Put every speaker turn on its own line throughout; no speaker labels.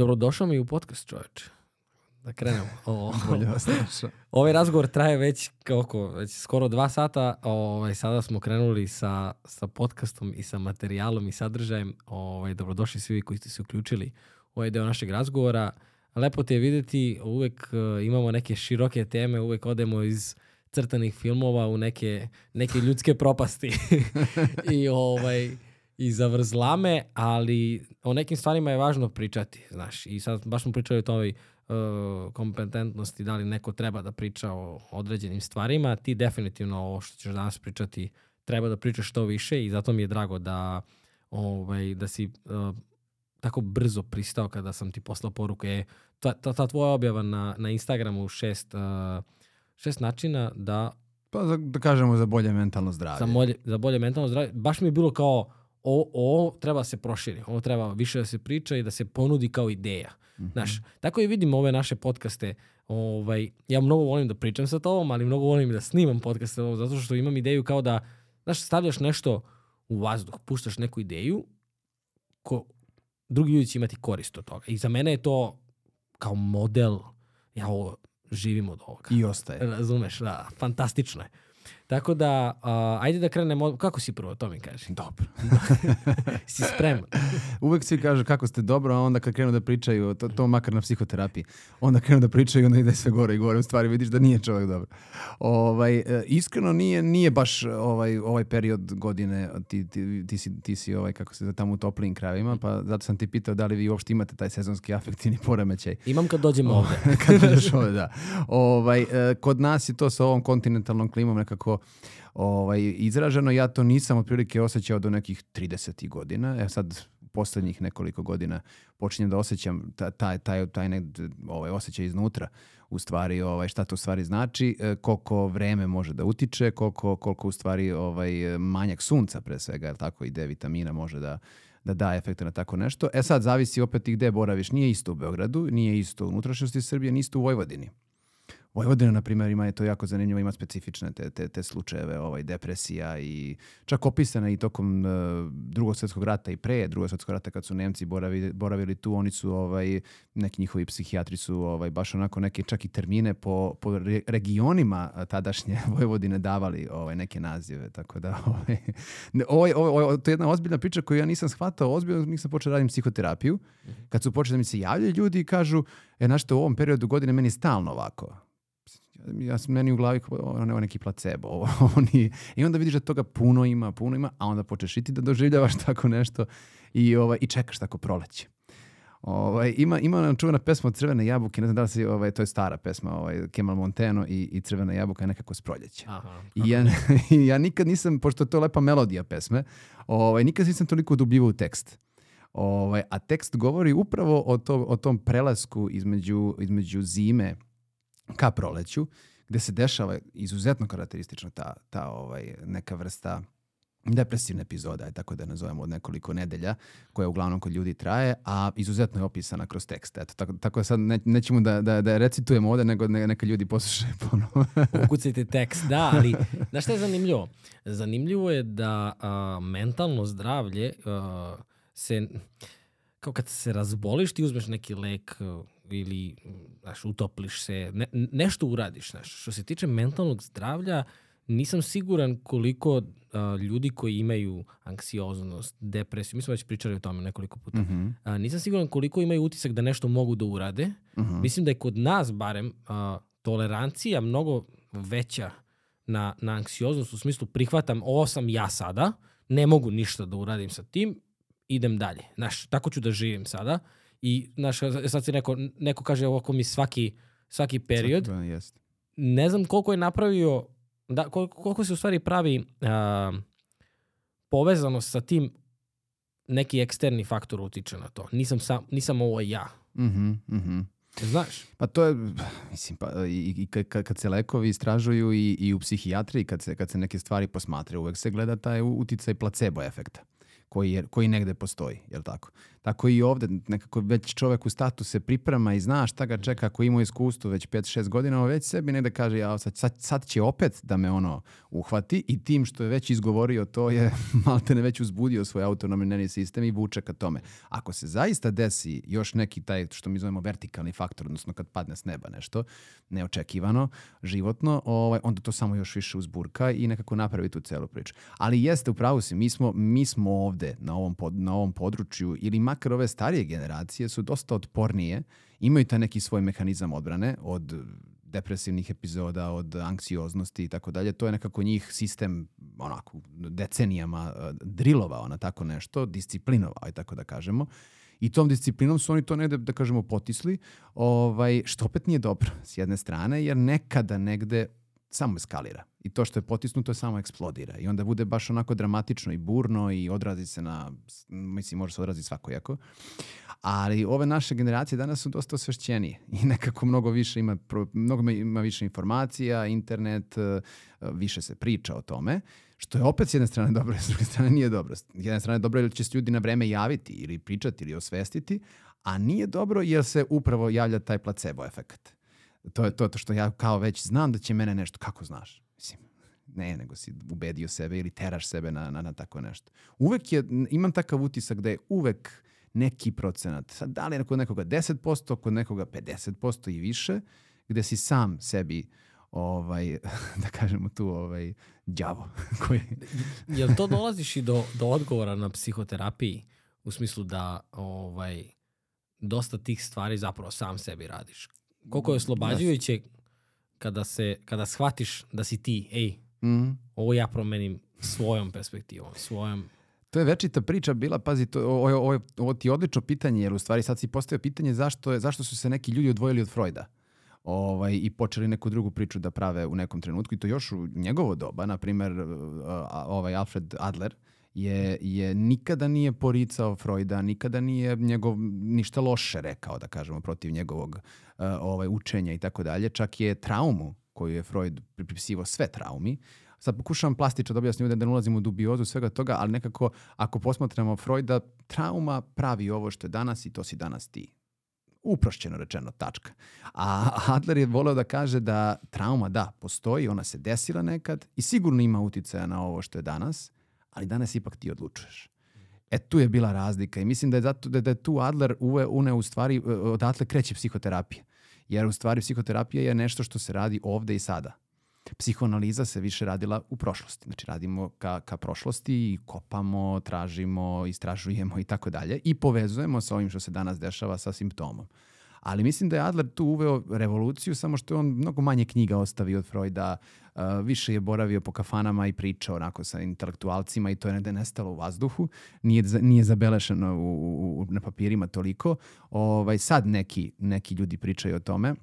Dobrodošao mi u podcast, čoveče. Da krenemo. O, ovaj razgovor traje već kako, već skoro dva sata. Ovaj, sada smo krenuli sa, sa podcastom i sa materijalom i sadržajem. Ovaj, dobrodošli svi vi koji ste se uključili u ovaj deo našeg razgovora. Lepo te je videti, uvek uh, imamo neke široke teme, uvek odemo iz crtanih filmova u neke, neke ljudske propasti. I ovaj i zavrzlame, ali o nekim stvarima je važno pričati, znaš. I sad baš smo pričali o toj uh, kompetentnosti, da li neko treba da priča o određenim stvarima. Ti definitivno ovo što ćeš danas pričati treba da pričaš što više i zato mi je drago da, ovaj, da si uh, tako brzo pristao kada sam ti poslao poruku. E, ta, ta, ta tvoja objava na, na Instagramu šest, uh, šest načina da
Pa za, da kažemo za bolje mentalno zdravlje.
za bolje, za bolje mentalno zdravlje. Baš mi je bilo kao, ovo, ovo treba se proširi, ovo treba više da se priča i da se ponudi kao ideja.
Mhm.
Znaš, tako i vidim ove naše podcaste. Ovaj, ja mnogo volim da pričam sa tobom, ali mnogo volim da snimam podcaste sa tobom, zato što imam ideju kao da, znaš, stavljaš nešto u vazduh, puštaš neku ideju, ko, drugi ljudi će imati korist od toga. I za mene je to kao model, ja ovo živim od ovoga.
I ostaje.
Razumeš, da, fantastično je. Tako da, a, ajde da krenemo, kako si prvo, to mi kaži.
Dobro.
Si spreman?
Uvek svi kažu kako ste dobro, a onda kad krenu da pričaju, to, to makar na psihoterapiji, onda krenu da pričaju i onda ide sve gore i gore. U stvari vidiš da nije čovjek dobro. Ovaj, e, iskreno nije, nije baš ovaj, ovaj period godine, ti, ti, ti si, ti si ovaj, kako se tamo u toplijim krajevima, pa zato sam ti pitao da li vi uopšte imate taj sezonski afektivni poremećaj.
Imam kad dođemo ovde.
kad dođeš ovde, da. Ovaj, e, kod nas je to sa ovom kontinentalnom klimom nekako ovaj, izraženo. Ja to nisam otprilike osjećao do nekih 30 godina. E sad, poslednjih nekoliko godina počinjem da osjećam ta- taj, taj, taj negde, ovaj, osjećaj iznutra u stvari ovaj, šta to u stvari znači, e, koliko vreme može da utiče, koliko, koliko u stvari ovaj, manjak sunca pre svega, jel tako, i D vitamina može da, da da efekte na tako nešto. E sad, zavisi opet i gde boraviš. Nije isto u Beogradu, nije isto u unutrašnjosti Srbije, nije isto u Vojvodini. Vojvodina, na primjer, ima je to jako zanimljivo, ima specifične te, te, te slučajeve ovaj, depresija i čak opisana i tokom uh, drugog svjetskog rata i pre drugog svjetskog rata kad su Nemci boravili, boravili tu, oni su, ovaj, neki njihovi psihijatri su ovaj, baš onako neke čak i termine po, po re- regionima a, tadašnje Vojvodine davali ovaj, neke nazive, tako da ovaj, ovaj, ovaj, ovaj, to je jedna ozbiljna priča koju ja nisam shvatao ozbiljno, nisam počeo da radim psihoterapiju, kad su počeli da mi se javljaju ljudi i kažu, e, znaš što, u ovom periodu godine meni stalno ovako ja sam meni u glavi kao, ono je neki placebo. Ovo, ovo nije. I onda vidiš da toga puno ima, puno ima, a onda počneš i ti da doživljavaš tako nešto i, ovaj, i čekaš tako proleće. Ovaj, ima, ima ona čuvena pesma od Crvene jabuke, ne znam da li si, ovaj, to je stara pesma, ovaj, Kemal Monteno i, i Crvena jabuka je nekako s proljeće.
Aha.
I ja, ja nikad nisam, pošto je to lepa melodija pesme, ovaj, nikad nisam toliko udubljivao u tekst. Ovaj, a tekst govori upravo o, to, o tom prelasku između, između zime ka proleću, gde se dešava izuzetno karakteristično ta, ta ovaj, neka vrsta depresivna epizoda, aj tako da je nazovemo od nekoliko nedelja, koja uglavnom kod ljudi traje, a izuzetno je opisana kroz tekst. Eto, tako, tako da sad ne, nećemo da, da, da je recitujemo ovde, nego ne, neka ljudi poslušaju ponovo.
Ukucajte tekst, da, ali znaš šta je zanimljivo? Zanimljivo je da a, mentalno zdravlje a, se, kao kad se razboliš, ti uzmeš neki lek ili znaš, utopliš se, ne, nešto uradiš. Znaš. Što se tiče mentalnog zdravlja, nisam siguran koliko a, ljudi koji imaju anksioznost, depresiju, mi smo već pričali o tome nekoliko puta,
Mhm,
a, nisam siguran koliko imaju utisak da nešto mogu da urade.
mhm.
Mislim da je kod nas barem a, tolerancija mnogo veća na, na anksioznost u smislu prihvatam ovo sam ja sada, ne mogu ništa da uradim sa tim, idem dalje. Znaš, tako ću da živim sada. I znaš, sad si neko, neko kaže ovako mi svaki, svaki period.
Svaki- Jest.
Ne znam koliko je napravio, da, koliko, koliko se u stvari pravi a, povezanost sa tim neki eksterni faktor utiče na to. Nisam, sam, nisam ovo ja.
Mhm, mhm.
Znaš?
Pa to je, mislim, pa, i, i kad, kad se lekovi istražuju i, i u psihijatriji, kad se, kad se neke stvari posmatraju, uvek se gleda taj uticaj placebo efekta koji, je, koji negde postoji, jel tako? Tako i ovde, nekako već čovek u statu se priprema i zna šta ga čeka ako ima iskustvo već 5-6 godina, on već sebi negde kaže ja, sad, sad, sad će opet da me ono uhvati i tim što je već izgovorio to je maltene već uzbudio svoj autonomni nervni sistem i vuče ka tome. Ako se zaista desi još neki taj što mi zovemo vertikalni faktor, odnosno kad padne s neba nešto neočekivano, životno, ovaj, onda to samo još više uzburka i nekako napravi tu celu priču. Ali jeste, u pravu si, mi smo, mi smo ovde na ovom, pod, na ovom području ili makar ove starije generacije su dosta otpornije, imaju taj neki svoj mehanizam odbrane od depresivnih epizoda, od anksioznosti i tako dalje. To je nekako njih sistem onako decenijama uh, drilovao na tako nešto, disciplinovao i tako da kažemo. I tom disciplinom su oni to negde, da kažemo, potisli, ovaj, što opet nije dobro s jedne strane, jer nekada negde samo eskalira. I to što je potisnuto samo eksplodira. I onda bude baš onako dramatično i burno i odrazi se na, mislim, može se odrazi svakojako. Ali ove naše generacije danas su dosta osvešćenije i nekako mnogo više ima, mnogo ima više informacija, internet, e, više se priča o tome, što je opet s jedne strane dobro, s druge strane nije dobro. S jedne strane dobro jer će se ljudi na vreme javiti ili pričati ili osvestiti, a nije dobro jer se upravo javlja taj placebo efekt. To je to, to što ja kao već znam da će mene nešto, kako znaš? Mislim, ne, nego si ubedio sebe ili teraš sebe na, na, na tako nešto. Uvek je, imam takav utisak da je uvek neki procenat, sad da li je kod nekoga 10%, kod nekoga 50% i više, gde si sam sebi ovaj, da kažemo tu, ovaj, đavo. koji...
Jel to dolaziš i do, do odgovora na psihoterapiji? U smislu da ovaj, dosta tih stvari zapravo sam sebi radiš. Koliko je oslobađajuće kada, se, kada shvatiš da si ti, ej, mm. ovo ja promenim svojom perspektivom, svojom
To je večita priča bila, pazi, to, ovo, ovo, ovo ti je odlično pitanje, jer u stvari sad si postavio pitanje zašto, je, zašto su se neki ljudi odvojili od Freuda ovaj, i počeli neku drugu priču da prave u nekom trenutku i to još u njegovo doba, na primer ovaj Alfred Adler je, je nikada nije poricao Freuda, nikada nije njegov ništa loše rekao, da kažemo, protiv njegovog uh, ovaj, učenja i tako dalje. Čak je traumu koju je Freud pripisivao sve traumi, sad pokušavam plastično da objasnim da ne ulazim u dubiozu svega toga, ali nekako ako posmatramo Freuda, trauma pravi ovo što je danas i to si danas ti. Uprošćeno rečeno, tačka. A Adler je voleo da kaže da trauma, da, postoji, ona se desila nekad i sigurno ima uticaja na ovo što je danas, ali danas ipak ti odlučuješ. E tu je bila razlika i mislim da je, zato, da, da je tu Adler uve, une u stvari, e, odatle kreće psihoterapija. Jer u stvari psihoterapija je nešto što se radi ovde i sada. Psihoanaliza se više radila u prošlosti. Znači radimo ka, ka prošlosti i kopamo, tražimo, istražujemo i tako dalje i povezujemo sa ovim što se danas dešava sa simptomom. Ali mislim da je Adler tu uveo revoluciju, samo što je on mnogo manje knjiga ostavio od Freuda, više je boravio po kafanama i pričao onako sa intelektualcima i to je negde nestalo u vazduhu, nije, nije zabelešeno u, u, na papirima toliko. Ovaj, sad neki, neki ljudi pričaju o tome.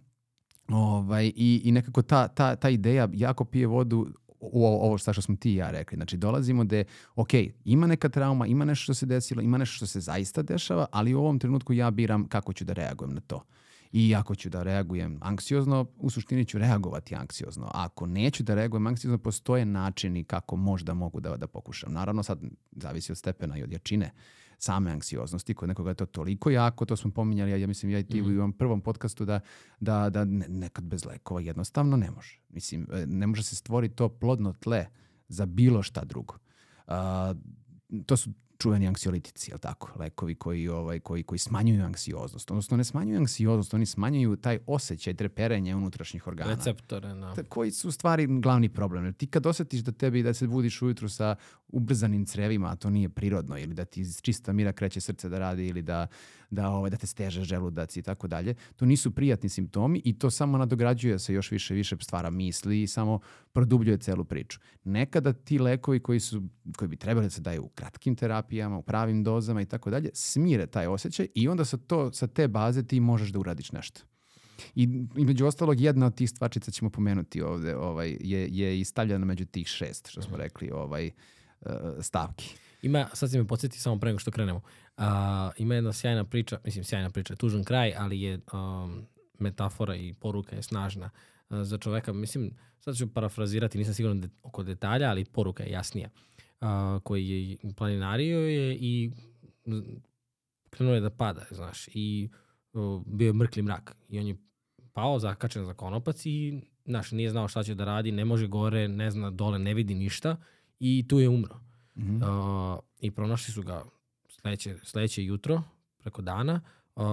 Ovaj, i, I nekako ta, ta, ta ideja jako pije vodu u ovo što smo ti i ja rekli. Znači dolazimo da je, ok, ima neka trauma, ima nešto što se desilo, ima nešto što se zaista dešava, ali u ovom trenutku ja biram kako ću da reagujem na to. I ako ću da reagujem anksiozno, u suštini ću reagovati anksiozno. A ako neću da reagujem anksiozno, postoje načini kako možda mogu da, da pokušam. Naravno, sad zavisi od stepena i od jačine same anksioznosti. Kod nekoga je to toliko jako, to smo pominjali, ja, ja mislim ja i ti mm. u ovom prvom podcastu da, da, da nekad bez lekova jednostavno ne može. Mislim, e, ne može se stvoriti to plodno tle za bilo šta drugo. Uh, to su čuveni anksiolitici, jel tako? Lekovi koji, ovaj, koji, koji smanjuju anksioznost. Odnosno ne smanjuju anksioznost, oni smanjuju taj osjećaj treperenja unutrašnjih organa.
Receptore, na.
Da. Koji su u stvari glavni problem. Jer ti kad osjetiš da tebi da se budiš ujutru sa ubrzanim crevima, a to nije prirodno, ili da ti iz čista mira kreće srce da radi, ili da, da, ovaj, da te steže želudac i tako dalje, to nisu prijatni simptomi i to samo nadograđuje se još više više stvara misli i samo produbljuje celu priču. Nekada ti lekovi koji, su, koji bi trebali da se daju u kratkim terapijama, u pravim dozama i tako dalje, smire taj osjećaj i onda sa, to, sa te baze ti možeš da uradiš nešto. I među ostalog jedna od tih stvačica ćemo pomenuti ovde, ovaj, je, je i stavljena među tih šest, što smo rekli, ovaj, uh, stavki.
Ima, sad si me podsjeti samo pre nego što krenemo, uh, ima jedna sjajna priča, mislim sjajna priča, tužan kraj, ali je um, metafora i poruka je snažna uh, za čoveka. Mislim, sad ću parafrazirati, nisam siguran de, oko detalja, ali poruka je jasnija. Uh, koji je planinario je i krenuo je da pada, znaš, i bio je mrkli mrak. I on je pao, zakačen za konopac i, znaš, nije znao šta će da radi, ne može gore, ne zna dole, ne vidi ništa i tu je umro.
Mhm.
Uh, I pronašli su ga sledeće, sledeće jutro, preko dana. Uh,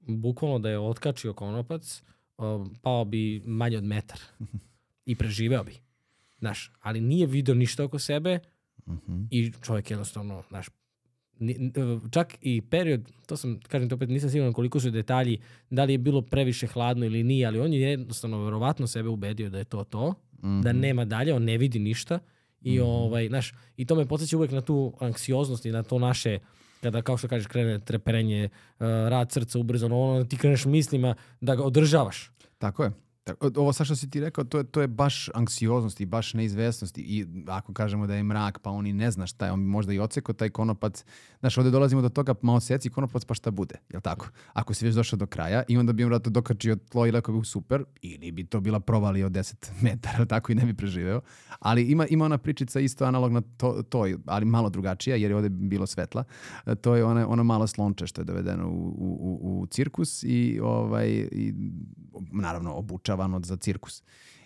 bukvalno da je otkačio konopac, uh, pao bi manje od metar i preživeo bi. Znaš, ali nije video ništa oko sebe
Mhm.
i čovjek jednostavno, znaš, ni- n- čak i period, to sam, kažem to opet, nisam siguran koliko su detalji, da li je bilo previše hladno ili nije, ali on je jednostavno verovatno sebe ubedio da je to to, da
Mhm.
nema dalje, on ne vidi ništa i ovaj, znaš, i to me podsjeća uvek na tu anksioznost i na to naše kada kao što kažeš krene treperenje, uh, rad srca ubrzano, ono ti kreneš mislima da ga održavaš.
Tako je. Ovo sa što si ti rekao, to je, to je baš anksioznost i baš neizvesnost i ako kažemo da je mrak, pa on i ne zna šta je, on možda i oceko taj konopac. Znaš, ovde dolazimo do toga, malo seci konopac, pa šta bude, jel tako? Ako si već došao do kraja i onda bi on vratno dokačio tlo i rekao bi super, ili bi to bila provalija od 10 metara, tako, i ne bi preživeo. Ali ima, ima ona pričica isto analogna to, toj, ali malo drugačija, jer je ovde bilo svetla. E, To je ono, ono malo slonče što je dovedeno u, u, u, cirkus i, ovaj, i naravno obučavano za cirkus.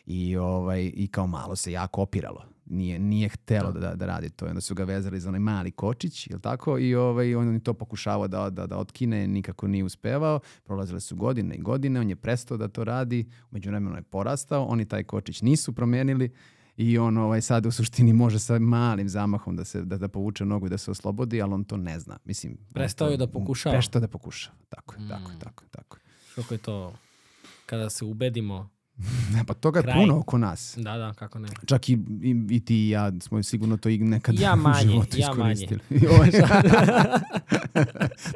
I, ovaj, I kao malo se jako opiralo. Nije, nije htelo da, da radi to. I onda su ga vezali za onaj mali kočić, jel tako? I ovaj, on je to pokušavao da, da, da otkine, nikako nije uspevao. Prolazile su godine i godine, on je prestao da to radi, umeđu vremenu je porastao, oni taj kočić nisu promenili i on ovaj, sad u suštini može sa malim zamahom da, se, da, da povuče nogu i da se oslobodi, ali on to ne zna. Mislim,
Prestao je da pokušava.
Prestao je da pokušava. Tako je, tako je,
Mm.
tako je, tako je.
Kako je to kada se ubedimo,
Ne, pa toga je puno oko nas.
da, da, kako ne.
Čak i, i, i ti i ja smo sigurno to i nekad
Ja
u
manje,
životu
ja manje.
iskoristili. I ovaj-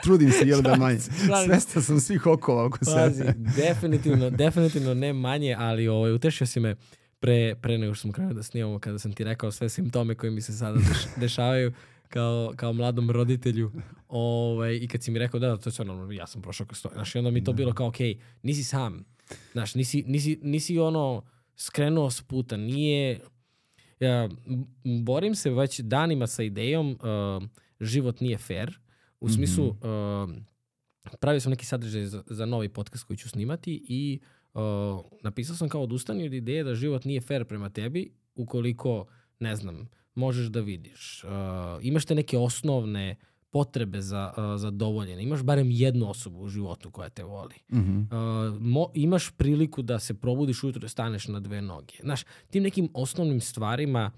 Trudim se, jel da manje. Svestan sam svih okova oko
Pazi,
sebe.
definitivno, definitivno ne manje, ali ovaj, utešio si me pre, pre nego što smo krenuli da snimamo, kada sam ti rekao sve simptome koji mi se sada deš- dešavaju kao, kao mladom roditelju. Ovaj, I kad si mi rekao da, da, to je sve normalno, ja sam prošao kroz to. Znaš, i onda mi to bilo kao, okej, nisi sam. Znaš, nisi, nisi, nisi ono skrenuo s puta, nije... Ja, borim se već danima sa idejom uh, život nije fair. U smislu, uh, pravio sam neki sadržaj za, za novi podcast koji ću snimati i uh, napisao sam kao odustani od ideje da život nije fair prema tebi ukoliko, ne znam, možeš da vidiš. Uh, imaš te neke osnovne potrebe za, uh, za dovoljene. Imaš barem jednu osobu u životu koja te voli.
Mhm.
Uh, mo, imaš priliku da se probudiš ujutro i staneš na dve noge. Znaš, tim nekim osnovnim stvarima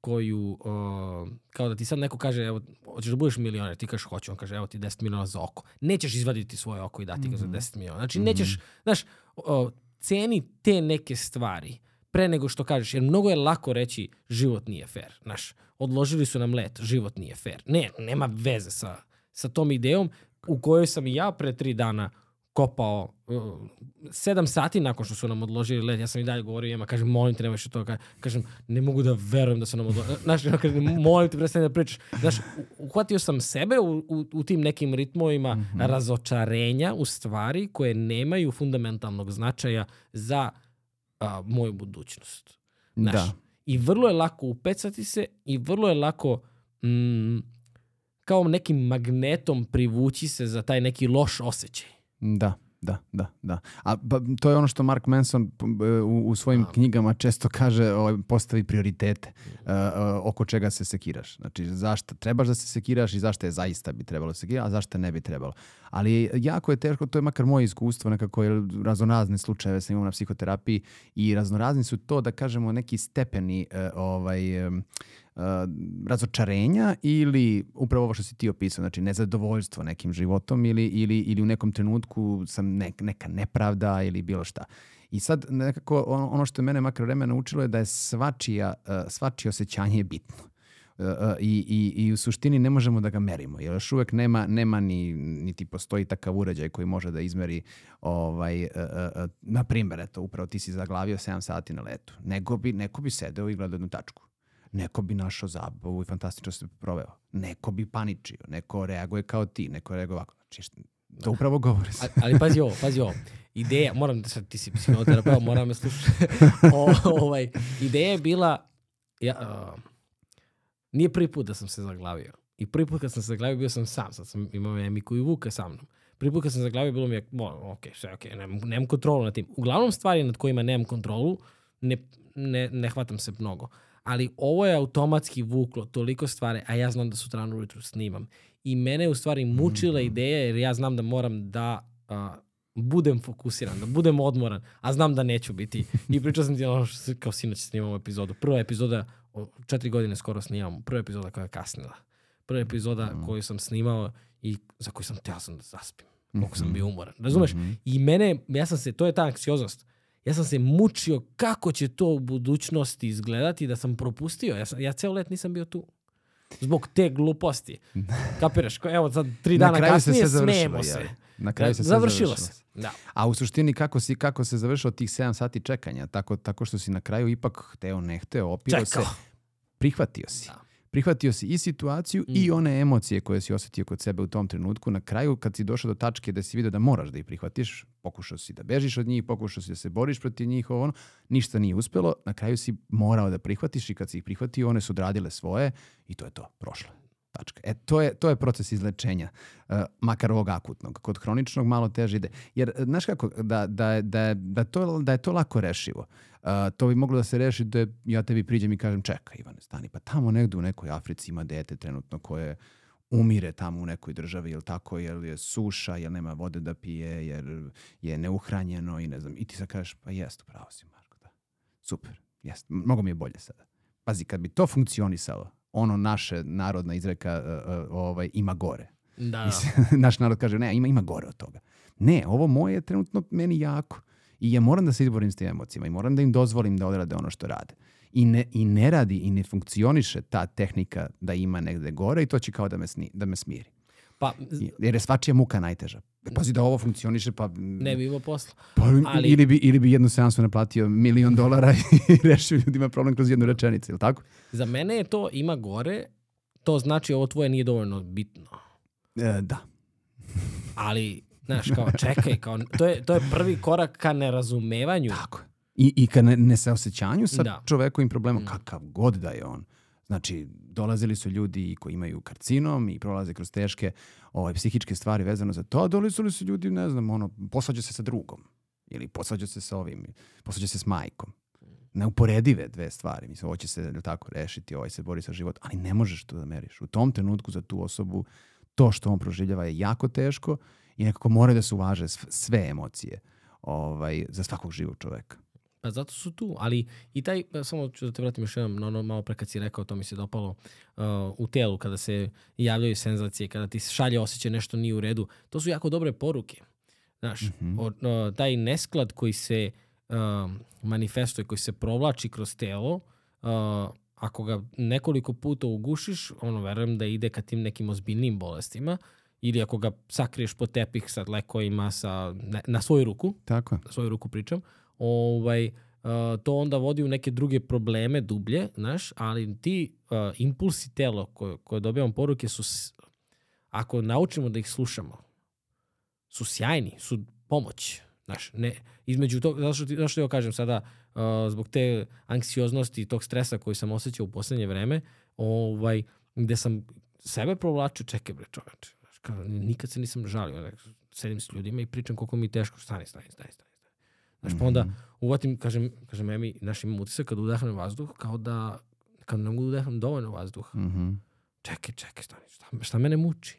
koju, uh, kao da ti sad neko kaže, evo, hoćeš da budeš milioner, ti kažeš hoću, on kaže, evo ti 10 miliona za oko. Nećeš izvaditi svoje oko i dati ga za 10 miliona. Znači, nećeš, znaš, uh, ceni te neke stvari pre nego što kažeš, jer mnogo je lako reći život nije fair. Znaš, odložili su nam let, život nije fair. Ne, nema veze sa, sa tom idejom u kojoj sam i ja pre tri dana kopao uh, sedam sati nakon što su nam odložili let, ja sam i dalje govorio njima, kažem, molim te, nemoj što to, Ka- kažem, ne mogu da verujem da su nam odložili, znaš, ja kažem, molim te, prestani da pričaš, znaš, uhvatio sam sebe u, u, u tim nekim ritmovima razočarenja u stvari koje nemaju fundamentalnog značaja za a, moju budućnost. Znaš,
Da.
I vrlo je lako upecati se i vrlo je lako mm, kao nekim magnetom privući se za taj neki loš osjećaj.
Da, da, da, da. A pa, to je ono što Mark Manson b- u, u svojim knjigama često kaže, ovaj, postavi prioritete uh, uh, oko čega se sekiraš. Znači, zašto trebaš da se sekiraš i zašto je zaista bi trebalo sekirati, a zašto ne bi trebalo. Ali jako je teško, to je makar moje iskustvo nekako, jer raznorazne slučajeve sam imao na psihoterapiji i raznorazni su to, da kažemo, neki stepeni uh, ovaj, um, uh, razočarenja ili upravo ovo što si ti opisao, znači nezadovoljstvo nekim životom ili, ili, ili u nekom trenutku sam nek, neka nepravda ili bilo šta. I sad nekako ono, ono što je mene makar vreme naučilo je da je svačija, uh, svačije osjećanje je bitno. Uh, uh, i, i, I u suštini ne možemo da ga merimo, jer još uvek nema, nema ni, niti postoji takav uređaj koji može da izmeri ovaj, uh, na primjer, eto, upravo ti si zaglavio 7 sati na letu. Nego bi, neko bi sedeo i gledao jednu tačku. Neko bi našao zabavu i fantastično se proveo. Neko bi paničio, neko reaguje kao ti, neko reaguje ovako. Znači, to upravo govori.
A, ali pazi ovo, pazi ovo. Ideja, moram da sad ti si psihoterapeut, moram me slušati. o, ovaj, ideja je bila, ja, uh, nije prvi put da sam se zaglavio. I prvi put kad sam se zaglavio bio sam sam, sad sam imao Emiku i Vuka sa mnom. Prvi put kad sam zaglavio bilo mi je, bo, ok, sve ok, nemam, nemam kontrolu nad tim. Uglavnom stvari nad kojima nemam kontrolu, ne, ne, ne hvatam se mnogo. Ali ovo je automatski vuklo toliko stvari, a ja znam da sutra ujutru snimam. I mene je u stvari mučila
Mhm.
ideja jer ja znam da moram da a, budem fokusiran, da budem odmoran, a znam da neću biti. I pričao sam ti ono što kao sinoć snimamo epizodu. Prva epizoda, četiri godine skoro snimamo, prva epizoda koja je kasnila. Prva epizoda
Mhm.
koju sam snimao i za koju sam teo sam da zaspim. Koliko sam
Mhm.
bio umoran. Razumeš?
Mhm.
I mene, ja sam se, to je ta anksioznost. Ja sam se mučio kako će to u budućnosti izgledati da sam propustio. Ja, sam, ja ceo let nisam bio tu. Zbog te gluposti. Kapiraš? Evo sad tri
Na
dana
se
kasnije
završilo,
smejemo se.
Na kraju se
završilo se. Da.
A u suštini kako, si, kako se završilo tih 7 sati čekanja? Tako, tako što si na kraju ipak hteo, ne hteo, opirao se, prihvatio si.
Da.
Prihvatio si i situaciju
Mm.
i one emocije koje si osjetio kod sebe u tom trenutku. Na kraju, kad si došao do tačke da si vidio da moraš da ih prihvatiš, pokušao si da bežiš od njih, pokušao si da se boriš protiv njih, ovo ono, ništa nije uspelo. Na kraju si morao da prihvatiš i kad si ih prihvatio, one su odradile svoje i to je to, prošlo. Tačka. E, to je, to je proces izlečenja, e, makar ovog akutnog. Kod hroničnog malo teže ide. Jer, e, znaš kako, da, da, da, da, to, da je to lako rešivo, e, to bi moglo da se reši da ja tebi priđem i kažem čekaj Ivane, stani, pa tamo negdje u nekoj Africi ima dete trenutno koje umire tamo u nekoj državi, jel tako, jer je suša, jer nema vode da pije, jer je neuhranjeno i ne znam. I ti sad kažeš, pa jest, pravo si Marko, da. Super, jest. Mnogo mi je bolje sada. Pazi, kad bi to funkcionisalo, ono naše narodna izreka e, e, ovaj, ima gore.
Da, da.
Mislim, naš narod kaže, ne, ima, ima gore od toga. Ne, ovo moje je trenutno meni jako. I ja moram da se izborim s tim emocijama i moram da im dozvolim da odrade ono što rade. I ne, I ne radi i ne funkcioniše ta tehnika da ima negde gore i to će kao da me, sni, da me smiri.
Pa
Jer je svačija muka najteža. Pazi da ovo funkcioniše, pa...
ne bi imao posla.
pa
ali-
ili, bi, ili bi jednu seansu naplatio milion dolara i rešio ljudima problem kroz jednu rečenicu, ili tako?
Za mene je to ima gore, to znači ovo tvoje nije dovoljno bitno.
E, da.
Ali, znaš, kao čekaj, kao, to, je, to je prvi korak ka nerazumevanju.
Tako je. I, i ka ne, nesaosećanju sa
Da.
čovekovim problemom,
Mm.
kakav god da je on. Znači, dolazili su ljudi koji imaju karcinom i prolaze kroz teške ovaj, psihičke stvari vezano za to, a dolazili su ljudi, ne znam, ono, posvađa se sa drugom. Ili posvađa se sa ovim, posvađa se s majkom. Neuporedive dve stvari. Mislim, ovo će se tako rešiti, ovaj se bori sa život, ali ne možeš to da meriš. U tom trenutku za tu osobu to što on proživljava je jako teško i nekako moraju da se uvaže sv- sve emocije ovaj, za svakog živog čoveka.
Pa zato su tu, ali i taj, e, samo ću da te vratim još jednom na ono malo pre kad si rekao, to mi se dopalo uh, u telu, kada se javljaju senzacije, kada ti šalje osjećaj nešto nije u redu, to su jako dobre poruke. Znaš,
Mhm.
o, o, taj nesklad koji se uh, manifestuje, koji se provlači kroz telo, uh, ako ga nekoliko puta ugušiš, ono, verujem da ide ka tim nekim ozbiljnim bolestima, ili ako ga sakriješ pod tepih sa lekovima sa, ne, na svoju ruku,
Tako
na svoju ruku pričam, ovaj, uh, to onda vodi u neke druge probleme dublje, znaš, ali ti uh, impulsi tela koje, koje dobijamo poruke su, s- ako naučimo da ih slušamo, su sjajni, su pomoć. Znaš, ne, između tog, zašto ti, zašto ti ovo kažem sada, uh, zbog te anksioznosti i tog stresa koji sam osjećao u poslednje vreme, ovaj, gde sam sebe provlačio, čekaj bre čoveče, kao, nikad se nisam žalio, sedim s ljudima i pričam koliko mi je teško, stani, stani, stani, stani. stani. Znaš, pa onda uvatim, kažem, kažem Emi, znaš, imam utisak kad udahnem vazduh, kao da, kad ne mogu da udahnem dovoljno vazduha.
Mhm.
Čekaj, čekaj, stani, šta, šta mene muči?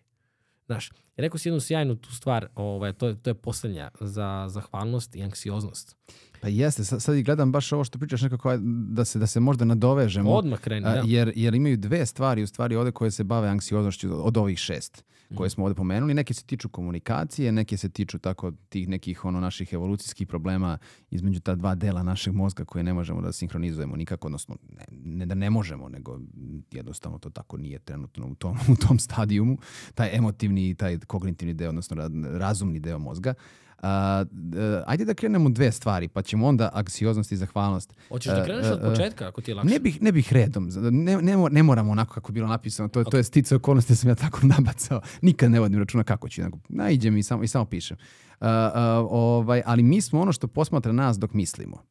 Znaš, rekao si jednu sjajnu tu stvar, ovaj, to, je- to je poslednja, za zahvalnost i anksioznost.
Pa jeste, sad, sad gledam baš ovo što pričaš nekako da se, da se možda nadovežemo.
Odmah kreni, da.
jer, jer imaju dve stvari u stvari ovde koje se bave anksioznošću od ovih šest koje smo ovde pomenuli. Neke se tiču komunikacije, neke se tiču tako tih nekih ono naših evolucijskih problema između ta dva dela našeg mozga koje ne možemo da sinhronizujemo nikako, odnosno ne, ne da ne možemo, nego jednostavno to tako nije trenutno u tom, u tom stadijumu. Taj emotivni i taj kognitivni deo, odnosno ra- razumni deo mozga. A, d- ajde da krenemo dve stvari, pa ćemo onda anksioznost i zahvalnost.
Hoćeš da
e,
kreneš
e,
od
e,
početka, ako ti je lakše?
Ne bih, ne bih redom. Ne, ne, ne moramo onako kako je bilo napisano. To, je to je stice okolnosti da sam ja tako nabacao. Nikad ne vodim računa kako ću. Nego, naiđem i samo, i samo pišem. Uh, uh, ovaj, ali mi smo ono što posmatra nas dok mislimo.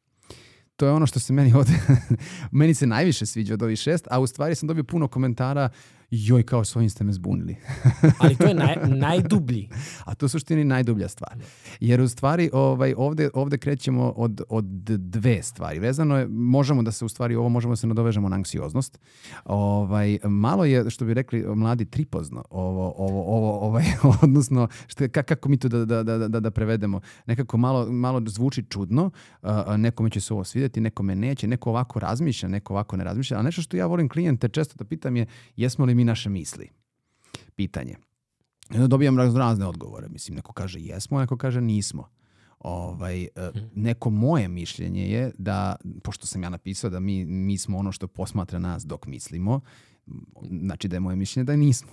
to je ono što se meni ovde, meni se najviše sviđa od ovih šest, a u stvari sam dobio puno komentara joj, kao s ovim ste me zbunili.
Ali to je naj, najdublji.
A to je u suštini najdublja stvar. Jer u stvari ovaj, ovde, ovde krećemo od, od dve stvari. Vezano je, možemo da se u stvari, ovo možemo da se nadovežemo na anksioznost. Ovaj, malo je, što bi rekli mladi, tripozno. Ovo, ovo, ovo, ovaj, odnosno, što, kako mi to da, da, da, da, da prevedemo? Nekako malo, malo zvuči čudno, a, nekome će se ovo svidjeti, nekome neće, neko ovako razmišlja, neko ovako ne razmišlja, a nešto što ja volim klijente često da pitam je, jesmo li mi naše misli? Pitanje. Dobijam razne odgovore. Mislim, neko kaže jesmo, neko kaže nismo. Ovaj, neko moje mišljenje je da, pošto sam ja napisao da mi, mi smo ono što posmatra nas dok mislimo, znači da je moje mišljenje da nismo.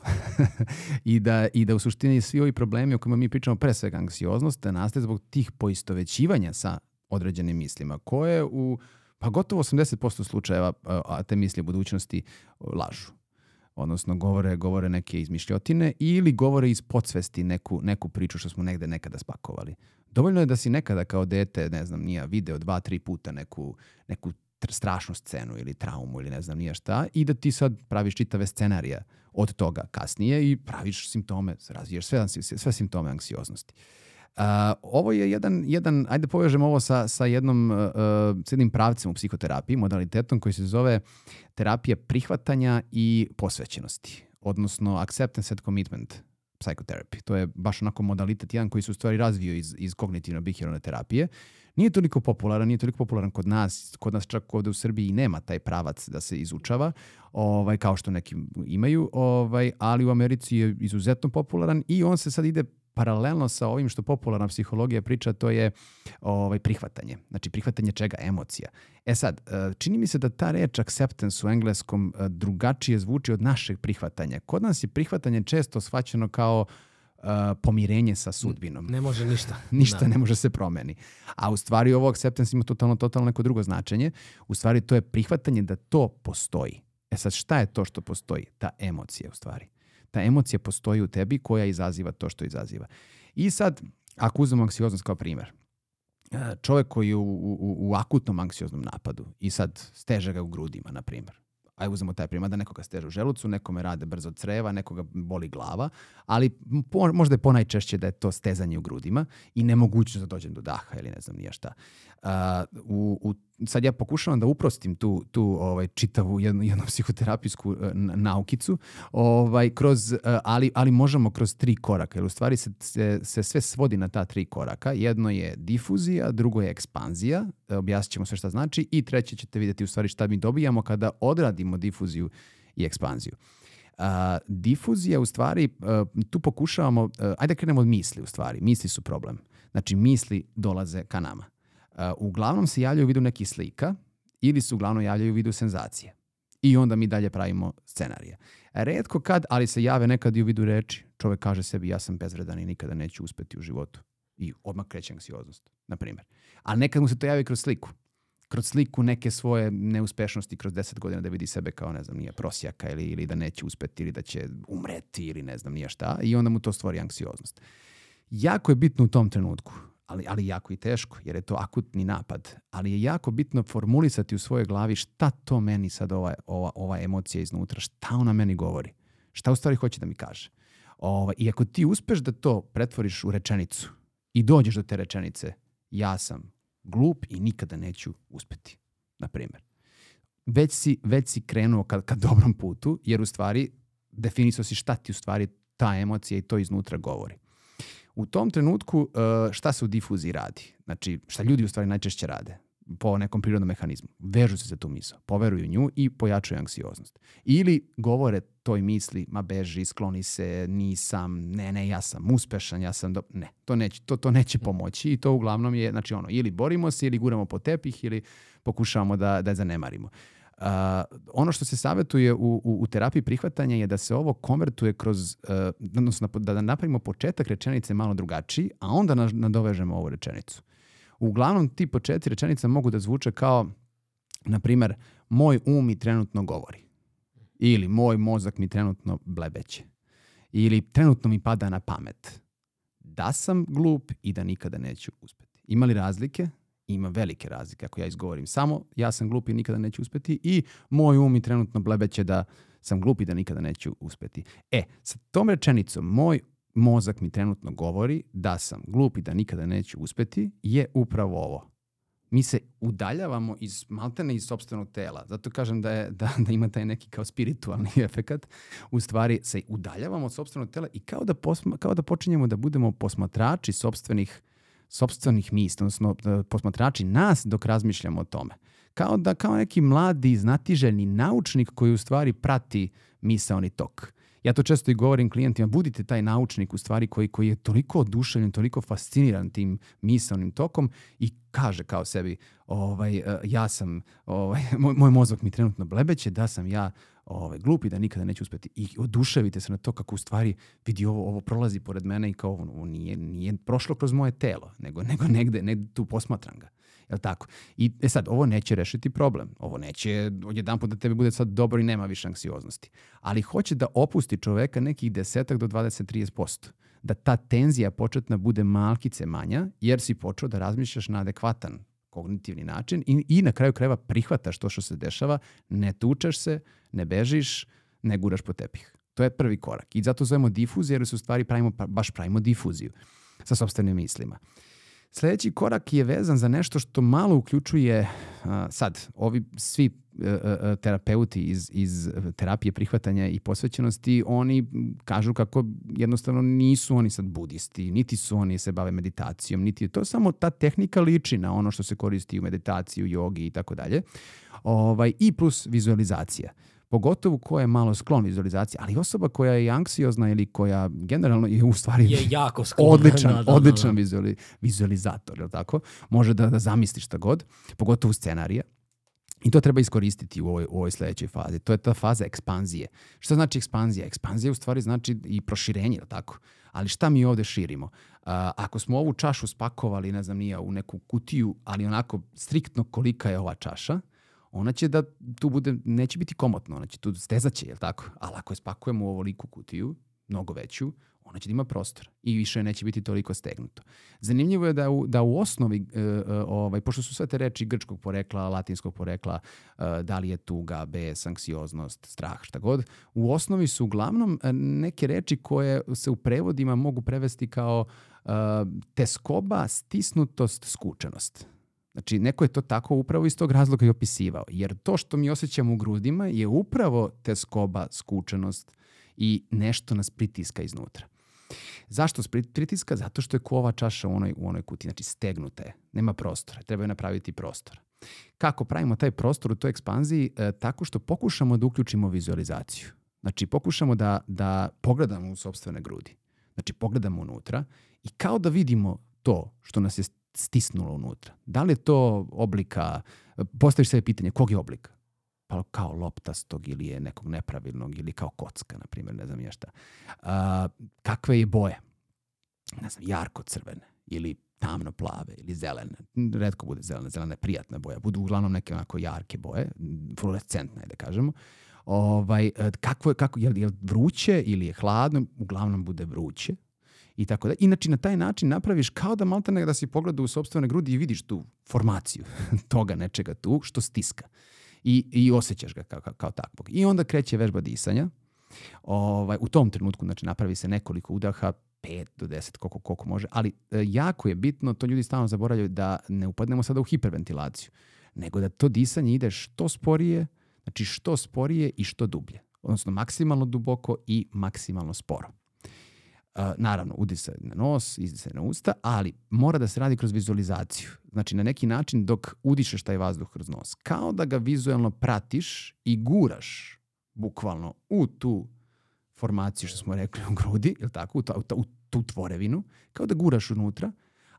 I, da, I da u suštini svi ovi problemi o kojima mi pričamo, pre svega anksioznost, da nastaje zbog tih poistovećivanja sa određenim mislima, koje u pa gotovo 80% slučajeva a te misli u budućnosti lažu odnosno govore, govore neke izmišljotine ili govore iz podsvesti neku, neku priču što smo negde nekada spakovali. Dovoljno je da si nekada kao dete, ne znam, nije video dva, tri puta neku, neku strašnu scenu ili traumu ili ne znam nije šta i da ti sad praviš čitave scenarija od toga kasnije i praviš simptome, razviješ sve, sve simptome anksioznosti. Uh, ovo je jedan, jedan, ajde povežemo ovo sa, sa jednom, uh, s jednim pravcem u psihoterapiji, modalitetom koji se zove terapija prihvatanja i posvećenosti, odnosno acceptance and commitment psychotherapy. To je baš onako modalitet jedan koji se u stvari razvio iz, iz kognitivno-behavioralne terapije. Nije toliko popularan, nije toliko popularan kod nas, kod nas čak ovde u Srbiji nema taj pravac da se izučava, ovaj, kao što neki imaju, ovaj, ali u Americi je izuzetno popularan i on se sad ide paralelno sa ovim što popularna psihologija priča, to je ovaj, prihvatanje. Znači prihvatanje čega? Emocija. E sad, e, čini mi se da ta reč acceptance u engleskom e, drugačije zvuči od našeg prihvatanja. Kod nas je prihvatanje često shvaćeno kao uh, pomirenje sa sudbinom.
Ne može ništa.
ništa da. ne može se promeni. A u stvari ovo acceptance ima totalno, totalno neko drugo značenje. U stvari to je prihvatanje da to postoji. E sad šta je to što postoji? Ta emocija u stvari ta emocija postoji u tebi koja izaziva to što izaziva. I sad, ako uzmemo anksioznost kao primer, e, čovjek koji je u, u, u akutnom anksioznom napadu i sad steže ga u grudima, na primjer, aj uzmemo taj primjer, da nekoga steže u želucu, nekome rade brzo creva, nekoga boli glava, ali po, možda je ponajčešće da je to stezanje u grudima i nemogućnost da dođem do daha ili ne znam nije šta. Uh, u, u sad ja pokušavam da uprostim tu, tu ovaj, čitavu jednu, jednu psihoterapijsku uh, naukicu, ovaj, kroz, uh, ali, ali možemo kroz tri koraka, jer u stvari se, se, se sve svodi na ta tri koraka. Jedno je difuzija, drugo je ekspanzija, e, objasnit ćemo sve šta znači, i treće ćete vidjeti u stvari šta mi dobijamo kada odradimo difuziju i ekspanziju. Uh, difuzija u stvari, uh, tu pokušavamo, uh, ajde da krenemo od misli u stvari, misli su problem. Znači misli dolaze ka nama uglavnom se javljaju u vidu nekih slika ili se uglavnom javljaju u vidu senzacije. I onda mi dalje pravimo scenarije. Redko kad, ali se jave nekad i u vidu reči. Čovek kaže sebi ja sam bezvredan i nikada neću uspeti u životu. I odmah kreće anksioznost, na primjer. Ali nekad mu se to javi kroz sliku. Kroz sliku neke svoje neuspešnosti kroz 10 godina da vidi sebe kao, ne znam, nije prosjaka ili, ili da neće uspeti ili da će umreti ili ne znam nije šta. I onda mu to stvori anksioznost. Jako je bitno u tom trenutku ali, ali jako i teško, jer je to akutni napad. Ali je jako bitno formulisati u svojoj glavi šta to meni sad ova, ova, ova emocija iznutra, šta ona meni govori, šta u stvari hoće da mi kaže. Ova, I ako ti uspeš da to pretvoriš u rečenicu i dođeš do te rečenice, ja sam glup i nikada neću uspeti, na primjer. Već si, već si krenuo ka, ka dobrom putu, jer u stvari definisao si šta ti u stvari ta emocija i to iznutra govori. U tom trenutku e, šta se u difuziji radi? Znači, šta ljudi u stvari najčešće rade? po nekom prirodnom mehanizmu. Vežu se za tu misao, poveruju nju i pojačaju anksioznost. Ili govore toj misli, ma beži, skloni se, nisam, ne, ne, ja sam uspešan, ja sam, do... ne, to neće, to, to neće pomoći i to uglavnom je, znači ono, ili borimo se, ili guramo po tepih, ili pokušavamo da, da je zanemarimo. Uh, ono što se savjetuje u, u, u terapiji prihvatanja je da se ovo konvertuje kroz, uh, odnosno da napravimo početak rečenice malo drugačiji, a onda nadovežemo ovu rečenicu. Uglavnom ti početci rečenica mogu da zvuče kao, na primer, moj um mi trenutno govori. Ili moj mozak mi trenutno blebeće. Ili trenutno mi pada na pamet. Da sam glup i da nikada neću uspeti. Ima li razlike? Ima velike razlike ako ja izgovorim samo ja sam glup i nikada neću uspeti i moj um i trenutno blebeće da sam glup i da nikada neću uspeti. E, sa tom rečenicom moj mozak mi trenutno govori da sam glup i da nikada neću uspeti je upravo ovo. Mi se udaljavamo iz maltene iz sobstvenog tela. Zato kažem da, je, da, da ima taj neki kao spiritualni efekat. U stvari se udaljavamo od sobstvenog tela i kao da, posma, kao da počinjemo da budemo posmatrači sobstvenih sobstvenih misli, odnosno da posmatrači nas dok razmišljamo o tome. Kao da kao neki mladi, znatiželjni naučnik koji u stvari prati misaoni tok. Ja to često i govorim klijentima, budite taj naučnik u stvari koji, koji je toliko oduševljen, toliko fasciniran tim misaonim tokom i kaže kao sebi, ovaj, e, ja sam, ovaj, moj, moj mozak mi trenutno blebeće, da sam ja ovaj, glup i da nikada neću uspeti. I oduševite se na to kako u stvari vidi ovo, ovo prolazi pored mene i kao ovo nije, nije prošlo kroz moje telo, nego, nego negde, negde tu posmatram ga. Jel tako? I e sad, ovo neće rešiti problem. Ovo neće odjedan put da tebi bude sad dobro i nema više anksioznosti. Ali hoće da opusti čoveka nekih desetak do 20-30%. Da ta tenzija početna bude malkice manja, jer si počeo da razmišljaš na adekvatan kognitivni način i, i na kraju krajeva prihvataš to što se dešava, ne tučeš se, ne bežiš, ne guraš po tepih. To je prvi korak. I zato zovemo difuziju, jer se u stvari pravimo, baš pravimo difuziju sa sobstvenim mislima. Sljedeći korak je vezan za nešto što malo uključuje, sad, ovi svi e, e, e, terapeuti iz, iz terapije prihvatanja i posvećenosti, oni kažu kako jednostavno nisu oni sad budisti, niti su oni se bave meditacijom, niti je to samo ta tehnika liči na ono što se koristi u meditaciji, u jogi i tako dalje. Ovaj, I plus vizualizacija pogotovo ko je malo sklon vizualizaciji, ali osoba koja je anksiozna ili koja generalno je u stvari
je jako sklon.
odličan, da, da, odličan da, Vizuali, vizualizator, je tako? Može da, da zamisli šta god, pogotovo scenarije. I to treba iskoristiti u ovoj, u ovoj sledećoj fazi. To je ta faza ekspanzije. Šta znači ekspanzija? Ekspanzija u stvari znači i proširenje, je tako? Ali šta mi ovde širimo? Uh, ako smo ovu čašu spakovali, ne znam, nije u neku kutiju, ali onako striktno kolika je ova čaša, ona će da tu bude, neće biti komotno, ona će tu stezaće, je tako? Ali ako je spakujemo u ovoliku kutiju, mnogo veću, ona će da ima prostor i više neće biti toliko stegnuto. Zanimljivo je da u, da u osnovi, e, e, ovaj, pošto su sve te reči grčkog porekla, latinskog porekla, e, da li je tuga, bes, anksioznost, strah, šta god, u osnovi su uglavnom e, neke reči koje se u prevodima mogu prevesti kao e, teskoba, stisnutost, skučenost. Znači, neko je to tako upravo iz tog razloga i opisivao. Jer to što mi osjećamo u grudima je upravo teskoba, skučenost i nešto nas pritiska iznutra. Zašto pritiska? Zato što je kova čaša u onoj, u onoj kuti. Znači, stegnuta je. Nema prostora. Treba je napraviti prostor. Kako pravimo taj prostor u toj ekspanziji? E, tako što pokušamo da uključimo vizualizaciju. Znači, pokušamo da, da pogledamo u sobstvene grudi. Znači, pogledamo unutra i kao da vidimo to što nas je stisnulo unutra. Da li je to oblika, postaviš sve pitanje, kog je oblika? Pa kao loptastog ili je nekog nepravilnog ili kao kocka, na primjer, ne znam ja šta. A, kakve je boje? Ne znam, jarko crvene ili tamno plave ili zelene. Redko bude zelena, zelena je prijatna boja. Budu uglavnom neke onako jarke boje, fluorescentne, da kažemo. Ovaj, kako je, kako, je, li, je li vruće ili je hladno? Uglavnom bude vruće, i tako da. Inače, na taj način napraviš kao da maltene da si pogleda u sobstvene grudi i vidiš tu formaciju toga nečega tu što stiska. I, i osjećaš ga kao, kao, kao takvog. I onda kreće vežba disanja. Ovaj, u tom trenutku znači, napravi se nekoliko udaha, 5 do 10, koliko, koliko može. Ali e, jako je bitno, to ljudi stalno zaboravljaju, da ne upadnemo sada u hiperventilaciju, nego da to disanje ide što sporije, znači što sporije i što dublje. Odnosno maksimalno duboko i maksimalno sporo. Naravno, udisaj na nos, izdisaj na usta, ali mora da se radi kroz vizualizaciju. Znači, na neki način dok udišeš taj vazduh kroz nos, kao da ga vizualno pratiš i guraš bukvalno u tu formaciju što smo rekli u grudi, je tako, u, ta, u, ta, u tu tvorevinu, kao da guraš unutra,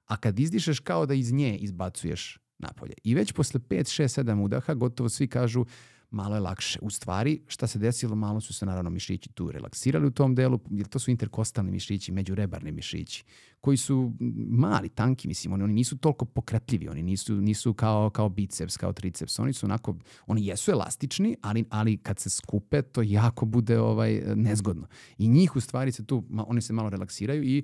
a kad izdišeš kao da iz nje izbacuješ napolje. I već posle 5, 6, 7 udaha gotovo svi kažu malo je lakše. U stvari, šta se desilo, malo su se naravno mišići tu relaksirali u tom delu, jer to su interkostalni mišići, međurebarni mišići, koji su mali, tanki, mislim, oni, oni nisu toliko pokretljivi, oni nisu, nisu kao, kao biceps, kao triceps, oni su onako, oni jesu elastični, ali, ali kad se skupe, to jako bude ovaj nezgodno. I njih u stvari se tu, oni se malo relaksiraju i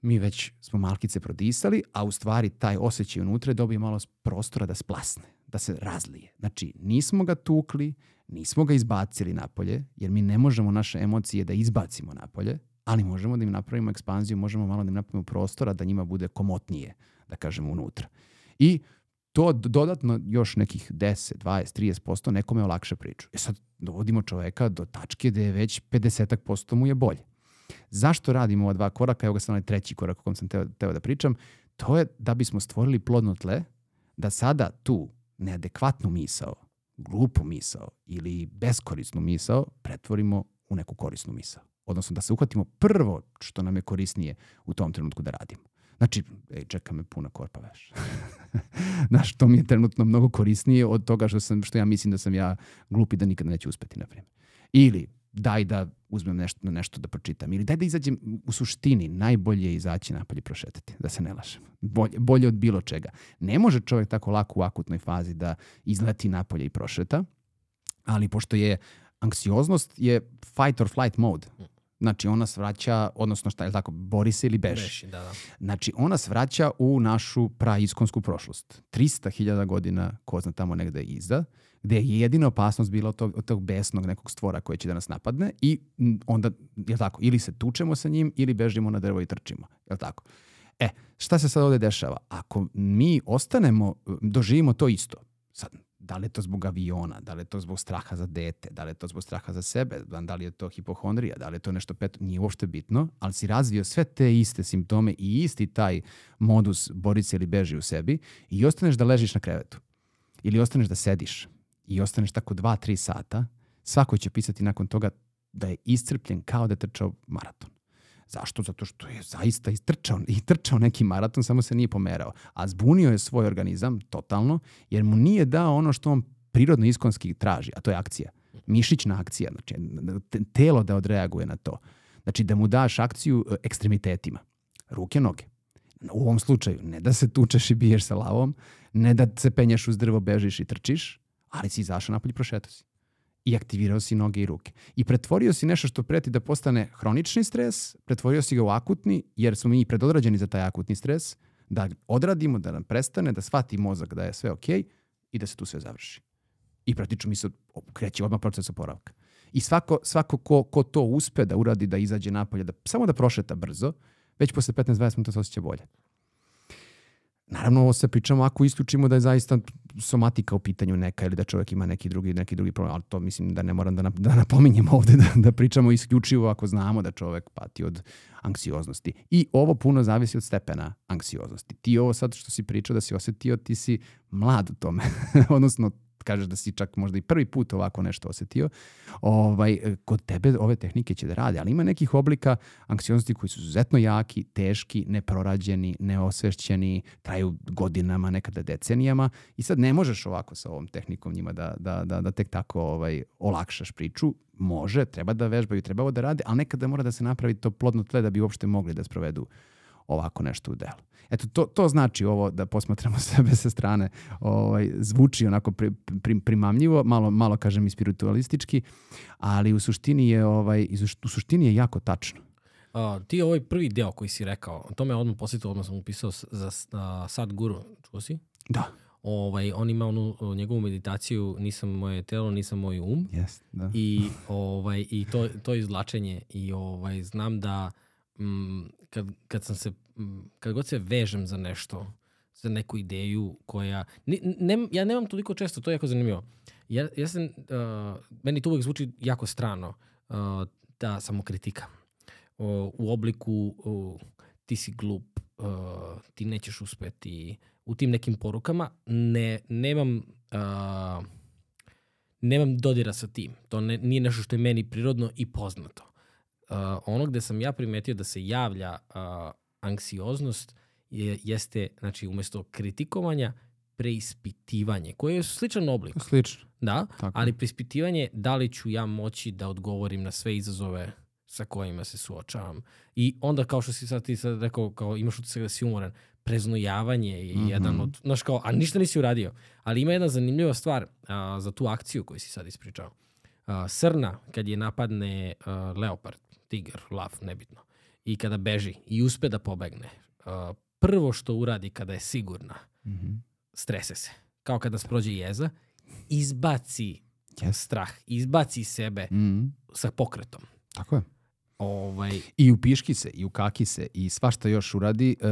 mi već smo malkice prodisali, a u stvari taj osjećaj unutra dobije malo prostora da splasne, da se razlije. Znači, nismo ga tukli, nismo ga izbacili napolje, jer mi ne možemo naše emocije da izbacimo napolje, ali možemo da im napravimo ekspanziju, možemo malo da im napravimo prostora da njima bude komotnije, da kažemo, unutra. I to dodatno još nekih 10, 20, 30% nekome olakša priču. E sad dovodimo čoveka do tačke gde je već 50% mu je bolje. Zašto radimo ova dva koraka? Evo ga sam onaj treći korak o kom sam teo, teo da pričam. To je da bismo stvorili plodno tle, da sada tu neadekvatnu misao, glupu misao ili beskorisnu misao pretvorimo u neku korisnu misao. Odnosno da se uhvatimo prvo što nam je korisnije u tom trenutku da radimo. Znači, ej, čeka me puna korpa veš. Znaš, to mi je trenutno mnogo korisnije od toga što, sam, što ja mislim da sam ja glupi da nikada neću uspeti, na primjer. Ili daj da uzmem nešto, nešto da pročitam. Ili daj da izađem u suštini, najbolje je izaći napolje prošetati, da se ne lažem. Bolje, bolje od bilo čega. Ne može čovjek tako lako u akutnoj fazi da izleti napolje i prošeta, ali pošto je anksioznost je fight or flight mode. Znači ona svraća, odnosno šta je tako, bori se ili beži.
Beši, da, da.
Znači ona svraća u našu praiskonsku prošlost. 300.000 godina ko zna tamo negde iza, gde je jedina opasnost bila od tog, od tog besnog nekog stvora koji će da nas napadne i onda, je tako, ili se tučemo sa njim ili bežimo na drvo i trčimo. Je tako? E, šta se sad ovde dešava? Ako mi ostanemo, doživimo to isto, sad, da li je to zbog aviona, da li je to zbog straha za dete, da li je to zbog straha za sebe, da li je to hipohondrija, da li je to nešto peto, nije uopšte bitno, ali si razvio sve te iste simptome i isti taj modus bori se ili beži u sebi i ostaneš da ležiš na krevetu. Ili ostaneš da sediš i ostaneš tako 2-3 sata, svako će pisati nakon toga da je iscrpljen kao da je trčao maraton. Zašto? Zato što je zaista istrčao, i trčao neki maraton, samo se nije pomerao. A zbunio je svoj organizam totalno, jer mu nije dao ono što on prirodno iskonski traži, a to je akcija. Mišićna akcija, znači te- telo da odreaguje na to. Znači da mu daš akciju e, ekstremitetima. Ruke, noge. U ovom slučaju, ne da se tučeš i biješ sa lavom, ne da se penješ uz drvo, bežiš i trčiš, ali si izašao napolje i prošetao si i aktivirao si noge i ruke. I pretvorio si nešto što preti da postane hronični stres, pretvorio si ga u akutni, jer smo mi predodrađeni za taj akutni stres, da odradimo, da nam prestane, da shvati mozak da je sve okej i da se tu sve završi. I praktično mi se kreće odmah proces oporavka. I svako, svako ko, ko to uspe da uradi, da izađe napolje, da, samo da prošeta brzo, već posle 15-20 minuta se osjeća bolje. Naravno, ovo se pričamo ako isključimo da je zaista somatika u pitanju neka ili da čovjek ima neki drugi, neki drugi problem, ali to mislim da ne moram da, nap- da napominjem ovde, da, da pričamo isključivo ako znamo da čovjek pati od anksioznosti. I ovo puno zavisi od stepena anksioznosti. Ti ovo sad što si pričao da si osetio, ti si mlad u tome. Odnosno, kažeš da si čak možda i prvi put ovako nešto osetio, ovaj, kod tebe ove tehnike će da rade, ali ima nekih oblika anksioznosti koji su izuzetno jaki, teški, neprorađeni, neosvešćeni, traju godinama, nekada decenijama i sad ne možeš ovako sa ovom tehnikom njima da, da, da, da tek tako ovaj, olakšaš priču. Može, treba da vežbaju, treba ovo da rade, ali nekada mora da se napravi to plodno tle da bi uopšte mogli da sprovedu ovako nešto u delu. Eto, to, to znači ovo da posmatramo sebe sa strane, ovaj, zvuči onako pri, pri, primamljivo, malo, malo kažem i spiritualistički, ali u suštini je, ovaj, u suštini je jako tačno.
A, ti ovaj prvi deo koji si rekao, to me odmah posjetilo, odmah sam upisao za uh, Sad Guru, čuo si?
Da.
Ovaj, on ima onu njegovu meditaciju nisam moje telo, nisam moj um.
Yes, da.
I, ovaj, i to, to izvlačenje i ovaj, znam da mm, kad, kad sam se mm, kad god se vežem za nešto za neku ideju koja ni, ne, ja nemam toliko često to je jako zanimljivo ja, ja sam, uh, meni to uvek zvuči jako strano uh, ta samokritika uh, u obliku uh, ti si glup uh, ti nećeš uspeti u tim nekim porukama ne, nemam uh, nemam dodira sa tim. To ne, nije nešto što je meni prirodno i poznato. Uh, ono gde sam ja primetio da se javlja uh, anksioznost je, jeste, znači, umesto kritikovanja, preispitivanje, koje je sličan oblik,
Slično.
da,
Tako.
ali preispitivanje da li ću ja moći da odgovorim na sve izazove sa kojima se suočavam. I onda, kao što si sad ti sad rekao, kao imaš utisak da si umoran, preznojavanje je
Mhm.
jedan od, znaš kao, a ništa nisi uradio. Ali ima jedna zanimljiva stvar a, za tu akciju koju si sad ispričao. A, srna, kad je napadne a, leopard, tigar, lav, nebitno, i kada beži i uspe da pobegne, uh, prvo što uradi kada je sigurna,
Mhm.
strese se. Kao kada sprođe jeza, izbaci
Yes.
strah, izbaci sebe
Mhm.
sa pokretom.
Tako je.
Ovaj,
I u piški se, i u kaki se, i svašta još uradi. Uh,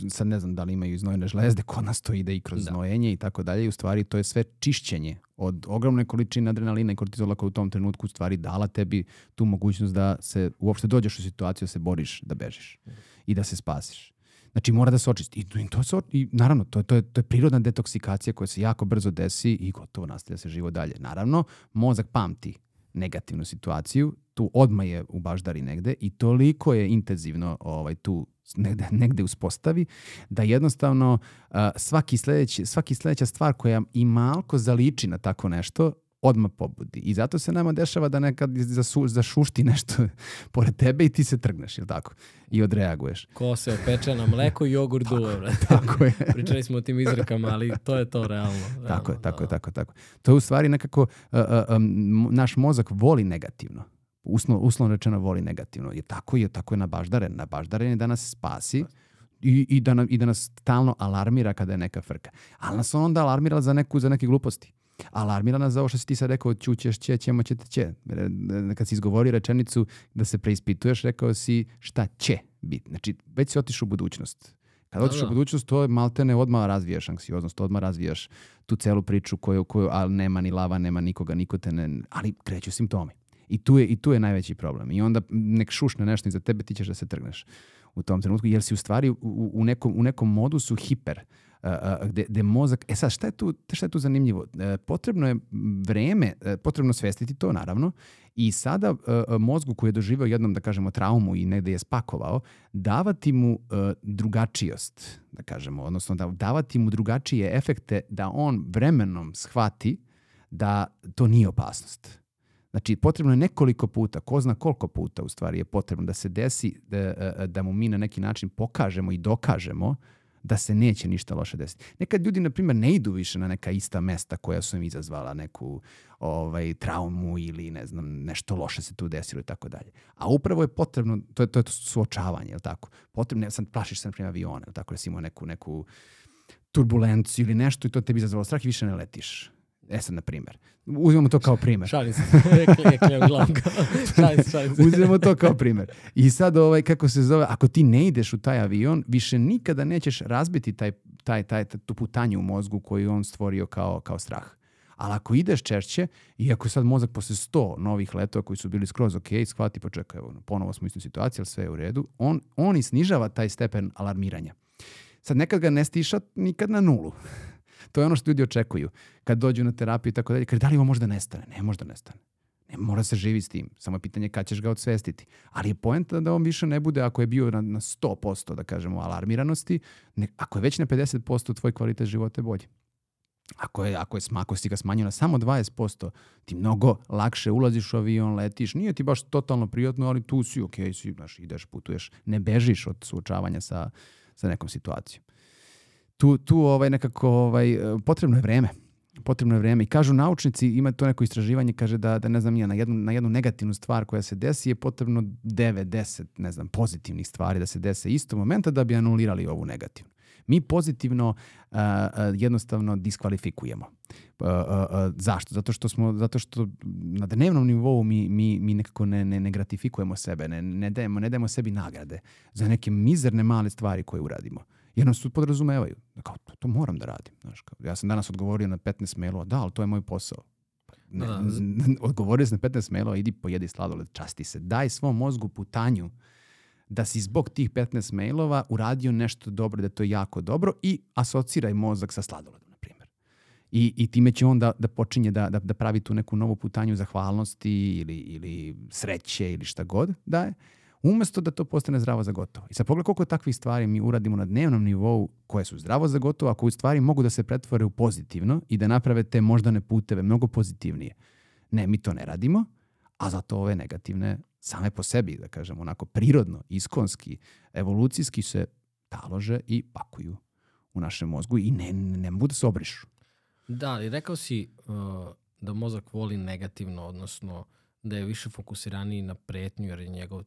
uh, sad ne znam da li imaju iznojene žlezde, kod nas to ide i kroz
Da.
znojenje i tako dalje. I u stvari to je sve čišćenje od ogromne količine adrenalina i kortizola koja u tom trenutku u stvari dala tebi tu mogućnost da se uopšte dođeš u situaciju da se boriš, da bežiš i da se spasiš. Znači mora da se očisti. I, i to se, i naravno, to, je- to, je, to je prirodna detoksikacija koja se jako brzo desi i gotovo nastavlja se živo dalje. Naravno, mozak pamti negativnu situaciju, tu odmah je u baždari negde i toliko je intenzivno ovaj, tu negde, negde uspostavi da jednostavno a, svaki, sledeći, svaki sledeća stvar koja i malko zaliči na tako nešto odmah pobudi. I zato se nama dešava da nekad zasu, zašušti nešto pored tebe i ti se trgneš, jel tako? I odreaguješ.
ko se opeče na mleko i jogurt duva, brate.
Tako je.
Pričali smo o tim izrekama, ali to je to realno.
Tako je,
realno,
tako je,
da.
tako, tako. To je u stvari nekako, uh, uh, um, naš mozak voli negativno. Usno, uslovno rečeno voli negativno. Jer tako je, tako je na baždaren. Na baždaren je da nas spasi i, i, da, nam, i da nas stalno alarmira kada je neka frka. Ali nas on onda alarmira za, neku, za neke gluposti. Alarmira nas za ovo što si ti sad rekao, čućeš, će, ćemo, ćete, će. Kad si izgovorio rečenicu da se preispituješ, rekao si šta će biti. Znači, već si otišao u budućnost. Kad
Da,
otišao u
da.
budućnost, to je maltene odmah razvijaš anksioznost, odmah razvijaš tu celu priču koju, koju ali nema ni lava, nema nikoga, niko te ne, ali kreću simptomi. I tu je, i tu je najveći problem. I onda nek šušne nešto iza tebe, ti ćeš da se trgneš u tom trenutku, jer si u stvari u, u, nekom, u nekom modusu hiper, gde, gde mozak... E sad, šta je tu, šta je tu zanimljivo? E, potrebno je vreme, e, potrebno svestiti to, naravno, i sada e, mozgu koji je doživao jednom, da kažemo, traumu i negde je spakovao, davati mu drugačijost, da kažemo, odnosno da, davati mu drugačije efekte da on vremenom shvati da to nije opasnost. Znači, potrebno je nekoliko puta, ko zna koliko puta u stvari je potrebno da se desi, da, da mu mi na neki način pokažemo i dokažemo da se neće ništa loše desiti. Nekad ljudi, na primjer, ne idu više na neka ista mesta koja su im izazvala neku ovaj, traumu ili ne znam, nešto loše se tu desilo i tako dalje. A upravo je potrebno, to je to, je to suočavanje, je tako? Potrebno je, sad plašiš se na primjer aviona, je tako? Da si imao neku, neku turbulenciju ili nešto i to tebi izazvalo strah i više ne letiš. E sad, na primjer. Uzmemo to kao primjer.
Šalim se, rekli se.
Uzmemo to kao primjer. I sad ovaj, kako se zove, ako ti ne ideš u taj avion, više nikada nećeš razbiti taj, taj, taj, tu putanju u mozgu koju je on stvorio kao, kao strah. Ali ako ideš češće, i ako je sad mozak posle 100 novih letova koji su bili skroz ok, shvati, pa čekaj, evo, ponovo smo u istoj situaciji, ali sve je u redu, on, on i snižava taj stepen alarmiranja. Sad nekad ga ne stiša nikad na nulu. To je ono što ljudi očekuju. Kad dođu na terapiju i tako dalje, kaže da li ovo možda nestane? Ne možda nestane. Ne mora se živi s tim. Samo je pitanje kad ćeš ga odsvestiti. Ali je poenta da on više ne bude, ako je bio na, na 100%, da kažemo, alarmiranosti, ne, ako je već na 50%, tvoj kvalitet života je bolji. Ako, je, ako, je, sma- ako si ga smanjio na samo 20%, ti mnogo lakše ulaziš u avion, letiš. Nije ti baš totalno prijatno, ali tu si, ok, si, znaš, ideš, putuješ, ne bežiš od suočavanja sa, sa nekom situacijom. Tu, tu ovaj nekako ovaj, e, potrebno je vreme. Potrebno je vreme. I kažu naučnici, ima to neko istraživanje, kaže da, da ne znam, ja, na jednu, na jednu negativnu stvar koja se desi je potrebno 9, 10, ne znam, pozitivnih stvari da se dese istog momenta da bi anulirali ovu negativnu. Mi pozitivno a, jednostavno diskvalifikujemo. A, a, a, zašto? Zato što smo, zato što na dnevnom nivou mi, mi, mi nekako ne, ne, ne gratifikujemo sebe, ne, ne, dajemo, ne dajemo sebi nagrade za neke mizerne male stvari koje uradimo. Jer nas tu podrazumevaju. Da Kao, to, to moram da radim. Znaš, kao, ja sam danas odgovorio na 15 mailova, da, ali to je moj posao. Ne,
Da.
odgovorio sam na 15 mailova, idi pojedi sladoled, časti se. Daj svom mozgu putanju da si zbog tih 15 mailova uradio nešto dobro, da je to jako dobro i asociraj mozak sa sladoledom, na primjer. I, I time će on da, da počinje da, da, da pravi tu neku novu putanju zahvalnosti ili, ili sreće ili šta god da je, umesto da to postane zdravo za gotovo. I sad pogledaj koliko takvih stvari mi uradimo na dnevnom nivou koje su zdravo za gotovo, a koje u stvari mogu da se pretvore u pozitivno i da naprave te moždane puteve mnogo pozitivnije. Ne, mi to ne radimo, a zato ove negativne same po sebi, da kažem, onako prirodno, iskonski, evolucijski se talože i pakuju u našem mozgu i ne, ne mogu da se obrišu.
Da, ali rekao si uh, da mozak voli negativno, odnosno da je više fokusiraniji na pretnju jer je njegov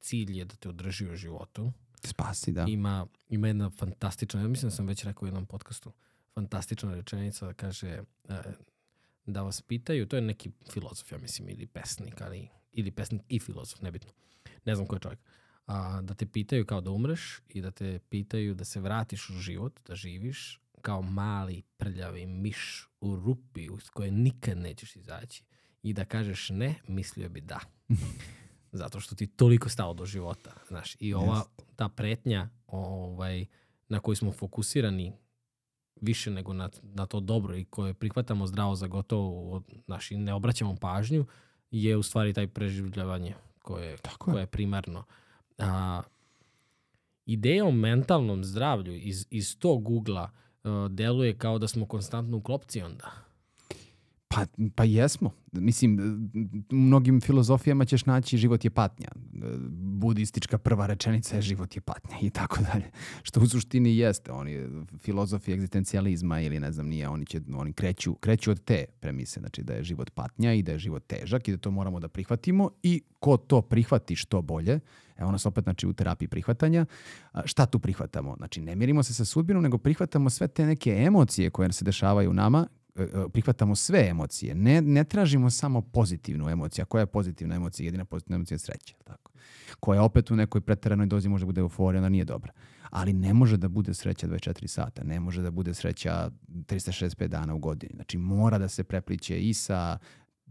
cilj je da te održi u životu.
Spasi, da.
Ima, ima jedna fantastična, ja mislim da sam već rekao u jednom podcastu, fantastična rečenica da kaže e, da vas pitaju, to je neki filozof, ja mislim, ili pesnik, ali, ili pesnik i filozof, nebitno. Ne znam ko je čovjek. A, da te pitaju kao da umreš i da te pitaju da se vratiš u život, da živiš kao mali prljavi miš u rupi uz koje nikad nećeš izaći i da kažeš ne, mislio bi da. Zato što ti toliko stalo do života. Znaš, I ova, ta pretnja ovaj, na koju smo fokusirani više nego na, na to dobro i koje prihvatamo zdravo za gotovo, znaš, i ne obraćamo pažnju, je u stvari taj preživljavanje koje,
Tako je.
koje je primarno. A, ideja o mentalnom zdravlju iz, iz tog ugla uh, deluje kao da smo konstantno u klopci onda.
Pa, pa jesmo. Mislim, u mnogim filozofijama ćeš naći život je patnja. Budistička prva rečenica je život je patnja i tako dalje. Što u suštini jeste. Oni filozofi egzistencijalizma ili ne znam nije, oni, će, oni kreću, kreću od te premise. Znači da je život patnja i da je život težak i da to moramo da prihvatimo i ko to prihvati što bolje, evo nas opet znači u terapiji prihvatanja, šta tu prihvatamo? Znači ne mirimo se sa sudbinom, nego prihvatamo sve te neke emocije koje se dešavaju u nama prihvatamo sve emocije. Ne, ne tražimo samo pozitivnu emociju. A koja je pozitivna emocija? Jedina pozitivna emocija je sreća. Tako. Koja opet u nekoj preteranoj dozi može da bude euforija, ona nije dobra. Ali ne može da bude sreća 24 sata. Ne može da bude sreća 365 dana u godini. Znači mora da se prepliće i sa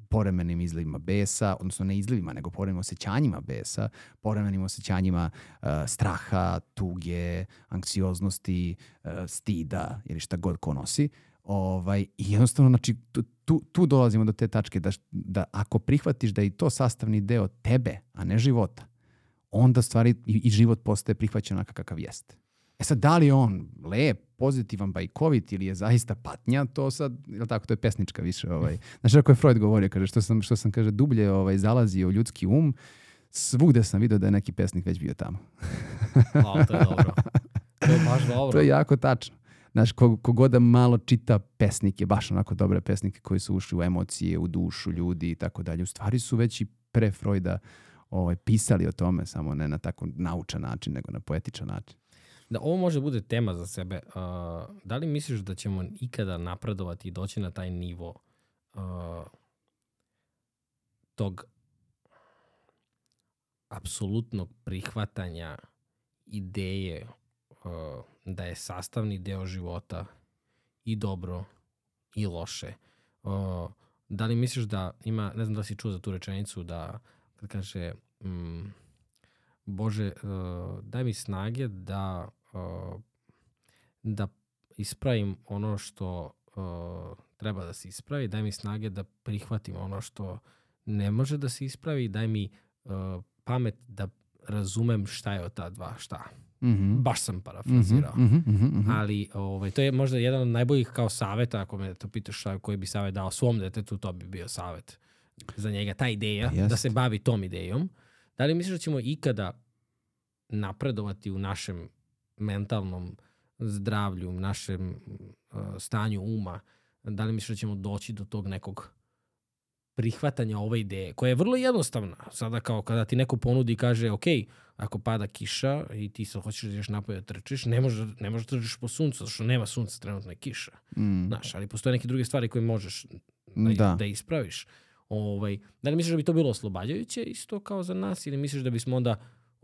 poremenim izlivima besa, odnosno ne izlivima, nego poremenim osjećanjima besa, poremenim osjećanjima uh, straha, tuge, anksioznosti, uh, stida ili šta god ko nosi. Ovaj, I jednostavno, znači, tu, tu, dolazimo do te tačke da, da ako prihvatiš da je to sastavni deo tebe, a ne života, onda stvari i, i život postaje prihvaćen onakav kakav jeste. E sad, da li je on lep, pozitivan, bajkovit ili je zaista patnja, to sad, je tako, to je pesnička više. Ovaj. Znaš kako je Freud govorio, kaže, što sam, što sam kaže, dublje ovaj, zalazio u ljudski um, svugde sam vidio da je neki pesnik već bio tamo.
Wow, to je dobro. To je baš dobro.
To je jako tačno. Znaš, ko, kogod da malo čita pesnike, baš onako dobre pesnike koji su ušli u emocije, u dušu ljudi i tako dalje, u stvari su već i pre Freuda ovaj, pisali o tome, samo ne na tako naučan način, nego na poetičan način.
Da, ovo može bude tema za sebe. Uh, da li misliš da ćemo ikada napredovati i doći na taj nivo uh, tog apsolutnog prihvatanja ideje da je sastavni deo života i dobro i loše. Uh, da li misliš da ima, ne znam da si čuo za tu rečenicu da kad kaže mm, Bože, uh, daj mi snage da uh, da ispravim ono što uh, treba da se ispravi, daj mi snage da prihvatim ono što ne može da se ispravi, daj mi uh, pamet da razumem šta je od ta dva šta.
Mhm.
Baš sam parafrazirao.
Mhm, mhm, mhm, mhm.
Ali ovaj, to je možda jedan od najboljih kao saveta, ako me to pitaš šta, koji bi savet dao svom detetu, to bi bio savet za njega. Ta ideja,
Jest.
da se bavi tom idejom. Da li misliš da ćemo ikada napredovati u našem mentalnom zdravlju, našem uh, stanju uma? Da li misliš da ćemo doći do tog nekog prihvatanja ove ideje, koja je vrlo jednostavna. Sada kao kada ti neko ponudi i kaže, ok, ako pada kiša i ti se hoćeš da ideš napolje da trčiš, ne možeš, ne možeš da trčiš po suncu, zato što nema sunca, trenutno je kiša.
Mm,
Znaš, ali postoje neke druge stvari koje možeš da,
Da.
da ispraviš. Ovaj, da li misliš da bi to bilo oslobađajuće isto kao za nas ili misliš da bismo onda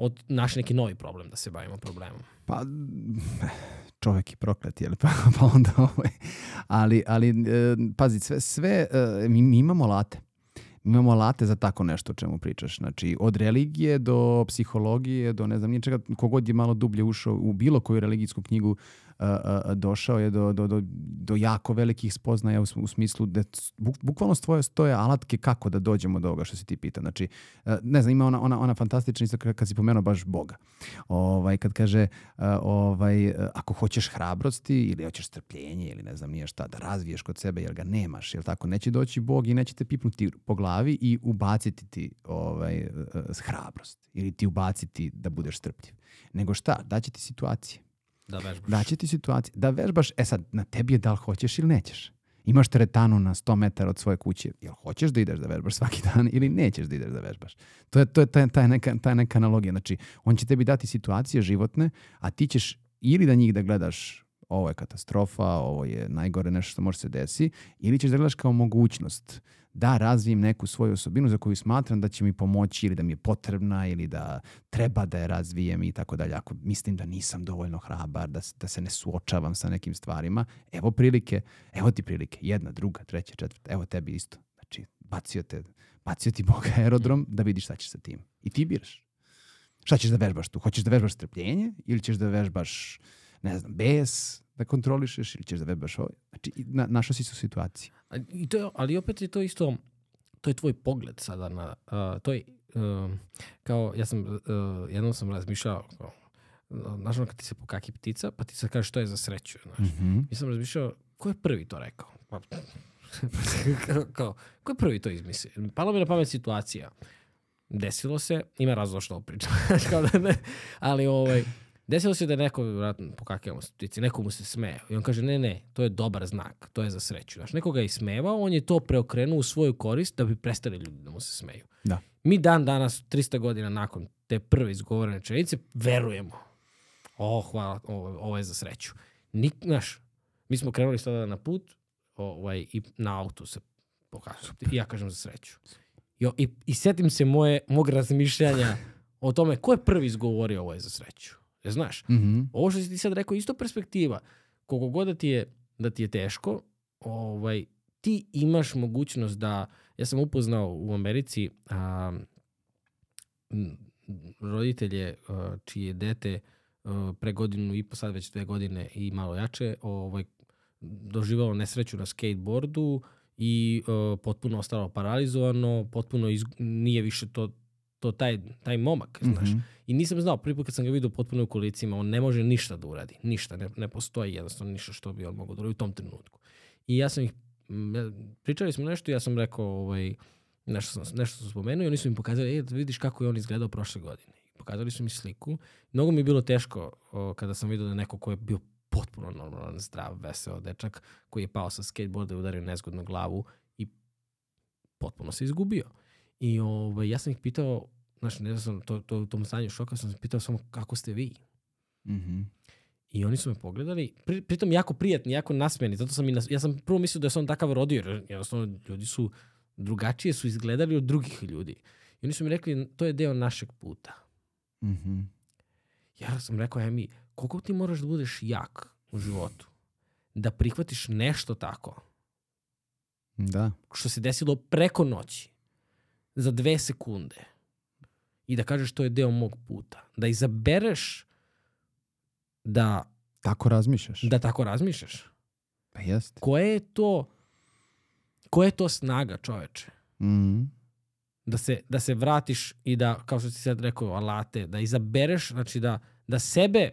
od, našli neki novi problem da se bavimo problemom?
Pa, čovek je proklet, jel? Pa, pa onda ovaj. Ali, ali e, pazi, sve, sve e, mi, mi imamo alate. Mi imamo alate za tako nešto o čemu pričaš. Znači, od religije do psihologije, do ne znam ničega, kogod je malo dublje ušao u bilo koju religijsku knjigu, došao je do, do, do, do jako velikih spoznaja u, u smislu da buk, bukvalno stoje, stoje alatke kako da dođemo do ovoga što se ti pita. Znači, ne znam, ima ona, ona, ona fantastična isto kad si pomenuo baš Boga. Ovaj, kad kaže, ovaj, ako hoćeš hrabrosti ili hoćeš strpljenje ili ne znam nije šta, da razviješ kod sebe jer ga nemaš, jel tako? Neće doći Bog i neće te pipnuti po glavi i ubaciti ti ovaj, hrabrost ili ti ubaciti da budeš strpljiv. Nego šta? Daće ti situacije.
Da vežbaš.
Daće ti situacije. Da vežbaš, e sad, na tebi je da li hoćeš ili nećeš. Imaš teretanu na 100 metara od svoje kuće. Jel hoćeš da ideš da vežbaš svaki dan ili nećeš da ideš da vežbaš? To je, to je ta, ta, neka, ta neka analogija. Znači, on će tebi dati situacije životne, a ti ćeš ili da njih da gledaš ovo je katastrofa, ovo je najgore nešto što može se desi, ili ćeš da gledaš kao mogućnost da razvijem neku svoju osobinu za koju smatram da će mi pomoći ili da mi je potrebna ili da treba da je razvijem i tako dalje. Ako mislim da nisam dovoljno hrabar, da, da se ne suočavam sa nekim stvarima, evo prilike, evo ti prilike, jedna, druga, treća, četvrta, evo tebi isto. Znači, bacio, te, bacio ti Bog aerodrom da vidiš šta ćeš sa tim. I ti biraš. Šta ćeš da vežbaš tu? Hoćeš da vežbaš strpljenje ili ćeš da vežbaš, ne znam, bes, da kontrolišeš ili ćeš da vežbaš ovo? Znači, na, našao si se u situaciji.
I to je, ali opet je to isto, to je tvoj pogled sada na, uh, to je, uh, kao, ja sam, uh, jednom sam razmišljao, kao, znaš ono kad ti se pokaki ptica, pa ti se kaže što je za sreću, znaš.
Mm -hmm.
I sam razmišljao, ko je prvi to rekao? Pa, kao, kao, ko je prvi to izmislio? Pala mi na pamet situacija. Desilo se, ima razlog što pričam, kao da ne, ali ovaj, desilo se da je neko, se ptici, neko mu se smeje. I on kaže, ne, ne, to je dobar znak, to je za sreću. Znaš, neko ga je ismevao, on je to preokrenuo u svoju korist da bi prestali ljudi da mu se smeju.
Da.
Mi dan danas, 300 godina nakon te prve izgovorene rečenice, verujemo. O, hvala, ovo, ovo je za sreću. Nik, znaš, mi smo krenuli sada na put ovaj, i na auto se pokazuje. I ja kažem za sreću. I, i, i setim se moje, mog razmišljanja o tome ko je prvi izgovorio ovo je za sreću. Je, znaš,
Mm -hmm.
ovo što si ti sad rekao, isto perspektiva. Koliko god da ti je, da ti je teško, ovaj, ti imaš mogućnost da, ja sam upoznao u Americi a, roditelje a, čije dete a, pre godinu i po, sad već dve godine i malo jače, ovaj, doživalo nesreću na skateboardu i a, potpuno ostalo paralizovano, potpuno iz, nije više to, to taj, taj momak, znaš.
Mhm.
I nisam znao, prvi put kad sam ga vidio potpuno u kolicima, on ne može ništa da uradi. Ništa, ne, ne postoji jednostavno ništa što bi on mogao da uradi u tom trenutku. I ja sam ih, pričali smo nešto i ja sam rekao, ovaj, nešto sam, nešto sam spomenuo i oni su mi pokazali, e, da vidiš kako je on izgledao prošle godine. Pokazali su mi sliku. Mnogo mi je bilo teško o, kada sam vidio da neko ko je bio potpuno normalan, zdrav, veseo dečak, koji je pao sa skateboarda i udario nezgodno glavu i potpuno se izgubio. I ovaj, ja sam ih pitao, znaš, ne znam, to, to, u tom stanju šoka sam pitao samo kako ste vi?
Mhm.
I oni su me pogledali, pri, pritom jako prijatni, jako nasmeni, zato sam i nas, ja sam prvo mislio da se on takav rodio, jer jednostavno ljudi su drugačije su izgledali od drugih ljudi. I oni su mi rekli, to je deo našeg puta.
Mhm.
Ja sam rekao, Emi, koliko ti moraš da budeš jak u životu? Da prihvatiš nešto tako,
Da.
što se desilo preko noći, za dve sekunde, i da kažeš to je deo mog puta. Da izabereš da,
Tako razmišljaš.
da tako razmišljaš.
Pa jeste.
Koja je to, koja je to snaga čoveče?
Mhm.
Da se, da se vratiš i da, kao što si sad rekao, alate, da izabereš, znači da, da sebe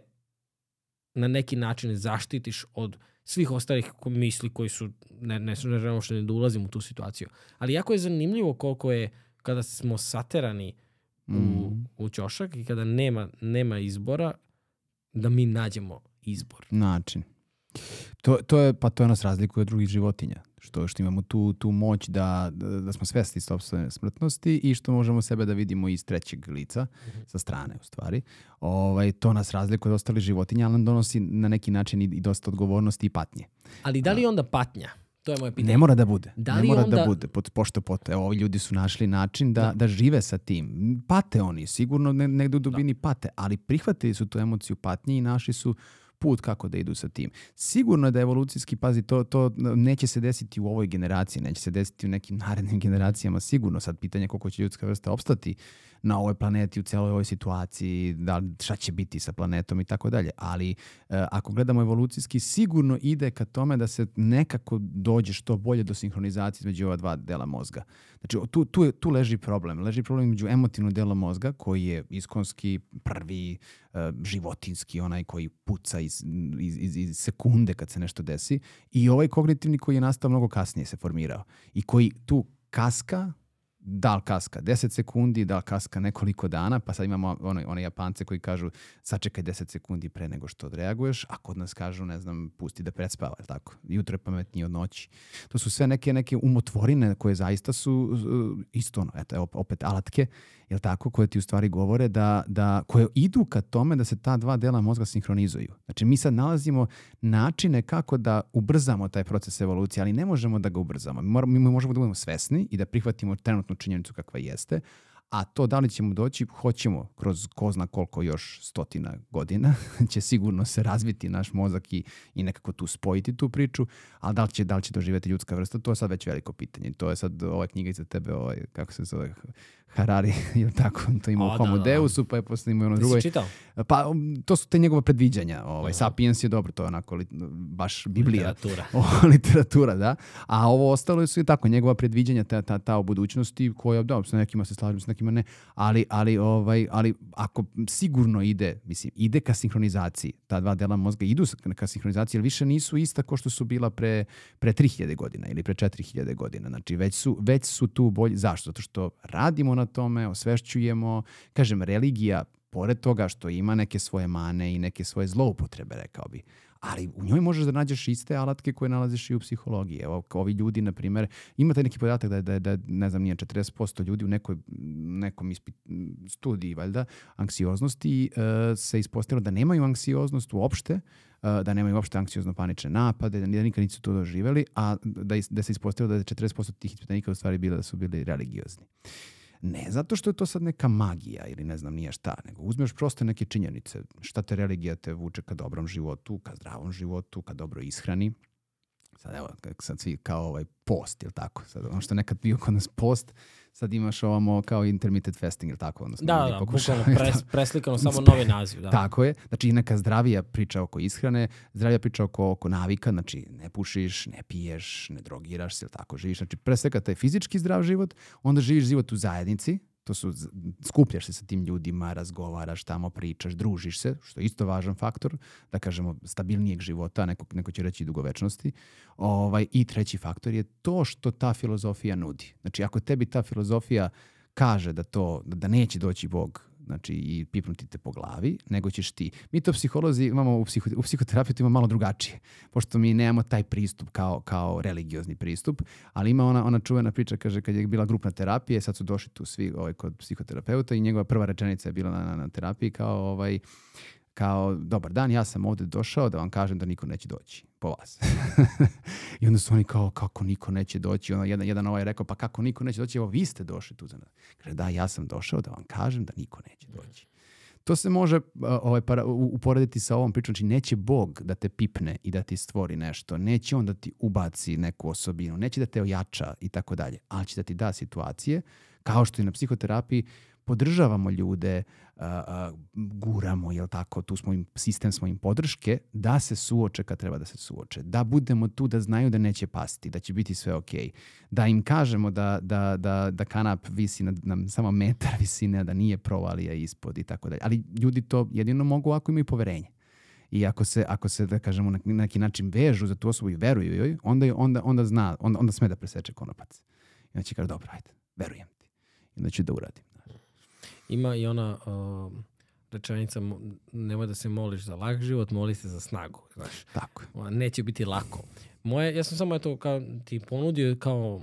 na neki način zaštitiš od svih ostalih ko- misli koji su, ne, ne, ne želim uopšte ni da ulazim u tu situaciju. Ali jako je zanimljivo koliko je, kada smo saterani u,
Mhm.
u ćošak i kada nema, nema izbora, da mi nađemo izbor.
način. To, to je, pa to nas razlikuje od drugih životinja. Što, što imamo tu, tu moć da, da, da smo svesni sopstvene smrtnosti i što možemo sebe da vidimo iz trećeg lica, sa strane u stvari. Ovaj, to nas razlikuje od ostalih životinja, ali nam donosi na neki način i, i dosta odgovornosti i patnje.
Ali da li je onda patnja? To je moje pitanje.
Ne mora da bude.
Da
ne mora
onda-
da bude. Pod, pošto pot, evo, ovi ljudi su našli način da,
Da.
da. žive sa tim. Pate oni, sigurno ne, negde u dubini pate, ali prihvatili su tu emociju patnje i našli su put kako da idu sa tim. Sigurno je da evolucijski, pazi, to, to neće se desiti u ovoj generaciji, neće se desiti u nekim narednim generacijama, sigurno. Sad pitanje koliko će ljudska vrsta opstati na ovoj planeti, u celoj ovoj situaciji, da, šta će biti sa planetom i tako dalje. Ali e, ako gledamo evolucijski, sigurno ide ka tome da se nekako dođe što bolje do sinhronizacije između ova dva dela mozga. Znači, tu, tu, je- tu leži problem. Leži problem među emotivnog dela mozga, koji je iskonski prvi, e, životinski, onaj koji puca iz, iz, iz, iz sekunde kad se nešto desi, i ovaj kognitivni koji je nastao mnogo kasnije se formirao. I koji tu kaska da li kaska 10 sekundi, da li kaska nekoliko dana, pa sad imamo one, one Japance koji kažu sačekaj 10 sekundi pre nego što odreaguješ, a kod nas kažu, ne znam, pusti da predspava, je tako? Jutro je pametnije od noći. To su sve neke, neke umotvorine koje zaista su uh, isto, ono, eto, opet alatke, je tako, koje ti u stvari govore da, da, koje idu ka tome da se ta dva dela mozga sinhronizuju. Znači, mi sad nalazimo načine kako da ubrzamo taj proces evolucije, ali ne možemo da ga ubrzamo. Mi, moramo, mi možemo da budemo svesni i da prihvatimo trenutnu činjenicu kakva jeste, a to da li ćemo doći, hoćemo kroz ko zna koliko još stotina godina, će sigurno se razviti naš mozak i, i nekako tu spojiti tu priču, ali da li će, da li će doživjeti ljudska vrsta, to je sad već veliko pitanje. To je sad ova knjiga iza tebe, ovaj, kako se zove, Harari, ili tako, to ima u Homo da, da. Deusu, pa je posle ima ono drugo.
Ti si čitao?
Pa um, to su te njegove predviđanja. Ovaj, Sapiens je dobro, to je onako li, baš Biblija.
Literatura.
O, literatura, da. A ovo ostalo su i tako, njegova predviđanja, ta, ta, ta o budućnosti, koja, da, sa nekima se slažem, sa nekima ne, ali, ali, ovaj, ali ako sigurno ide, mislim, ide ka sinhronizaciji, ta dva dela mozga idu ka sinhronizaciji, jer više nisu ista ko što su bila pre, pre 3000 godina ili pre 4000 godina. Znači, već su, već su tu bolji. Zašto? Zato što radimo na tome, osvešćujemo. Kažem, religija, pored toga što ima neke svoje mane i neke svoje zloupotrebe, rekao bi, ali u njoj možeš da nađeš iste alatke koje nalaziš i u psihologiji. Evo, ovi ljudi, na primjer, imate neki podatak da je, da, da, ne znam, nije 40% ljudi u nekoj, nekom ispit, studiji, valjda, anksioznosti uh, se ispostavilo da nemaju anksioznost uopšte, uh, da nemaju uopšte anksiozno-panične napade, da, da nikad nisu to doživjeli, a da, da se ispostavilo da je 40% tih ispitanika u stvari bilo da su bili religiozni. Ne zato što je to sad neka magija ili ne znam nije šta, nego uzmeš prosto neke činjenice. Šta te religija te vuče ka dobrom životu, ka zdravom životu, ka dobroj ishrani. Sad evo, sad svi kao ovaj post, ili tako? Sad ono što nekad bio kod nas post, sad imaš ovamo kao intermittent fasting, ili tako? Odnosno,
da, da, bukvalno pres, preslikano samo novi naziv. Da.
Tako je. Znači neka zdravija priča oko ishrane, zdravija priča oko, oko navika, znači ne pušiš, ne piješ, ne drogiraš se, ili tako živiš. Znači pre svega taj fizički zdrav život, onda živiš život u zajednici, to su, skupljaš se sa tim ljudima, razgovaraš tamo, pričaš, družiš se, što je isto važan faktor, da kažemo, stabilnijeg života, neko, neko će reći dugovečnosti. Ovaj, I treći faktor je to što ta filozofija nudi. Znači, ako tebi ta filozofija kaže da to da neće doći Bog znači i pipnuti te po glavi, nego ćeš ti. Mi to psiholozi imamo u, psiho, u psihoterapiji to ima malo drugačije, pošto mi nemamo taj pristup kao, kao religiozni pristup, ali ima ona, ona čuvena priča, kaže, kad je bila grupna terapija, sad su došli tu svi ovaj, kod psihoterapeuta i njegova prva rečenica je bila na, na, na terapiji kao ovaj, kao, dobar dan, ja sam ovde došao da vam kažem da niko neće doći po vas. I onda su oni kao, kako niko neće doći? Onda jedan, jedan ovaj je rekao, pa kako niko neće doći? Evo, vi ste došli tu za nas. Kaže, da, ja sam došao da vam kažem da niko neće doći. To se može ovaj, para, uporediti sa ovom pričom. Znači, neće Bog da te pipne i da ti stvori nešto. Neće on da ti ubaci neku osobinu. Neće da te ojača i tako dalje. Ali će da ti da situacije, kao što i na psihoterapiji, podržavamo ljude, guramo, jel tako, tu smo im, sistem smo im podrške, da se suoče kad treba da se suoče. Da budemo tu da znaju da neće pasti, da će biti sve ok. Da im kažemo da, da, da, da kanap visi na, na samo metar visine, da nije provalija ispod i tako dalje. Ali ljudi to jedino mogu ako imaju poverenje. I ako se, ako se da kažemo, na neki način vežu za tu osobu i veruju joj, onda, onda, onda zna, onda, onda sme da preseče konopac. I onda će kaže, dobro, ajde, verujem ti. I onda ću da uradim.
Ima i ona uh, rečenica nemoj da se moliš za lak život, moli se za snagu. Znaš.
Tako.
Neće biti lako. Moje, ja sam samo eto kao ti ponudio kao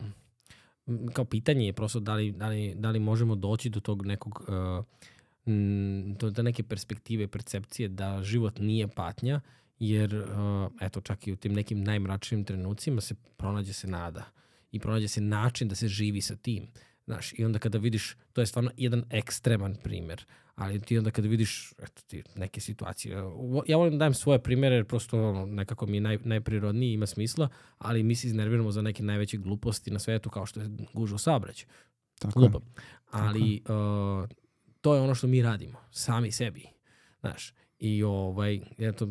kao pitanje je prosto da li, da li, da li možemo doći do tog nekog uh, do, do neke perspektive, percepcije da život nije patnja, jer uh, eto čak i u tim nekim najmračnim trenucima se pronađe se nada i pronađe se način da se živi sa tim. Znaš, i onda kada vidiš, to je stvarno jedan ekstreman primer, ali ti onda kada vidiš eto, ti, neke situacije, ja volim da dajem svoje primere jer prosto ono, nekako mi je naj, najprirodniji, ima smisla, ali mi se iznerviramo za neke najveće gluposti na svetu kao što je gužo sabrać.
Tako Glupo.
Ali Tako. Uh, to je ono što mi radimo, sami sebi. Znaš, I ovaj, eto,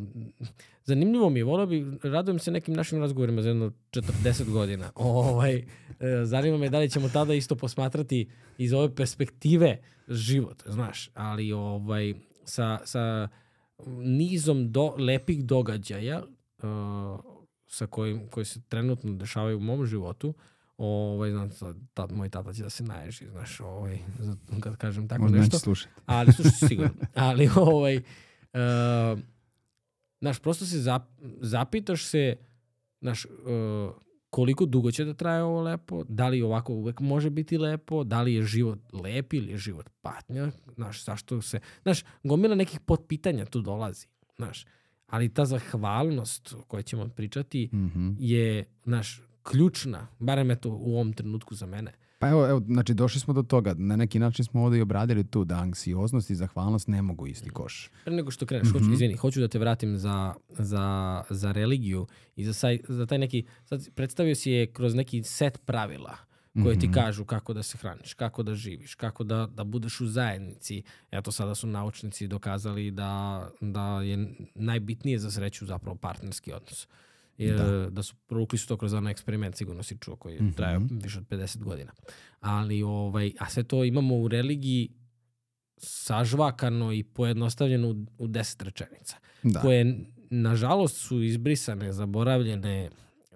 zanimljivo mi je, volio bi, radujem se nekim našim razgovorima za jedno 40 godina. Ovaj, e, zanima me da li ćemo tada isto posmatrati iz ove perspektive život, znaš, ali ovaj, sa, sa nizom do, lepih događaja uh, sa kojim, koji se trenutno dešavaju u mom životu, Ovaj, znam, tad, moj tata će da se naježi, znaš, ovaj, kad kažem tako
Možda
nešto.
neće slušati.
Ali slušaj sigurno. Ali ovaj uh, znaš, prosto se zap, zapitaš se znaš, uh, koliko dugo će da traje ovo lepo, da li ovako uvek može biti lepo, da li je život lep ili je život patnja, znaš, zašto se, znaš, gomila nekih potpitanja tu dolazi, znaš, ali ta zahvalnost o kojoj ćemo pričati
Mhm.
je, znaš, ključna, barem eto u ovom trenutku za mene.
Pa evo, evo, znači došli smo do toga. Na neki način smo ovdje i obradili tu da anksioznost i zahvalnost ne mogu isti koš.
Pre nego što kreneš, hoću, izvini, hoću da te vratim za, za, za religiju i za, saj, za taj neki, sad predstavio si je kroz neki set pravila koje ti kažu kako da se hraniš, kako da živiš, kako da, da budeš u zajednici. Eto, sada su naučnici dokazali da, da je najbitnije za sreću zapravo partnerski odnos. Jer, da. su provukli su to kroz onaj eksperiment, sigurno si čuo, koji je trajao više od 50 godina. Ali, ovaj, a sve to imamo u religiji sažvakano i pojednostavljeno u, u deset rečenica.
Da.
Koje, nažalost, su izbrisane, zaboravljene,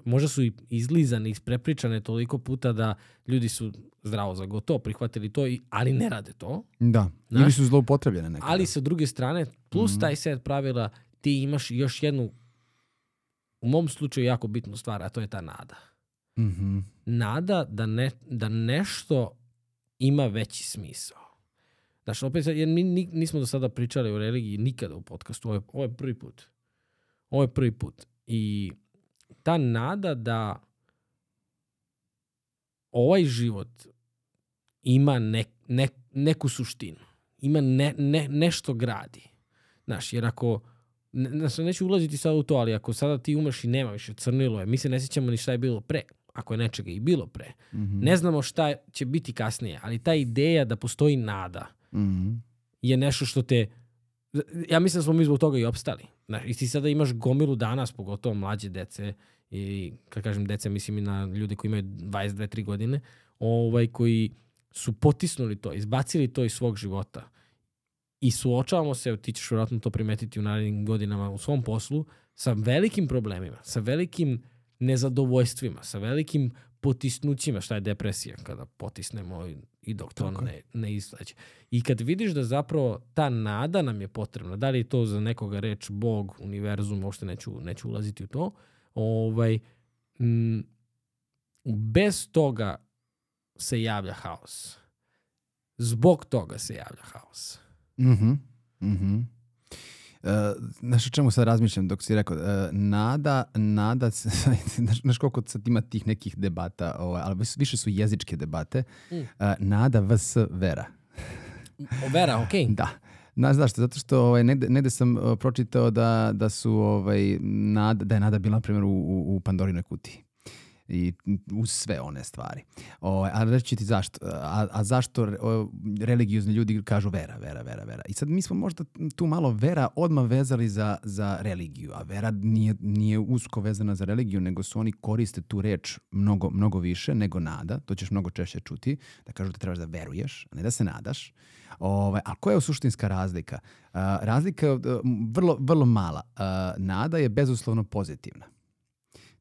možda su i izlizane, isprepričane toliko puta da ljudi su zdravo za gotovo prihvatili to, i, ali ne rade to.
Da.
Znaš?
Ili su zloupotrebljene nekada.
Ali sa druge strane, plus taj set pravila, ti imaš još jednu, u mom slučaju, jako bitnu stvar, a to je ta nada.
Mhm.
Nada da, ne, da nešto ima veći smisao. Znaš, opet, jer mi ni- nismo do sada pričali o religiji nikada u podcastu. Ovo je, ovo je prvi put. Ovo je prvi put. I ta nada da ovaj život ima ne, ne, neku suštinu. Ima ne, ne, nešto gradi. Znaš, jer ako, znaš, neću ulaziti sad u to, ali ako sada ti umreš i nema više crnilo je, mi se ne sjećamo ni šta je bilo pre, ako je nečega i bilo pre.
Mhm.
Ne znamo šta će biti kasnije, ali ta ideja da postoji nada
Mhm.
je nešto što te... Ja mislim da smo mi zbog toga i opstali. Znaš, I ti sada imaš gomilu danas, pogotovo mlađe dece, i kad kažem dece, mislim i na ljude koji imaju 22-3 godine, ovaj, koji su potisnuli to, izbacili to iz svog života. I suočavamo se, ti ćeš vjerojatno to primetiti u narednim godinama u svom poslu, sa velikim problemima, sa velikim nezadovoljstvima, sa velikim potisnućima, šta je depresija kada potisnemo i- dok to
Tako
ne, ne izađe. I kad vidiš da zapravo ta nada nam je potrebna, da li je to za nekoga reč Bog, univerzum, uopšte neću, neću ulaziti u to, ovaj, m, bez toga se javlja haos. Zbog toga se javlja haos.
Mhm. Mhm. Uh, znaš o čemu sad razmišljam dok si rekao, e, nada, nada, znaš, znaš koliko sad ima tih nekih debata, ovaj, ali više su jezičke debate,
Mm.
E, nada vs vera.
O, Vera, okej.
Da. Znaš zašto? Zato što ovaj, negde, negde sam uh, pročitao da, da su ovaj, nada, da je nada bila na primjer u, u, u Pandorinoj kutiji i uz sve one stvari. O, a reći ti zašto. A, a zašto religiozni ljudi kažu vera, vera, vera, vera. I sad mi smo možda tu malo vera odmah vezali za, za religiju, a vera nije, nije usko vezana za religiju, nego su oni koriste tu reč mnogo, mnogo više nego nada. To ćeš mnogo češće čuti, da kažu da trebaš da veruješ, a ne da se nadaš. Ovaj, a koja je suštinska razlika? A, razlika je vrlo, vrlo mala. A, nada je bezuslovno pozitivna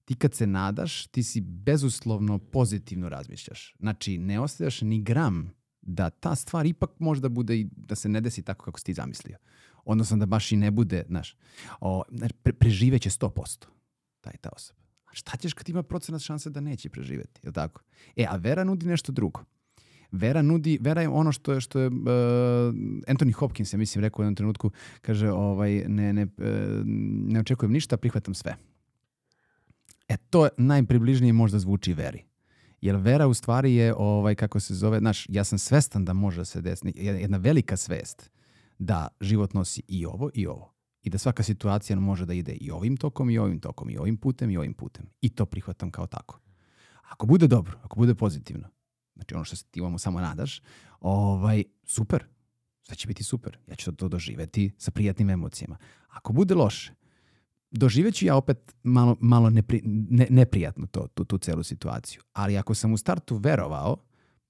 ti kad se nadaš, ti si bezuslovno pozitivno razmišljaš. Znači, ne ostajaš ni gram da ta stvar ipak možda bude i da se ne desi tako kako si ti zamislio. Odnosno da baš i ne bude, znaš, o, pre, preživeće 100% taj ta osoba. A šta ćeš kad ima procenat šanse da neće preživjeti, je tako? E, a vera nudi nešto drugo. Vera nudi, vera je ono što je, što je uh, Anthony Hopkins, ja mislim, rekao u jednom trenutku, kaže, ovaj, ne, ne, e, ne očekujem ništa, prihvatam sve. E to je najpribližnije možda zvuči veri. Jer vera u stvari je, ovaj, kako se zove, znaš, ja sam svestan da može se desiti, jedna velika svest da život nosi i ovo i ovo. I da svaka situacija može da ide i ovim tokom i ovim tokom i ovim putem i ovim putem. I to prihvatam kao tako. Ako bude dobro, ako bude pozitivno, znači ono što se ti imamo samo nadaš, ovaj, super, sve će biti super. Ja ću to doživeti sa prijatnim emocijama. Ako bude loše, doživjet ću ja opet malo, malo nepri, ne, neprijatno to, tu, tu celu situaciju. Ali ako sam u startu verovao,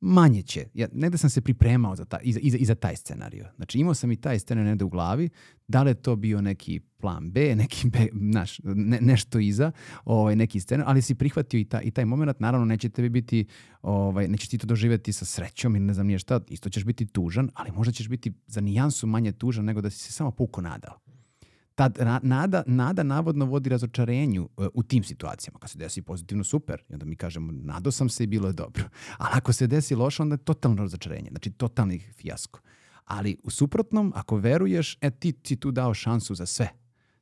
manje će. Ja, negde sam se pripremao za, ta, i, za, i za taj scenario. Znači imao sam i taj scenario negde u glavi, da li je to bio neki plan B, neki B, naš, ne, nešto iza, ovaj, neki scenario, ali si prihvatio i, ta, i taj moment, naravno neće tebi biti, ovaj, nećeš ti to doživjeti sa srećom ili ne znam nije šta, isto ćeš biti tužan, ali možda ćeš biti za nijansu manje tužan nego da si se samo puko nadao ta nada, nada navodno vodi razočarenju e, u tim situacijama. Kad se desi pozitivno, super. I onda mi kažemo, nadao sam se i bilo je dobro. Ali ako se desi loše, onda je totalno razočarenje. Znači, totalni fijasko. Ali u suprotnom, ako veruješ, e, ti si tu dao šansu za sve.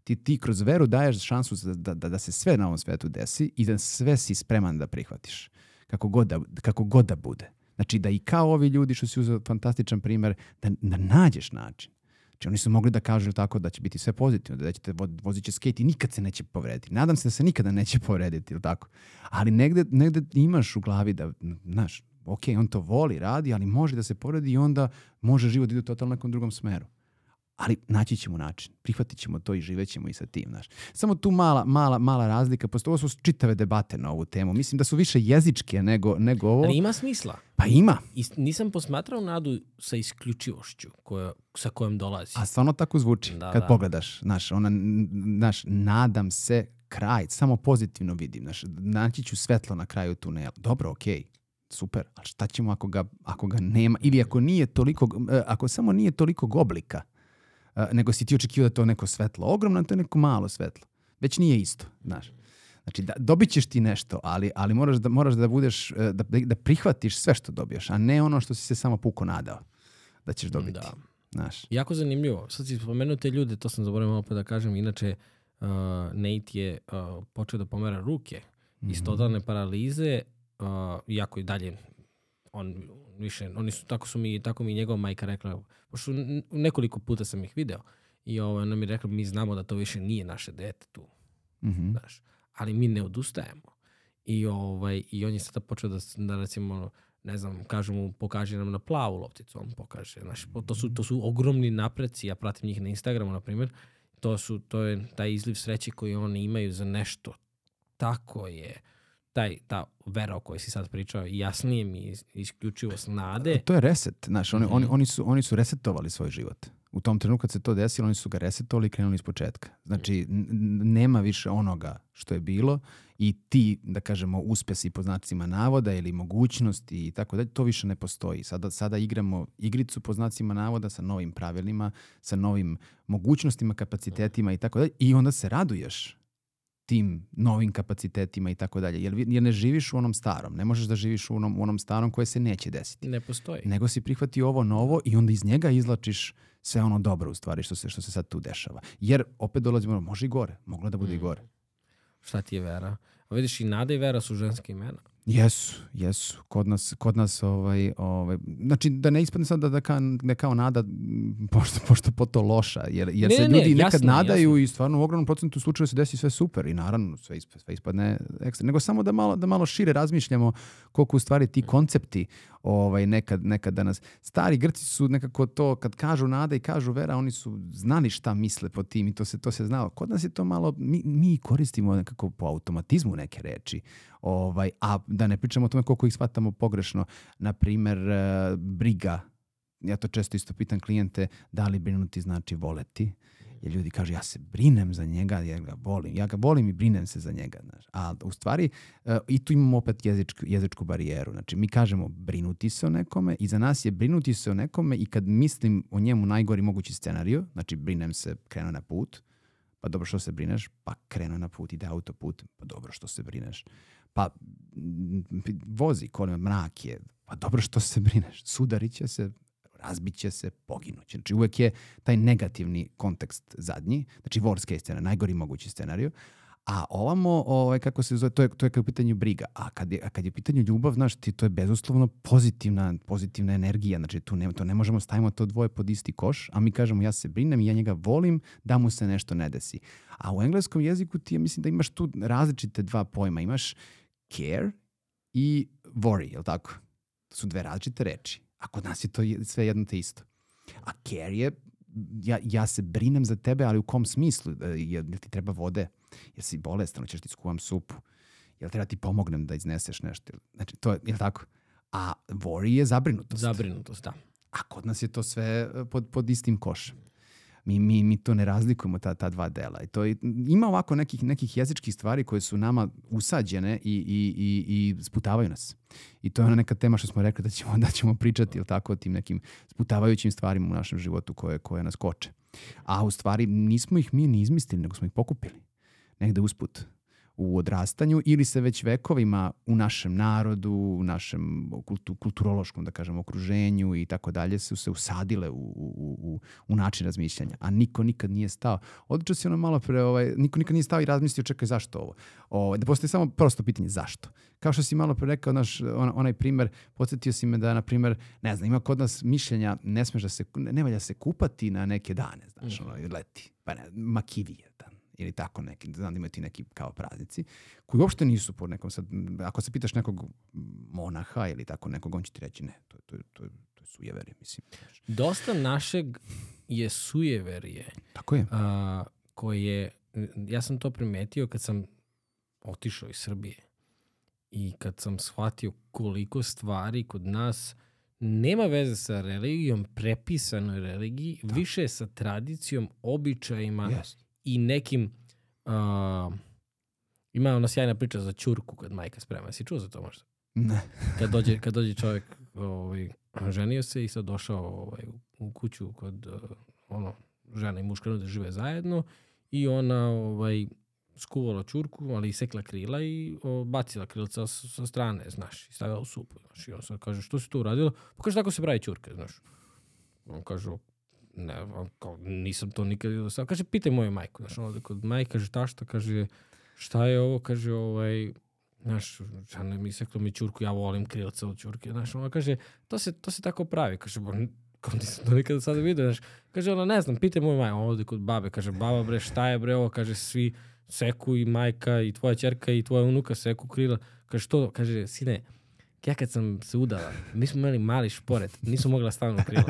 Ti, ti kroz veru daješ šansu da, da, da se sve na ovom svetu desi i da sve si spreman da prihvatiš. Kako god da, kako god da bude. Znači da i kao ovi ljudi što si uzeo fantastičan primer, da, da nađeš način. Znači oni su mogli da kažu tako da će biti sve pozitivno, da ćete vo- vozit će skate i nikad se neće povrediti. Nadam se da se nikada neće povrediti, ili tako? Ali negde, negde imaš u glavi da, znaš, ok, on to voli, radi, ali može da se povredi i onda može život da ide u totalno nekom drugom smeru. Ali naći ćemo način, prihvatit ćemo to i živećemo i sa tim, znaš. Samo tu mala, mala, mala razlika, posto ovo su čitave debate na ovu temu. Mislim da su više jezičke nego, nego ovo.
Ali ima smisla.
Pa ima,
I nisam posmatrao nadu sa isključivošću koja, sa kojom dolazi.
A stvarno tako zvuči
Da,
kad
da.
pogledaš. Znaš, ona, znaš, nadam se kraj, samo pozitivno vidim. Znaš, naći ću svetlo na kraju tunela. Dobro, okej, super, ali šta ćemo ako ga, ako ga nema? Ili ako nije toliko, e, ako samo nije tolikog oblika, nego si ti očekivao da to neko svetlo. Ogromno, to je neko malo svetlo. Već nije isto, znaš. Znači, da, dobit ćeš ti nešto, ali, ali moraš, da, moraš da budeš, e, da, da prihvatiš sve što dobiješ, a ne ono što si se samo puko nadao da ćeš dobiti.
Da.
Znaš.
Jako zanimljivo. Sad si spomenuo te ljude, to sam zaboravio malo pa da kažem. Inače, uh, Nate je uh, počeo da pomera ruke iz totalne paralize, uh, iako i dalje on više, oni su, tako su mi, tako mi njegova majka rekla, pošto nekoliko puta sam ih video i ovaj, ona mi rekla, mi znamo da to više nije naše dete tu,
Mhm.
znaš, ali mi ne odustajemo. I, ovaj, i on je sada počeo da, da recimo, ne znam, kažu mu, pokaže nam na plavu lopticu, on pokaže. Znaš, to, su, to su ogromni napreci, ja pratim njih na Instagramu, na primjer, to, su, to je taj izliv sreće koji oni imaju za nešto. Tako je taj, ta vera o kojoj si sad pričao, jasnije mi je is- isključivost nade.
To je reset, znaš, oni, oni,
Mhm.
oni, su, oni su resetovali svoj život. U tom trenutku kad se to desilo, oni su ga resetovali i krenuli iz početka. Znači, nema više onoga što je bilo i ti, da kažemo, uspesi po znacima navoda ili mogućnosti i tako dalje, to više ne postoji. Sada, sada igramo igricu po znacima navoda sa novim pravilima, sa novim mogućnostima, kapacitetima i tako dalje i onda se raduješ tim novim kapacitetima i tako dalje. Jer, jer ne živiš u onom starom. Ne možeš da živiš u onom, u onom starom koje se neće desiti
Ne postoji.
nego si prihvatio ovo novo i onda iz njega izlačiš sve ono dobro u stvari što se, što se sad tu dešava. Jer opet dolazimo, može i gore, moglo da bude i gore.
Šta ti je vera? A vidiš, i nada i vera su ženske imena.
Jesu, jesu. Kod nas, kod nas ovaj, ovaj, znači da ne ispadne sad da, da, kao, da je kao nada, pošto, pošto po to loša, jer, jer
Ne,
se
ne, ne,
ljudi nekad
jasno
nadaju i stvarno u ogromnom procentu slučajeva se desi sve super i naravno sve, isp- sve ispadne ekstra. Nego samo da malo, da malo šire razmišljamo koliko u stvari ti koncepti ovaj, nekad, nekad danas. Stari Grci su nekako to, kad kažu nada i kažu vera, oni su znali šta misle po tim i to se, to se znalo. Kod nas je to malo, mi, mi koristimo nekako po automatizmu neke reči. Ovaj, a da ne pričamo o tome koliko ih shvatamo pogrešno. Na primer, e, briga. Ja to često isto pitam klijente, da li brinuti znači voleti? Jer ljudi kažu, ja se brinem za njega, ja ga volim. Ja ga volim i brinem se za njega. Znaš. A u stvari, e, i tu imamo opet jezičku, jezičku barijeru. Znači, mi kažemo brinuti se o nekome i za nas je brinuti se o nekome i kad mislim o njemu najgori mogući scenario, znači brinem se, krenuo na put, pa dobro što se brineš, pa krenuo na put, ide autoput, pa dobro što se brineš. Pa mm, vozi kolima, mrak je, pa dobro što se brineš, sudarit će se, razbit će se, poginuće. Znači uvek je taj negativni kontekst zadnji, znači worst case najgori mogući scenario, a ovamo, ovaj, kako se zove, to je, to je kao u pitanju briga. A kad je, a kad je u pitanju ljubav, znaš, ti, to je bezuslovno pozitivna, pozitivna energija. Znači, tu ne, to ne možemo stavimo to dvoje pod isti koš, a mi kažemo ja se brinem i ja njega volim da mu se nešto ne desi. A u engleskom jeziku ti ja mislim da imaš tu različite dva pojma. Imaš care i worry, je li tako? To su dve različite reči. A kod nas je to je- sve jedno te isto. A care je, ja, ja se brinem za tebe, ali u kom smislu? E, Jel ti treba vode? Jel si bolestan, hoćeš ti skuvam supu? Jel treba ti pomognem da izneseš nešto? Znači, to je, jel tako? A worry je zabrinutost.
Zabrinutost, da.
A kod nas je to sve e, pod, pod istim košem. Mi, mi, mi to ne razlikujemo, ta, ta dva dela. I to je, ima ovako nekih, nekih jezičkih stvari koje su nama usađene i, i, i, i sputavaju nas. I to je ona neka tema što smo rekli da ćemo, da ćemo pričati jel tako, o tim nekim sputavajućim stvarima u našem životu koje, koje nas koče. A u stvari nismo ih mi ni izmislili, nego smo ih pokupili. Negde usput u odrastanju ili se već vekovima u našem narodu, u našem kultu, kulturološkom, da kažem, okruženju i tako dalje su se usadile u, u, u, u način razmišljanja. A niko nikad nije stao. Odlično si ono malo pre, ovaj, niko nikad nije stao i razmislio, čekaj, zašto ovo? Ovaj, da postoji samo prosto pitanje, zašto? Kao što si malo pre rekao, naš, on, onaj primer, podsjetio si me da, na primer, ne znam, ima kod nas mišljenja, ne smeš da se, ne, ne valja se kupati na neke dane, znaš, mm. ono, leti, pa ne, makivije ili tako neki, znam da imaju ti neki kao praznici, koji uopšte nisu po nekom sad, ako se pitaš nekog monaha ili tako nekog, on će ti reći ne, to, to, to, to je sujeverje, mislim.
Dosta našeg je sujeverje.
Tako je.
A, koje, ja sam to primetio kad sam otišao iz Srbije i kad sam shvatio koliko stvari kod nas nema veze sa religijom, prepisanoj religiji, da. više sa tradicijom, običajima
Jest
i nekim... Uh, ima ona sjajna priča za čurku kad majka sprema. Si čuo za to možda?
Ne.
kad, dođe, kad dođe čovjek, ovaj, ženio se i sad došao ovaj, u kuću kod uh, ono, žena i muška da žive zajedno i ona ovaj, skuvala čurku, ali isekla krila i o, bacila krilca sa, sa strane, znaš, i stavila u supu. Znaš, I on sad kaže, što si to uradila? Pa kaže, tako se pravi čurke, znaš. On kaže, ne, kao, nisam to nikad vidio sam. Kaže, pitaj moju majku. Znaš, ovde kod majke, kaže, tašta, kaže, šta je ovo, kaže, ovaj, znaš, žena mi seklo mi čurku, ja volim krilca od čurke, znaš, ona kaže, to se, to se tako pravi, kaže, bo, kao nisam to nikada sada vidio, znaš, kaže, ona, ne znam, pitaj moju majku, ovde kod babe, kaže, baba, bre, šta je, bre, ovo, kaže, svi seku i majka i tvoja čerka i tvoja unuka seku krila, kaže, što, kaže, sine, ja kad sam se udala, mi smo imali mali šporet, nisu mogla staviti krilo.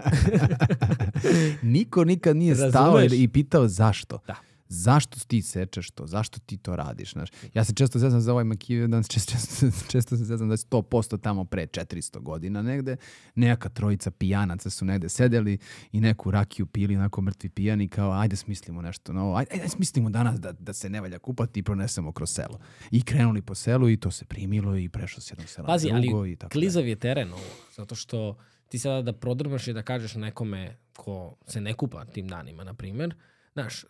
Niko nikad nije Razumeš? stao i pitao zašto.
Da
zašto ti sečeš to, zašto ti to radiš, znaš. Ja se često zezam za ovaj Makijevan, često, često, često se zezam da je 100% tamo pre 400 godina negde, neka trojica pijanaca su negde sedeli i neku rakiju pili, onako mrtvi pijani, kao ajde smislimo nešto novo, ajde, ajde smislimo danas da, da se ne valja kupati i pronesemo kroz selo. I krenuli po selu i to se primilo i prešlo se jednom sela
Pazi,
drugo.
ali
i tako
klizav je teren ovo, zato što ti sada da prodrmaš i da kažeš nekome ko se ne kupa tim danima, na primjer, Znaš, uh,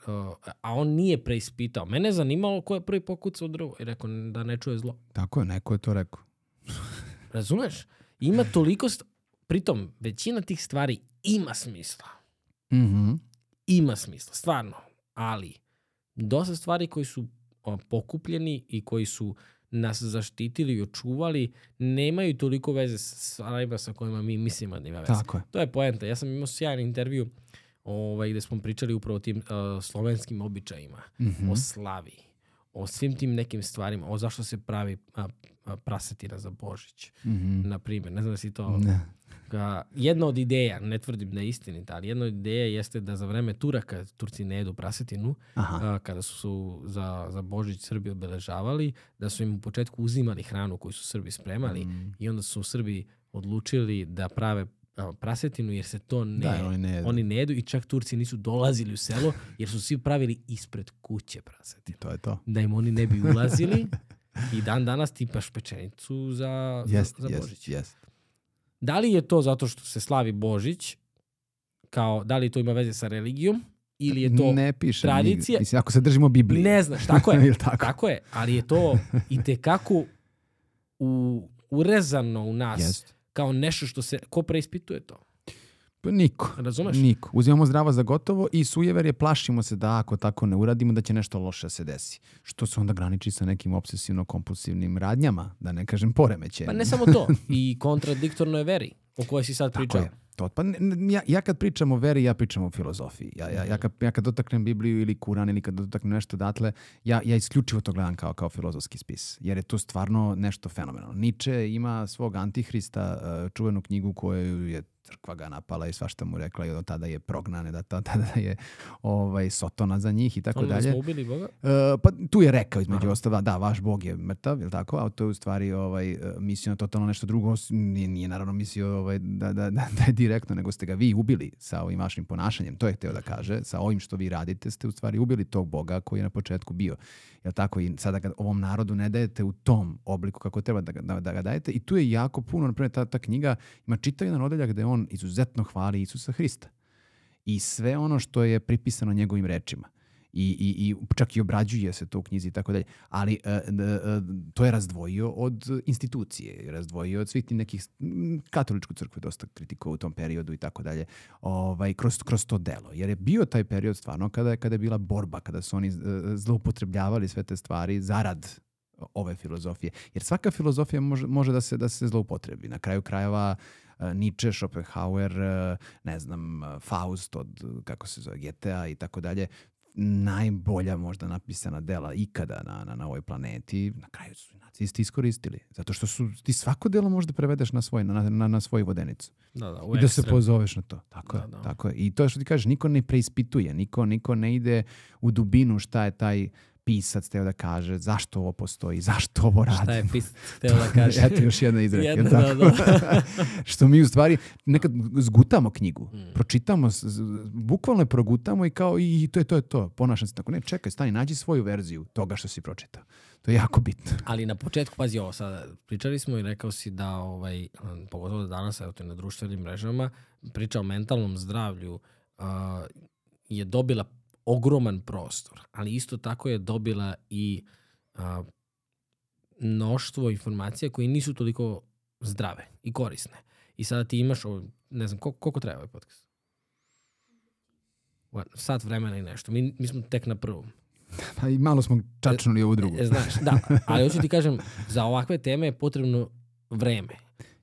a on nije preispitao. Mene je zanimalo ko je prvi pokucao drvo i rekao da ne čuje zlo.
Tako je, neko je to rekao.
Razumeš? Ima toliko... St... Pritom, većina tih stvari ima smisla.
Mm -hmm.
Ima smisla, stvarno. Ali, dosta stvari koji su pokupljeni i koji su nas zaštitili i očuvali, nemaju toliko veze sa stvarima sa kojima mi mislimo da ima veze.
Tako je.
To je poenta. Ja sam imao sjajan intervju uh, ovaj, gde smo pričali upravo o tim uh, slovenskim običajima, mm -hmm. o slavi, o svim tim nekim stvarima, o zašto se pravi a, a, prasetina za Božić, mm -hmm. na primjer. Ne znam da si to...
Ne.
Ga, jedna od ideja, ne tvrdim da je istinita, ali jedna od ideja jeste da za vreme Turaka Turci ne jedu prasetinu, a, kada su, su za, za Božić Srbi obeležavali, da su im u početku uzimali hranu koju su Srbi spremali mm. i onda su Srbi odlučili da prave prasetinu jer se to ne,
da, oni, ne jedu.
oni ne jedu i čak Turci nisu dolazili u selo jer su svi pravili ispred kuće prasetinu.
To je to.
Da im oni ne bi ulazili i dan danas ti paš pečenicu za,
jest,
za, za
jest,
Božić.
Jest.
Da li je to zato što se slavi Božić, kao da li to ima veze sa religijom, ili je to
ne piše
tradicija?
Mislim, ako se držimo Biblije.
Ne znaš, tako je.
tako?
tako je, ali je to i tekako u, urezano u nas.
Jest
kao nešto što se, ko preispituje to?
Pa niko.
Razumeš?
Niko. Uzimamo zdravo za gotovo i sujever je plašimo se da ako tako ne uradimo da će nešto loše da se desi. Što se onda graniči sa nekim obsesivno-kompulsivnim radnjama, da ne kažem poremećenjem.
Pa ne samo to. I kontradiktorno je veri o kojoj si sad pričao.
Tako je. To, pa ja, ja kad pričam o veri, ja pričam o filozofiji. Ja, ja, ja, kad, ja kad dotaknem Bibliju ili Kuran ili kad dotaknem nešto datle, ja, ja isključivo to gledam kao, kao filozofski spis. Jer je to stvarno nešto fenomenalno. Nietzsche ima svog antihrista, čuvenu knjigu koju je crkva ga napala i svašta mu rekla i od tada je prognane, da ta- tada je ovaj, sotona za njih i tako
da
dalje.
smo ubili Boga?
E, pa tu je rekao između
Aha.
ostala, da, vaš bog je mrtav, je tako? A to je u stvari ovaj, e, mislio na totalno nešto drugo. Nije, nije naravno mislio ovaj, da, da, da, da je direktno, nego ste ga vi ubili sa ovim vašim ponašanjem. To je hteo da kaže. Sa ovim što vi radite ste u stvari ubili tog boga koji je na početku bio. Jel tako? I sada ga ovom narodu ne dajete u tom obliku kako treba da da, da ga dajete. I tu je jako puno, na primjer, ta, ta knjiga ima čitav jedan odeljak gde on izuzetno hvali Isusa Hrista i sve ono što je pripisano njegovim rečima. I, i, i čak i obrađuje se to u knjizi i tako dalje. Ali e, e, to je razdvojio od institucije, razdvojio od svih tih nekih, katoličku crkvu dosta kritikovao u tom periodu i tako dalje, ovaj, kroz, kroz to delo. Jer je bio taj period stvarno kada je, kada je bila borba, kada su oni e, zloupotrebljavali sve te stvari zarad ove filozofije. Jer svaka filozofija može, može da, se, da se zloupotrebi. Na kraju krajeva e, Nietzsche, Schopenhauer, e, ne znam, e, Faust od, kako se zove, GTA i tako dalje, najbolja možda napisana dela ikada na, na, na ovoj planeti, na kraju su i nacisti iskoristili. Zato što su, ti svako delo možda prevedeš na, svoj, na, na, na svoju vodenicu.
Da, da,
I da se
ekstrem.
pozoveš na to. Tako je,
Da, da.
tako je. I to što ti kažeš, niko ne preispituje, niko, niko ne ide u dubinu šta je taj pisac teo da kaže, zašto ovo postoji, zašto ovo radi.
Šta je pisac hteo da kaže?
Eto još jedna izreka.
Jedna,
tako?
da,
što mi u stvari nekad zgutamo knjigu,
Mm.
pročitamo, bukvalno je progutamo i kao i, to je to je to, ponašam se tako. Ne, čekaj, stani, nađi svoju verziju toga što si pročitao. To je jako bitno.
Ali na početku, pazi ovo sada, pričali smo i rekao si da, ovaj, um, pogotovo da danas, evo te na društvenim mrežama, priča o mentalnom zdravlju uh, je dobila ogroman prostor, ali isto tako je dobila i uh, mnoštvo informacija koje nisu toliko zdrave i korisne. I sada ti imaš, ovo, ne znam, koliko, koliko traje ovaj podcast? Sat vremena i nešto. Mi, mi smo tek na prvom.
Pa i malo smo čačnuli ovu drugu.
E, Znaš, da, ali hoću ti kažem, za ovakve teme je potrebno vreme.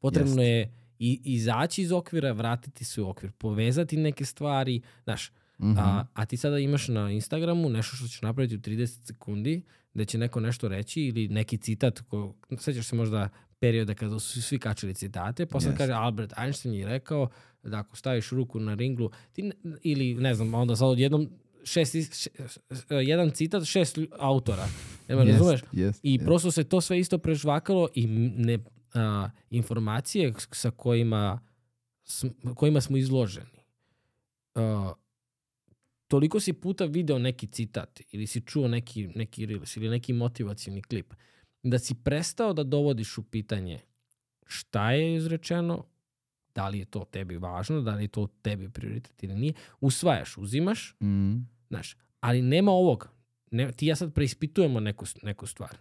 Potrebno je i, izaći iz okvira, vratiti se u okvir, povezati neke stvari, znaš,
Mhm.
a, a ti sada imaš na Instagramu nešto što ćeš napraviti u 30 sekundi, da će neko nešto reći ili neki citat, ko, sećaš se možda perioda kada su svi kačili citate, posle
Yes.
kaže Albert Einstein je rekao da ako staviš ruku na ringlu, ti, ne- ili ne znam, onda sad odjednom šest, is- š, jedan citat, šest autora. Me
Jest,
razumeš?
jest,
I
jest.
prosto se to sve isto prežvakalo i ne, a, informacije s- sa kojima, sm- kojima smo izloženi. A, toliko si puta video neki citat ili si čuo neki, neki reels ili neki motivacijni klip da si prestao da dovodiš u pitanje šta je izrečeno, da li je to tebi važno, da li je to tebi prioritet ili nije. Usvajaš, uzimaš,
Mhm.
Znaš, ali nema ovog. Ne, ti ja sad preispitujemo neku, neku stvar.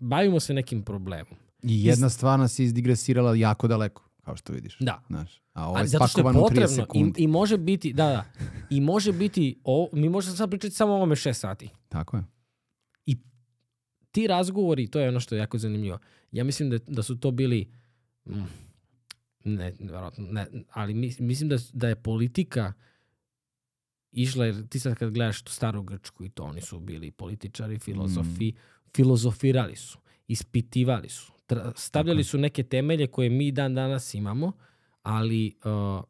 Bavimo se nekim problemom.
I jedna stvar nas je izdigresirala jako daleko, kao što vidiš.
Da.
Znaš, a ovo je
zato što je
spakovano u 30
potrebno i,
sekundi.
i može biti, da, da, i može biti, o, mi možemo sad pričati samo o ovome šest sati.
Tako je.
Ti razgovori, to je ono što je jako zanimljivo. Ja mislim da, da su to bili, mm, ne, ne, ali mis- mislim da, da je politika išla, jer ti sad kad gledaš tu staru Grčku i to, oni su bili političari, filozofi, filozofirali su, ispitivali su, stavljali su neke temelje koje mi dan danas imamo, ali uh,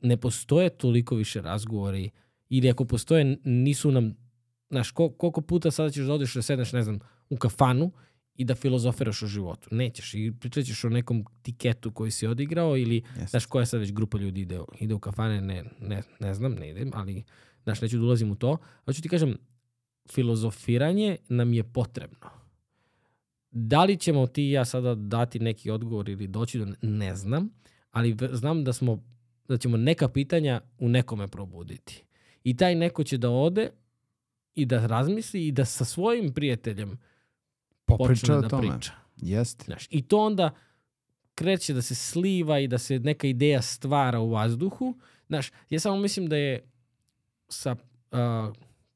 ne postoje toliko više razgovori ili ako postoje, nisu nam, znaš, kol- koliko puta sada ćeš da odeš da sedneš, ne znam, u kafanu i da filozofiraš o životu. Nećeš i pričat ćeš o nekom tiketu koji si odigrao ili,
Jeste.
znaš, koja sad već grupa ljudi ide, ide u kafane, ne, ne, ne znam, ne idem, ali, znaš, neću da ulazim u to. Hoću ti kažem, filozofiranje nam je potrebno. Da li ćemo ti i ja sada dati neki odgovor ili doći do, ne znam, ali znam da smo da ćemo neka pitanja u nekome probuditi. I taj neko će da ode i da razmisli i da sa svojim prijateljem
Popriča
počne da
tome.
priča.
Jeste.
Znaš, I to onda kreće da se sliva i da se neka ideja stvara u vazduhu. Znaš, ja samo mislim da je sa a,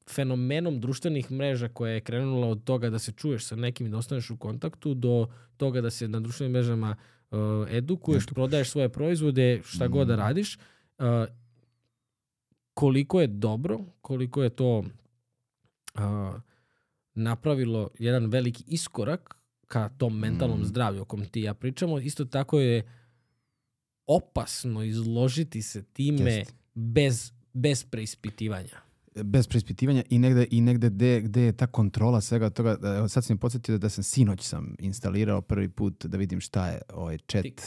fenomenom društvenih mreža koja je krenula od toga da se čuješ sa nekim i da ostaneš u kontaktu do toga da se na društvenim mrežama a, edukuješ, prodaješ svoje proizvode, šta god da
Mm.
radiš. a, koliko je dobro, koliko je to a, napravilo jedan veliki iskorak ka tom mentalnom
Mm.
zdravlju o kom ti ja pričamo. Isto tako je opasno izložiti se time
Jest.
bez, bez preispitivanja.
Bez preispitivanja i negde, i negde gde, gde je ta kontrola svega toga. Evo, sad sam mi podsjetio da sam sinoć sam instalirao prvi put da vidim šta je ovaj chat,
Tik.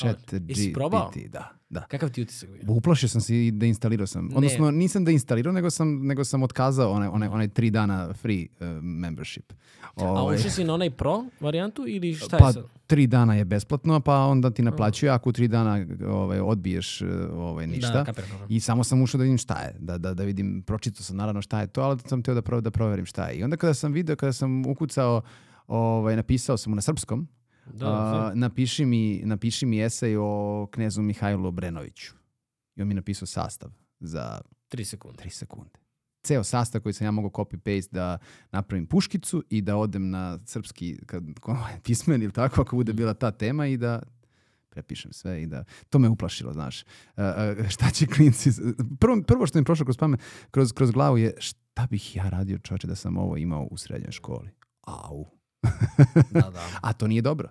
Chat? GPT. Da, da.
Kakav ti utisak bio?
Uplašio sam se i deinstalirao sam.
Ne.
Odnosno, nisam deinstalirao, nego sam, nego sam otkazao onaj, onaj, onaj tri dana free uh, membership.
A
Ovaj,
ušao si na onaj pro varijantu ili šta
pa
je sad?
tri dana je besplatno, pa onda ti naplaćuje, ako u tri dana ovaj, odbiješ uh, ovaj, ništa.
Da, kapiram, kapiram.
I samo sam ušao da vidim šta je, da, da, da vidim, pročitao sam naravno šta je to, ali sam teo da, pro, da proverim šta je. I onda kada sam video, kada sam ukucao, ovaj, napisao sam mu na srpskom,
Da,
a, napiši, mi, napiši mi esej o knezu Mihajlu Obrenoviću. I on mi napisao sastav za
tri sekunde.
3 sekunde. Ceo sastav koji sam ja mogao copy-paste da napravim puškicu i da odem na srpski kad, pismen ili tako, ako bude bila ta tema i da prepišem sve i da... To me uplašilo, znaš. A, šta će klinci... Prvo, prvo što mi je prošlo kroz pamet, kroz, kroz glavu je šta bih ja radio čoveče da sam ovo imao u srednjoj školi. Au.
Da, da.
A to nije dobro.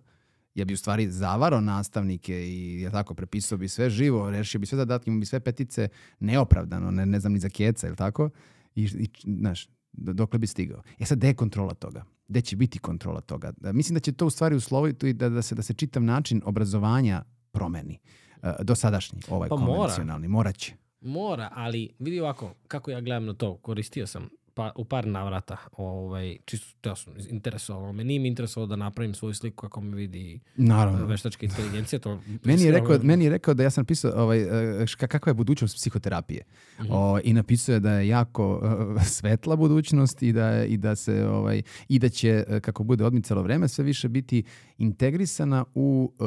Ja bi u stvari zavarao nastavnike i ja tako prepisao bi sve živo, rešio bi sve zadatke, imao bi sve petice neopravdano, ne, ne znam ni za keca, ili tako? I, i znaš, do- dokle bi stigao. E sad, gde je kontrola toga? Gde će biti kontrola toga? Da, mislim da će to u stvari usloviti da, da, se, da se čitav način obrazovanja promeni. Uh, dosadašnji, ovaj
Pa mora.
konvencionalni. Morat će.
Mora, ali vidi ovako, kako ja gledam na to, koristio sam pa, u par navrata, ovaj, čisto teo sam, interesovalo me, nije mi interesovalo da napravim svoju sliku kako me vidi
Naravno.
veštačka inteligencija. To,
Meni je, rekao, meni je rekao da ja sam napisao ovaj, ška- kakva je budućnost psihoterapije.
Mhm.
O, I napisao je da je jako eh, svetla budućnost i da, i da se ovaj, i da će eh, kako bude odmicalo vreme sve više biti integrisana u eh,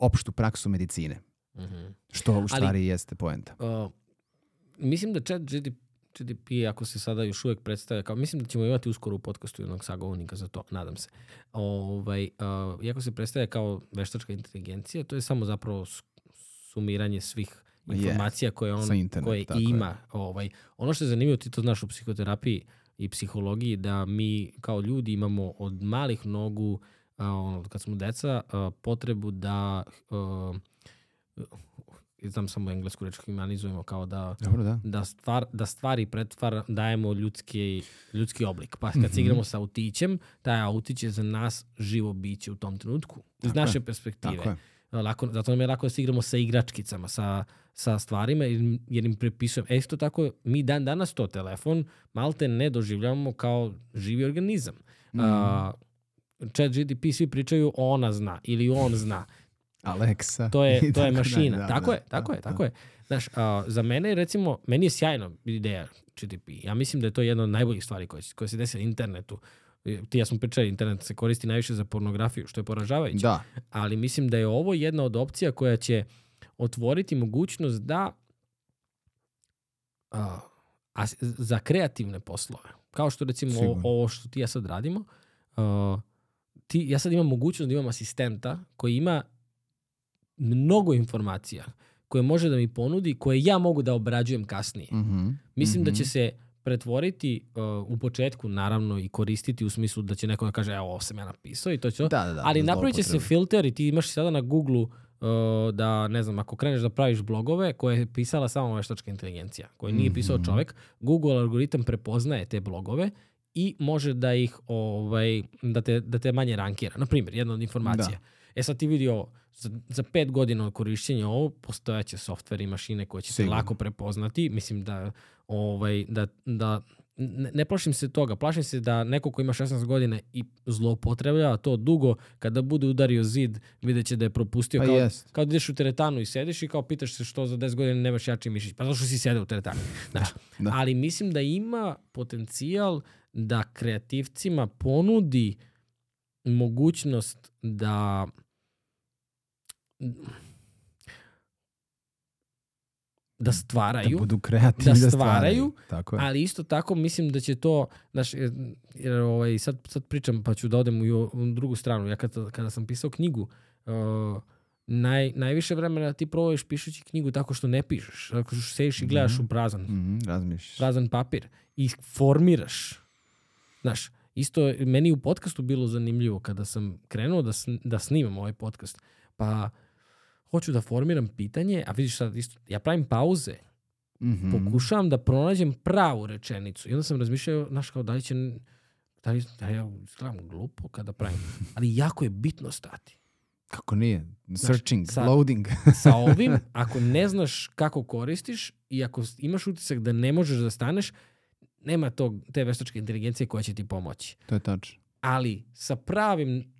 opštu praksu medicine.
mhm.
Što u stvari jeste poenta.
Uh, mislim da chat GDP, GDP, ako se sada još uvek predstavlja kao, mislim da ćemo imati uskoro u podcastu jednog sagovornika za to, nadam se. Ovaj, uh, iako se predstavlja kao veštačka inteligencija, to je samo zapravo sumiranje svih informacija koje on
sa interneta,
koje
tako je.
ima. Ovaj, ono što je zanimljivo, ti to znaš u psihoterapiji i psihologiji, da mi kao ljudi imamo od malih nogu, a, ono, kad smo deca, a, potrebu da a, znam samo englesku reč humanizujemo kao da
Dobro, da.
da, stvar, da stvari pretvar dajemo ljudski, ljudski oblik. Pa kad
Mhm.
se igramo sa autićem, taj autić je za nas živo biće u tom trenutku. Iz
Tako je.
naše perspektive.
Tako je.
Lako, zato nam je lako da se igramo sa igračkicama, sa, sa stvarima, jer, jer im prepisujem. E, isto tako, mi dan danas to telefon malte ne doživljavamo kao živi organizam.
Mhm.
A, chat GDP svi pričaju ona zna ili on zna.
Alexa.
To je, to je
tako
mašina.
dalje, da,
tako
da,
je, tako
da,
je, tako je. Znaš, a, za mene recimo, meni je sjajno ideja GDP. Ja mislim da je to jedna od najboljih stvari koje, se- koje se desi na internetu. Ti ja smo pričali, internet se koristi najviše za pornografiju, što je poražavajuće.
Da.
Ali mislim da je ovo jedna od opcija koja će otvoriti mogućnost da a, a, za kreativne poslove, kao što recimo
Sigurno.
ovo što ti ja sad radimo, a, ti, ja sad imam mogućnost da imam asistenta koji ima mnogo informacija koje može da mi ponudi, koje ja mogu da obrađujem kasnije.
Mhm,
Mislim da
mhm.
će se pretvoriti uh, u početku naravno i koristiti u smislu da će neko da kaže evo ovo sam ja napisao i to će.
Da, da, da.
Ali napravit će se filter i ti imaš sada na Google da, ne znam, ako kreneš da praviš blogove koje je pisala samo veštačka inteligencija, koje nije pisao
Mhm.
čovek, Google algoritam prepoznaje te blogove i može da ih, ovaj, da te, da te manje rankira. Na primjer, jedna od informacija. E sad ti vidi ovo, za, za pet godina od korišćenja ovo, postojaće softver i mašine koje će se lako prepoznati. Mislim da, ovaj, da, da ne, ne plašim se toga. Plašim se da neko ko ima 16 godina i zloupotrebljava to dugo, kada bude udario zid, vidjet će da je propustio.
Pa
kao,
jest.
kao da ideš u teretanu i sediš i kao pitaš se što za 10 godina nemaš jači mišić. Pa zato što si sedeo u teretanu. Znaš,
da.
Ali mislim da ima potencijal da kreativcima ponudi mogućnost da da stvaraju,
Da budu kreativni,
da
da,
stvaraju,
Tako je.
ali isto tako mislim da će to, znaš, jer, jer ovaj, sad, sad pričam pa ću da odem u, u drugu stranu. Ja kada, kada sam pisao knjigu, uh, naj, najviše vremena ti provodiš pišući knjigu tako što ne pišeš. Tako što sediš i gledaš u prazan,
Mhm, razmišljaš.
prazan papir i formiraš. Znaš, isto meni u podcastu bilo zanimljivo kada sam krenuo da, sn, da snimam ovaj podcast. Pa hoću da formiram pitanje, a vidiš sad isto, ja pravim pauze,
Mhm.
pokušavam da pronađem pravu rečenicu. I onda sam razmišljao, znaš, kao da li će, da li, da ja izgledam glupo kada pravim. Ali jako je bitno stati.
Kako nije? Searching,
sad-
loading.
Sa ovim, ako ne znaš kako koristiš i ako imaš utisak da ne možeš da staneš, nema tog, te veštačke inteligencije koja će ti pomoći.
to je tačno.
Ali sa pravim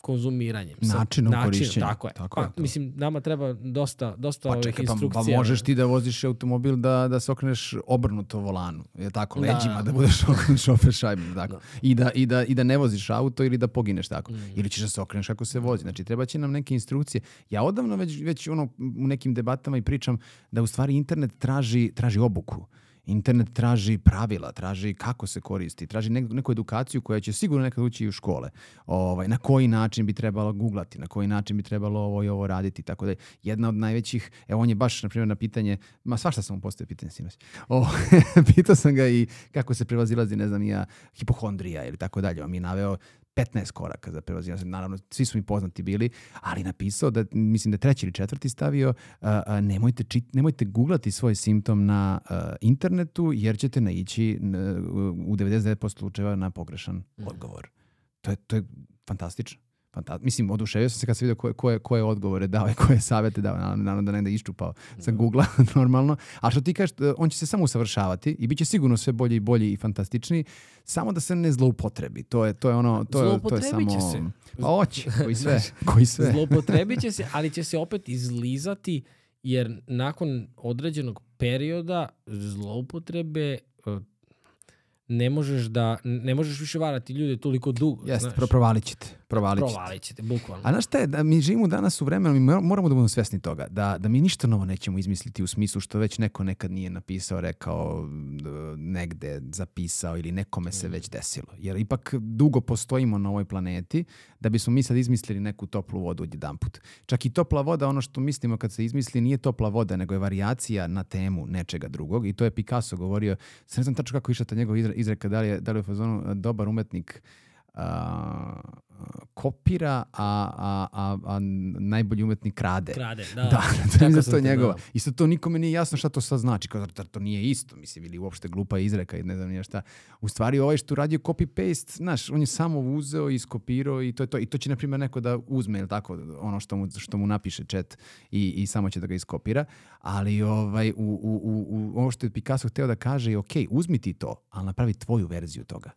konzumiranjem. sa
Načinom korišćenja.
Tako je.
Tako
pa,
je to.
mislim, nama treba dosta, dosta
Pa
ovih
čekaj, pa,
instrukcija.
pa možeš ti da voziš automobil da, da se okreneš obrnuto volanu. Je tako,
Da.
leđima da budeš okreneš šofer šajbom. Tako.
Da.
I, da, i, da, I da ne voziš auto ili da pogineš tako.
Mm.
Ili ćeš da se okreneš kako se vozi. Znači, treba će nam neke instrukcije. Ja odavno već, već ono, u nekim debatama i pričam da u stvari internet traži, traži obuku. Internet traži pravila, traži kako se koristi, traži neku, neku edukaciju koja će sigurno nekad ući i u škole. Ovaj, na koji način bi trebalo googlati, na koji način bi trebalo ovo i ovo raditi, tako da je jedna od najvećih, evo on je baš, na primjer, na pitanje, ma svašta sam mu postavio pitanje sinoć, o, pitao sam ga i kako se prevazilazi, ne znam, ja, hipohondrija ili tako dalje, on mi je naveo 15 koraka za prevazilaženje. Naravno, svi su mi poznati bili, ali napisao da, mislim da treći ili četvrti stavio, a, a, nemojte, čit, nemojte googlati svoj simptom na a, internetu, jer ćete naići u 99% slučajeva na pogrešan odgovor. To je, to je fantastično. Fanta Mislim, oduševio sam se kad sam vidio koje, koje, koje odgovore dao i koje savete dao. Naravno, naravno da negde iščupao sa Google normalno. A što ti kažeš, e, on će se samo usavršavati i bit će sigurno sve bolji i bolji i fantastičniji, samo da se ne zloupotrebi. To je, to je ono, to je, to je
Zloupotrebit će
samo...
se.
Pa hoće, koji sve, koji sve.
Zloupotrebit će se, ali će se opet izlizati, jer nakon određenog perioda zloupotrebe e, ne možeš da ne možeš više varati ljude toliko dugo.
Jeste,
znaš.
pro, provalit ćete. Provalit ćete.
Provalit ćete, bukvalno.
A znaš šta je, da mi živimo danas u vremenu, mi mor- moramo da budemo svesni toga, da, da mi ništa novo nećemo izmisliti u smislu što već neko nekad nije napisao, rekao, negde zapisao ili nekome se već desilo. Jer ipak dugo postojimo na ovoj planeti da bismo mi sad izmislili neku toplu vodu odjedanput. Čak i topla voda, ono što mislimo kad se izmisli, nije topla voda, nego je varijacija na temu nečega drugog i to je Picasso govorio, sad ne znam tačno kako išla ta njegova izre- izreka, da li je, da li je u fazonu a, dobar umetnik a, kopira, a, a, a, a najbolji umetnik krade.
Krade, da.
Da, to
Tako
je
sam
isto
te
njegova.
dao.
Isto to nikome nije jasno šta to sad znači. Kao, zar to nije isto, mislim, ili uopšte glupa izreka i ne znam nije šta. U stvari ovaj što radio copy-paste, znaš, on je samo uzeo i iskopirao i to je to. I to će, na primjer, neko da uzme, ili tako, ono što mu, što mu napiše chat i, i samo će da ga iskopira. Ali ovaj, u, u, u, u, ovo što je Picasso hteo da kaže je, ok, uzmi ti to, ali napravi tvoju verziju toga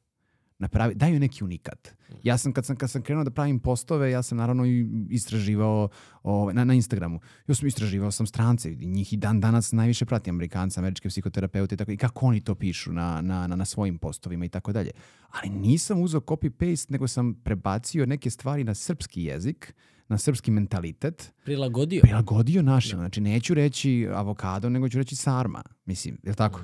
napravi, daju neki unikat. Ja sam kad, sam, kad sam krenuo da pravim postove, ja sam naravno i istraživao ovaj, na, na Instagramu. Ja sam istraživao sam strance njih i dan danas najviše pratim Amerikanca, američke psihoterapeute i tako i kako oni to pišu na, na, na, na svojim postovima i tako dalje. Ali nisam uzeo copy-paste, nego sam prebacio neke stvari na srpski jezik, na srpski mentalitet,
Prilagodio.
prilagodio našim. Znači, neću reći avokado, nego ću reći sarma. Mislim, je li tako?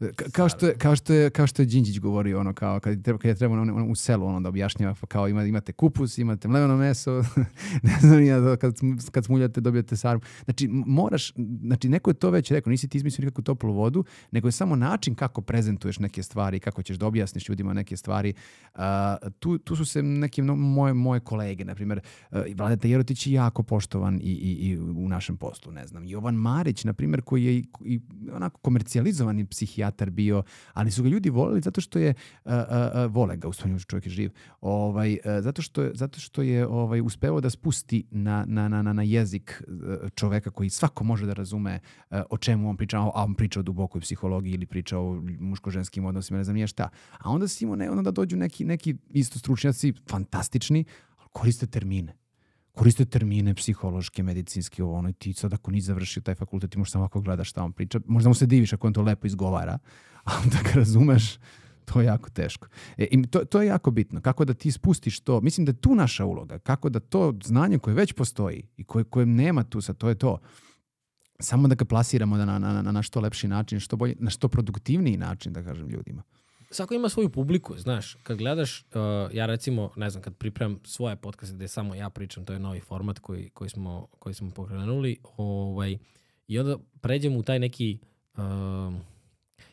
Ka- kao, što je, kao, što je, kao što je Đinđić govorio, ono, kao, kad treba, kad je treba ono, ono, u selu ono, da objašnjava, pa kao ima, imate kupus, imate mleveno meso, ne znam ja, to kad, kad smuljate dobijete sarmu. Znači, moraš, znači, neko je to već rekao, nisi ti izmislio nikakvu toplu vodu, nego je samo način kako prezentuješ neke stvari, kako ćeš da objasniš ljudima neke stvari. A, tu, tu su se neke no- moje, moje kolege, na primjer, uh, Vladeta Jerotić je jako poštovan i, i, i u našem poslu, ne znam. Jovan Marić, na primjer, koji je i, i onako komercijalizovani psihijatar bio, ali su ga ljudi voleli zato što je, uh, uh, uh, vole ga, u čovjek je živ, ovaj, uh, zato što je, zato što je ovaj, uspeo da spusti na, na, na, na, na jezik uh, čoveka koji svako može da razume uh, o čemu on priča, a on priča o dubokoj psihologiji ili priča o muško-ženskim odnosima, ne znam nije šta. A onda si imao ne, onda da dođu neki, neki isto stručnjaci, fantastični, koriste termine koriste termine psihološke, medicinske, ovo ono, i ti sad ako nisi završio taj fakultet, ti možeš samo ovako gledaš šta on priča, možda mu se diviš ako on to lepo izgovara, a onda ga razumeš, to je jako teško. E, i to, to je jako bitno, kako da ti spustiš to, mislim da je tu naša uloga, kako da to znanje koje već postoji i koje, koje nema tu sad, to je to, samo da ga plasiramo na, na, na, na što lepši način, što bolji, na što produktivniji način, da kažem ljudima.
Svako ima svoju publiku, znaš. Kad gledaš, uh, ja recimo, ne znam, kad pripremam svoje podcaste gde samo ja pričam, to je novi format koji, koji, smo, koji smo pokrenuli, ovaj, i onda pređem u taj neki, um,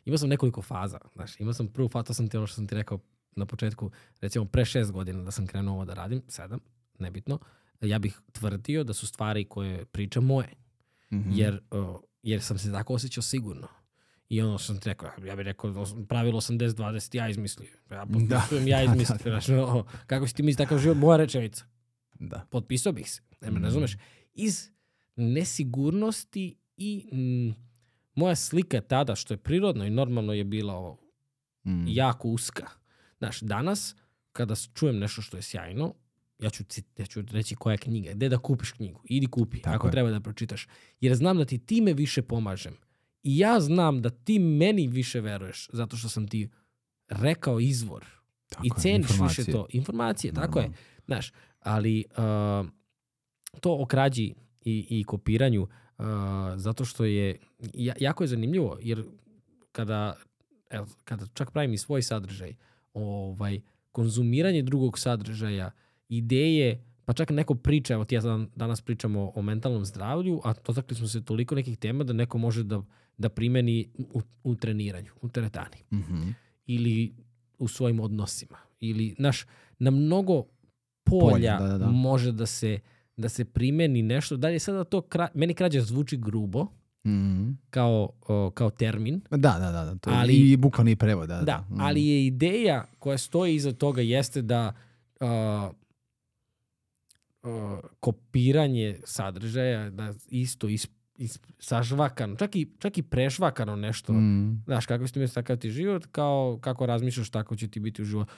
imao sam nekoliko faza, znaš, imao sam prvu fazu, to sam ti ono što sam ti rekao na početku, recimo pre šest godina da sam krenuo ovo da radim, sedam, nebitno, ja bih tvrdio da su stvari koje pričam moje.
Mhm.
Jer, uh, jer sam se tako osjećao sigurno. I ono što sam ti rekao, ja bih rekao pravilo 80-20, ja izmislio. Ja potpisujem, ja
Da,
izmislio. Znaš, ono, kako si ti misli takav život, moja rečenica.
Da.
Potpisao bih se. Ne me
Mhm.
razumeš? Iz nesigurnosti i mm, moja slika tada, što je prirodno i normalno je bila ovo,
Mm.
jako uska. Znaš, danas, kada čujem nešto što je sjajno, ja ću, ja ću reći koja je knjiga, gde da kupiš knjigu, idi kupi,
Tako
ako
je.
treba da pročitaš. Jer znam da ti time više pomažem. I ja znam da ti meni više veruješ, zato što sam ti rekao izvor.
Tako
I
je,
ceniš više to. Informacije, tako je.
Normalno.
Znaš, ali uh, to o krađi i, i kopiranju, uh, zato što je, ja- jako je zanimljivo, jer kada, evo, kada čak pravim i svoj sadržaj, ovaj, konzumiranje drugog sadržaja, ideje, pa čak neko priča, evo ti ja dan- danas pričamo o mentalnom zdravlju, a dotakli smo se toliko nekih tema da neko može da, da primeni u, u treniranju, u teretani
Mhm.
ili u svojim odnosima ili naš na mnogo polja,
Polja, da, da, da.
može da se da se primeni nešto. Da li je sada to kra, meni krađa zvuči grubo
Mhm.
kao o, kao termin.
Da, da, da. da. To je
Ali-
I bukvalni prevod, da.
Da,
Mm.
ali je ideja koja stoji iza toga jeste da a, a, kopiranje sadržaja da isto is, is, sažvakano, čak i, čak i prešvakano nešto
Mm.
Znaš, kako ti misliš takav ti život, kao kako razmišljaš, tako će ti biti u životu.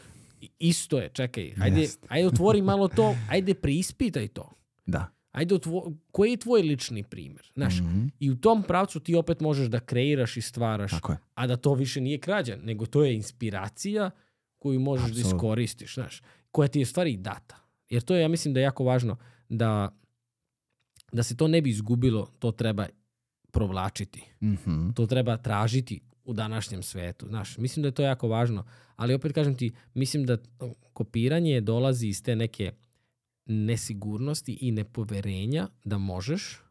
Isto je, čekaj, ajde,
Jeste.
ajde otvori malo to, ajde preispitaj to.
Da.
Ajde, otvo, koji je tvoj lični primjer? Znaš,
Mhm.
i u tom pravcu ti opet možeš da kreiraš i stvaraš,
Tako je.
a da to više nije krađa, nego to je inspiracija koju možeš da
Apsolutno.
iskoristiš, znaš, koja ti je stvari data. Jer to je, ja mislim da je jako važno da, da se to ne bi izgubilo, to treba provlačiti
Mhm.
to treba tražiti u današnjem svetu. Znaš, mislim da je to jako važno. Ali opet kažem ti, mislim da kopiranje dolazi iz te neke nesigurnosti i nepoverenja da možeš,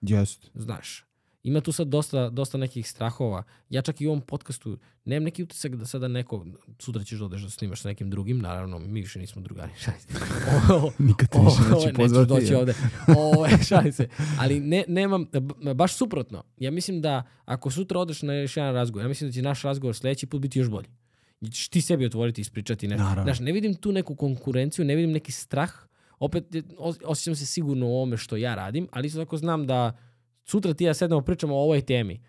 Jest.
znaš. Ima tu sad dosta, dosta nekih strahova. Ja čak i u ovom podcastu nemam neki utisak da sada neko, sutra ćeš da odeš da snimaš sa nekim drugim, naravno, mi više nismo drugari. šalim se. O,
Nikad te više neću pozvati.
doći
ja.
ovde. O, šalim se. Ali ne, nemam, baš suprotno. Ja mislim da ako sutra odeš na još jedan razgovor, ja mislim da će naš razgovor sledeći put biti još bolji. Ćeš ti sebi otvoriti i ispričati nešto.
Naravno.
Znaš, ne vidim tu neku konkurenciju, ne vidim neki strah. Opet je- os- osjećam se sigurno u ovome što ja radim, ali isto tako znam da sutra ti ja sednemo pričamo o ovoj temi.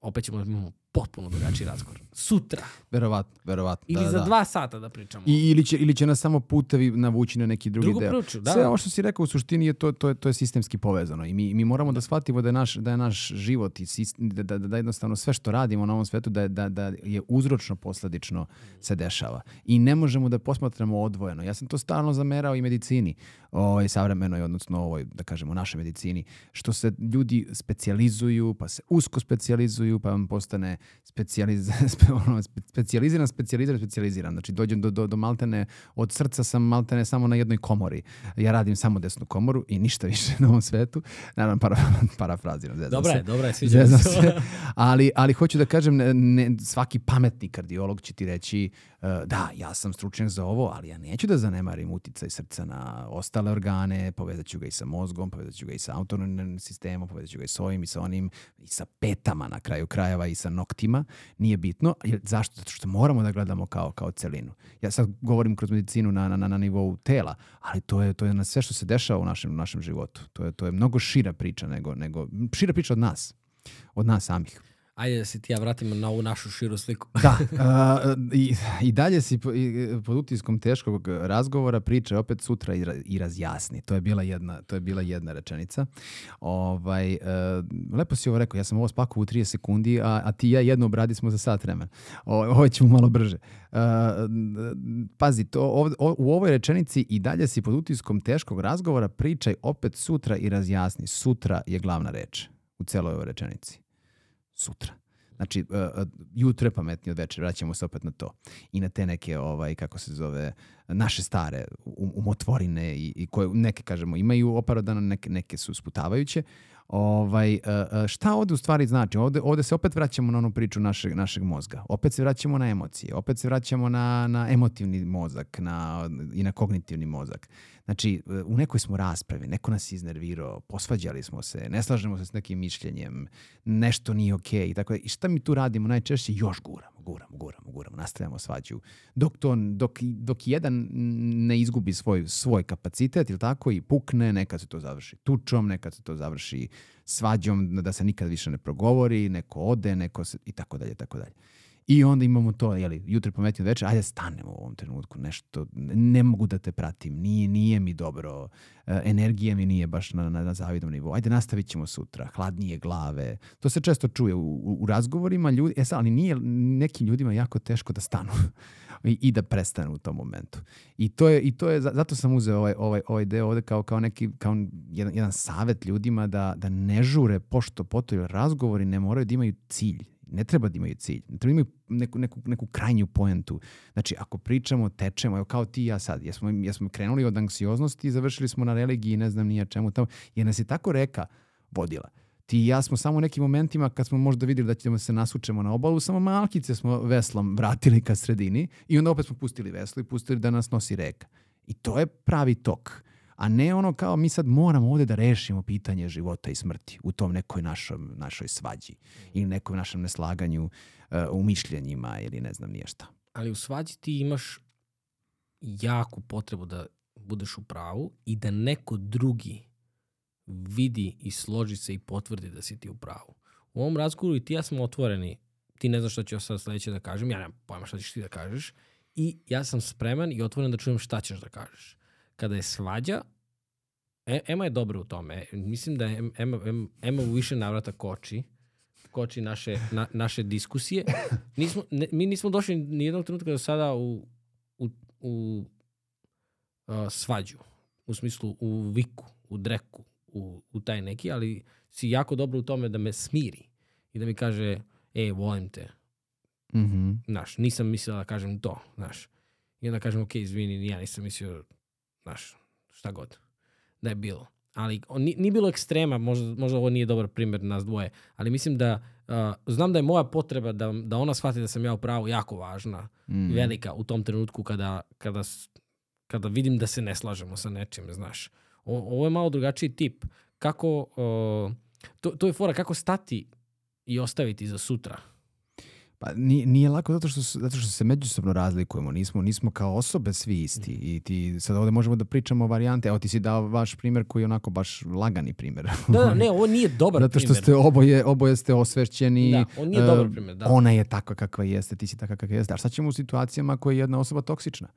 Opet ćemo potpuno drugačiji razgovor. Sutra.
Verovatno, verovatno.
Ili
da,
za
da.
dva sata da pričamo.
I, ili, će, ili će nas samo putevi navući na neki drugi
Drugu
deo.
priču, da.
Sve ovo što si rekao u suštini je to, to, je, to je sistemski povezano i mi, mi moramo da shvatimo da je naš, da je naš život i da, da, da jednostavno sve što radimo na ovom svetu da, je- da, da je uzročno posledično se dešava. I ne možemo da posmatramo odvojeno. Ja sam to stalno zamerao i medicini, ovaj, savremenoj, odnosno ovoj, da kažemo, našoj medicini, što se ljudi specijalizuju, pa se usko specijalizuju, pa vam postane specijaliz, specijaliziran, specijaliziran, specijaliziran. Znači dođem do, do, do maltene, od srca sam maltene samo na jednoj komori. Ja radim samo desnu komoru i ništa više na ovom svetu. Naravno, para, parafraziram. zezam
Dobra
se.
je, dobra je, sviđa se.
se. Ali, ali hoću da kažem, ne, ne, svaki pametni kardiolog će ti reći uh, da, ja sam stručnjak za ovo, ali ja neću da zanemarim uticaj srca na ostale organe, povezat ću ga i sa mozgom, povezat ću ga i sa autonomnim sistemom, povezat ću ga i s ovim i sa onim, i sa petama na kraju krajeva i sa noktima. Nije bitno. Zašto? Zato što moramo da gledamo kao, kao celinu. Ja sad govorim kroz medicinu na, na, na nivou tela, ali to je, to je na sve što se dešava u našem, u našem životu. To je, to je mnogo šira priča nego, nego šira priča od nas. Od nas samih.
Ajde da se ti ja vratimo na ovu našu širu sliku.
Da, a, i, i dalje si po- i- pod utiskom teškog razgovora priča opet sutra i, i razjasni. To je bila jedna, to je bila jedna rečenica. Ovaj, e, lepo si ovo rekao, ja sam ovo spakovao u 30 sekundi, a, a ti i ja jedno obradi smo za sat vremena. Ovo ćemo malo brže. E, pazi, to, ov- o- u ovoj rečenici i dalje si pod utiskom teškog razgovora, pričaj opet sutra i razjasni. Sutra je glavna reč u celoj ovoj rečenici sutra. Znači, uh, uh, jutro je pametnije od večera, vraćamo se opet na to. I na te neke, ovaj, kako se zove, naše stare um- umotvorine i, i koje neke, kažemo, imaju opravdano, neke, neke su sputavajuće. Ovaj, e, e, šta ovde u stvari znači? Ovde, ovde se opet vraćamo na onu priču našeg, našeg mozga. Opet se vraćamo na emocije. Opet se vraćamo na, na emotivni mozak na, i na kognitivni mozak. Znači, u nekoj smo raspravi, neko nas iznervirao, posvađali smo se, ne slažemo se s nekim mišljenjem, nešto nije okej okay, i tako I šta mi tu radimo najčešće? Još guramo, guramo, guramo, guramo, nastavljamo svađu. Dok, to, dok, dok jedan ne izgubi svoj, svoj kapacitet ili tako i pukne, nekad se to završi tučom, nekad se to završi svađom da se nikad više ne progovori, neko ode, neko se, i tako dalje, tako dalje. I onda imamo to, jeli, jutro pametnije večer, ajde stanemo u ovom trenutku, nešto, ne mogu da te pratim, nije, nije mi dobro, e, energija mi nije baš na, na, na zavidnom nivou, ajde nastavit ćemo sutra, hladnije glave. To se često čuje u, u, u razgovorima, ljudi, e sad, ali nije nekim ljudima jako teško da stanu i, i da prestanu u tom momentu. I to je, i to je zato sam uzeo ovaj, ovaj, ovaj deo ovde kao, kao neki, kao jedan, jedan savet ljudima da, da ne žure pošto poto, razgovori ne moraju da imaju cilj ne treba da imaju cilj, ne treba da imaju neku, neku, neku krajnju poentu. Znači, ako pričamo, tečemo, evo kao ti i ja sad, jesmo, jesmo krenuli od anksioznosti i završili smo na religiji, ne znam nija čemu tamo, jer nas je tako reka vodila. Ti i ja smo samo u nekim momentima kad smo možda videli da ćemo se nasučemo na obalu, samo malkice smo veslom vratili ka sredini i onda opet smo pustili veslo i pustili da nas nosi reka. I to je pravi tok a ne ono kao mi sad moramo ovde da rešimo pitanje života i smrti u tom nekoj našom, našoj svađi ili nekom našem neslaganju uh, u mišljenjima ili ne znam nije šta.
Ali u svađi ti imaš jaku potrebu da budeš u pravu i da neko drugi vidi i složi se i potvrdi da si ti u pravu. U ovom razgovoru i ti ja smo otvoreni, ti ne znaš šta ću ja sad sledeće da kažem, ja nemam pojma šta ćeš ti da kažeš i ja sam spreman i otvoren da čujem šta ćeš da kažeš kada je svađa, e, Ema je dobra u tome. Mislim da je Ema, Ema u više navrata koči koči naše, na, naše diskusije. Nismo, ne, mi nismo došli ni jednog trenutka do sada u, u, u uh, svađu. U smislu u viku, u dreku, u, u taj neki, ali si jako dobro u tome da me smiri i da mi kaže, e, volim te. Mm -hmm. Znaš, nisam mislila da kažem to, znaš. I onda kažem, ok, izvini, ja nisam mislio znaš, šta god da je bilo. Ali nije bilo ekstrema, možda, možda ovo nije dobar primjer nas dvoje, ali mislim da uh, znam da je moja potreba da, da ona shvati da sam ja u pravu jako važna, mm. velika u tom trenutku kada, kada, kada vidim da se ne slažemo sa nečim, znaš. O, ovo je malo drugačiji tip. Kako, uh, to, to je fora kako stati i ostaviti za sutra.
Pa nije, nije lako zato što, zato što se međusobno razlikujemo, nismo, nismo kao osobe svi isti mm. i ti sad ovde možemo da pričamo o varijante, evo ti si dao vaš primer koji je onako baš lagani primer.
Da, da, ne, ovo nije dobar
zato što ste oboje, oboje ste osvešćeni.
Da, on nije dobar primer, da.
Ona je takva kakva jeste, ti si takva kakva jeste. A šta ćemo u situacijama koja je jedna osoba toksična?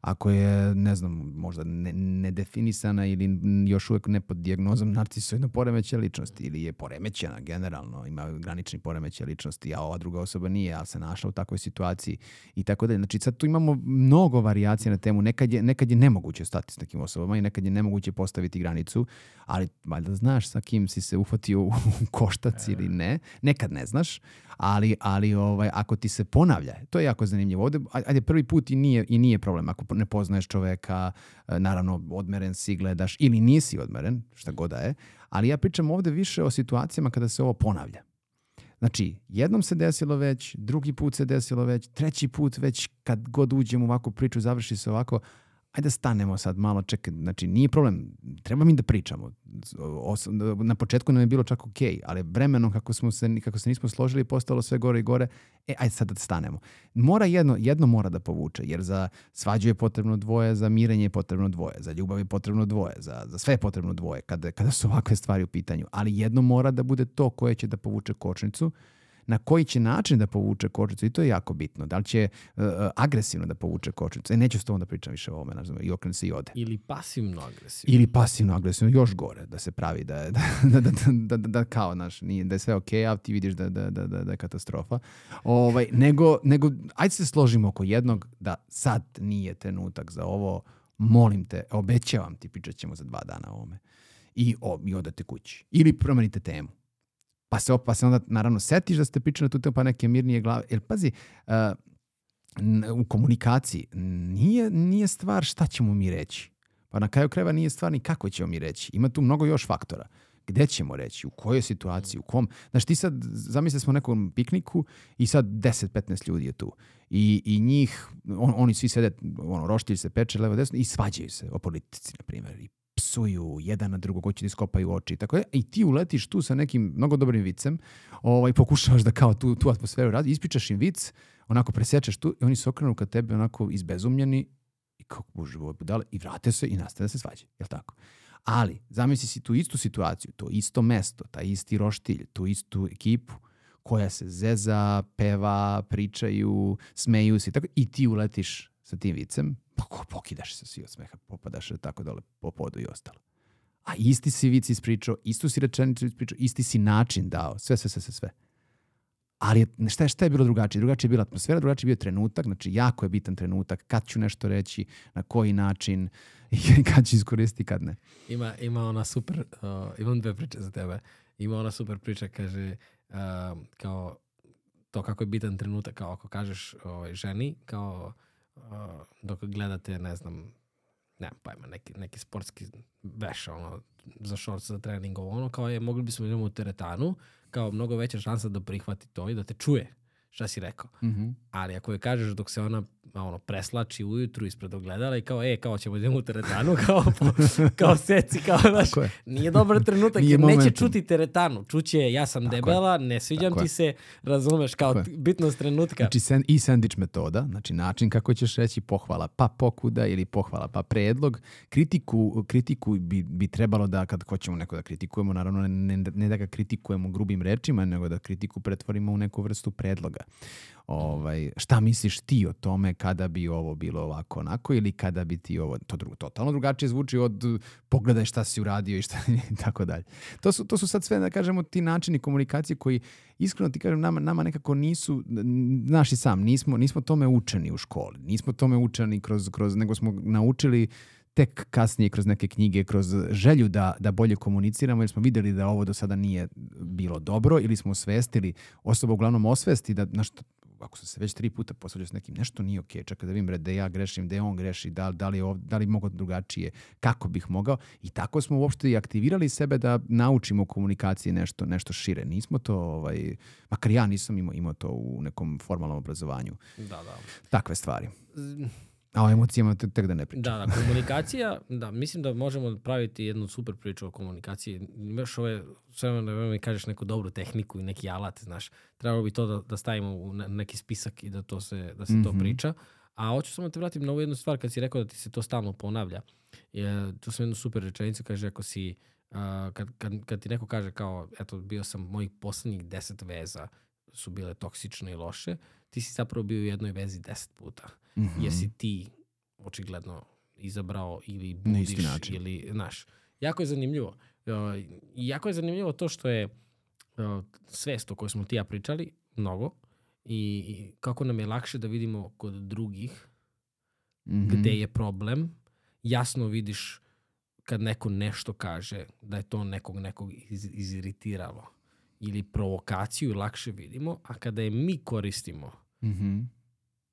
Ako je, ne znam, možda nedefinisana ne ili još uvek ne pod dijagnozom narcisoidno poremeće ličnosti ili je poremećena generalno, ima granični poremeće ličnosti, a ova druga osoba nije, ali se našla u takvoj situaciji i tako dalje. Znači sad tu imamo mnogo varijacija na temu. Nekad je, nekad je nemoguće stati s nekim osobama i nekad je nemoguće postaviti granicu, ali valjda znaš sa kim si se ufatio u koštac ili ne. Nekad ne znaš, ali, ali ovaj, ako ti se ponavlja, to je jako zanimljivo. Ovde, ajde, prvi put i nije, i nije problem. Ako ne poznaješ čoveka, e, naravno odmeren si, gledaš ili nisi odmeren, šta god da je, ali ja pričam ovde više o situacijama kada se ovo ponavlja. Znači, jednom se desilo već, drugi put se desilo već, treći put već kad god uđem u ovakvu priču, završi se ovako, ajde da stanemo sad malo, čekaj, znači nije problem, treba mi da pričamo. Na početku nam je bilo čak ok, ali vremenom kako, smo se, kako se nismo složili postalo sve gore i gore, e, ajde sad da stanemo. Mora jedno, jedno mora da povuče, jer za svađu je potrebno dvoje, za mirenje je potrebno dvoje, za ljubav je potrebno dvoje, za, za sve je potrebno dvoje kada, kada su ovakve stvari u pitanju. Ali jedno mora da bude to koje će da povuče kočnicu, na koji će način da povuče kočnicu i to je jako bitno. Da li će uh, agresivno da povuče kočnicu. E, neću s tom da pričam više o ovome, znam, i okrene se i ode.
Ili pasivno agresivno.
Ili pasivno agresivno, još gore, da se pravi da je, da, da, da, da, da, da kao, naš, nije, da je sve okej, okay, a ti vidiš da, da, da, da, da je katastrofa. Ovaj, nego, nego, ajde se složimo oko jednog da sad nije trenutak za ovo, molim te, obećavam ti, pričat ćemo za dva dana o ovome. I, o, i odate kući. Ili promenite temu pa se, pa se onda naravno setiš da ste pričali na tu temu, pa neke mirnije glave. Jer pazi, uh, u komunikaciji nije, nije stvar šta ćemo mi reći. Pa na kraju krajeva nije stvar ni kako ćemo mi reći. Ima tu mnogo još faktora. Gde ćemo reći? U kojoj situaciji? U kom? Znaš, ti sad, zamisli da smo nekom pikniku i sad 10-15 ljudi je tu. I, i njih, on, oni svi sede, ono, roštilj se peče levo desno i svađaju se o politici, na primjer. I psuju jedan na drugog, hoće da iskopaju oči. i Tako je. I ti uletiš tu sa nekim mnogo dobrim vicem, ovaj, pokušavaš da kao tu, tu atmosferu radi, ispričaš im vic, onako presečeš tu i oni se okrenu kad tebe onako izbezumljeni i kako bože ovo budale i vrate se i nastave da se svađaju. Jel tako? Ali, zamisli si tu istu situaciju, to isto mesto, taj isti roštilj, tu istu ekipu koja se zeza, peva, pričaju, smeju se i tako i ti uletiš sa tim vicem, pa pokidaš se svi od smeha, popadaš tako dole po podu i ostalo. A isti si vic ispričao, istu si rečenicu ispričao, isti si način dao, sve, sve, sve, sve, sve. Ali šta je, šta je bilo drugačije? Drugačije je bila atmosfera, drugačije je bio trenutak, znači jako je bitan trenutak, kad ću nešto reći, na koji način, kad ću iskoristiti, kad ne.
Ima, ima ona super, uh, imam dve priče za tebe. Ima ona super priča, kaže, uh, kao to kako je bitan trenutak, kao ako kažeš ovaj, ženi, kao uh, dok gledate, ne znam, nemam pojma, neki, neki sportski veš, ono, za shorts, za trening, ono, kao je, mogli bismo da idemo u teretanu, kao mnogo veća šansa da prihvati to i da te čuje šta si rekao.
Mhm.
Ali ako je kažeš dok se ona ono, preslači ujutru ispred ogledala i kao, e, kao ćemo idemo u teretanu, kao, kao seci, kao, znaš,
je.
nije dobar trenutak,
Nije
jer neće
momentum.
čuti teretanu. Čuće, ja sam
Tako je.
debela, ne sviđam
Tako
ti
je.
se, razumeš, kao
Tako je.
bitnost trenutka.
Znači sen, i sandvič metoda, znači način kako ćeš reći pohvala pa pokuda ili pohvala pa predlog. Kritiku, kritiku bi, bi trebalo da kad hoćemo neko da kritikujemo, naravno ne, ne da ga kritikujemo grubim rečima, nego da kritiku pretvorimo u neku vrstu predloga. Ovaj, šta misliš ti o tome kada bi ovo bilo ovako onako ili kada bi ti ovo, to drugo, totalno drugačije zvuči od uh, pogledaj šta si uradio i šta i tako dalje. To su, to su sad sve, da kažemo, ti načini komunikacije koji iskreno ti kažem, nama, nama nekako nisu, n- znaš i sam, nismo, nismo tome učeni u školi, nismo tome učeni kroz, kroz, nego smo naučili tek kasnije kroz neke knjige, kroz želju da, da bolje komuniciramo, jer smo vidjeli da ovo do sada nije bilo dobro ili smo osvestili, osoba uglavnom osvesti da, znaš, ako sam se već tri puta posvađao s nekim, nešto nije okej, čekaj da vidim bre, da ja grešim, da on greši, da, da li, je ov- da li mogu drugačije, kako bih mogao. I tako smo uopšte i aktivirali sebe da naučimo komunikaciji nešto, nešto šire. Nismo to, ovaj, makar ja nisam imao, imao to u nekom formalnom obrazovanju.
Da, da.
Takve stvari. A o emocijama te- tek da ne pričam.
Da, da, komunikacija, da, mislim da možemo praviti jednu super priču o komunikaciji. Imaš ove, sve vreme vreme mi kažeš neku dobru tehniku i neki alat, znaš. Trebalo bi to da, da stavimo u ne- neki spisak i da, to se, da se to
Mhm.
priča. A hoću samo da te vratim na ovu jednu stvar kad si rekao da ti se to stalno ponavlja. Je, tu sam jednu super rečenicu, kaže ako si, a, kad, kad, kad ti neko kaže kao, eto, bio sam, mojih poslednjih deset veza su bile toksične i loše, ti si zapravo bio u jednoj vezi deset puta
Mhm.
jesi ti očigledno izabrao ili
Na
budiš
način.
ili, znaš, jako je zanimljivo. Uh, I jako je zanimljivo to što je uh, svest o kojoj smo ti ja pričali, mnogo, i, i kako nam je lakše da vidimo kod drugih
Mhm.
gde je problem, jasno vidiš kad neko nešto kaže da je to nekog nekog iz, iziritiralo ili provokaciju lakše vidimo, a kada je mi koristimo
Mhm.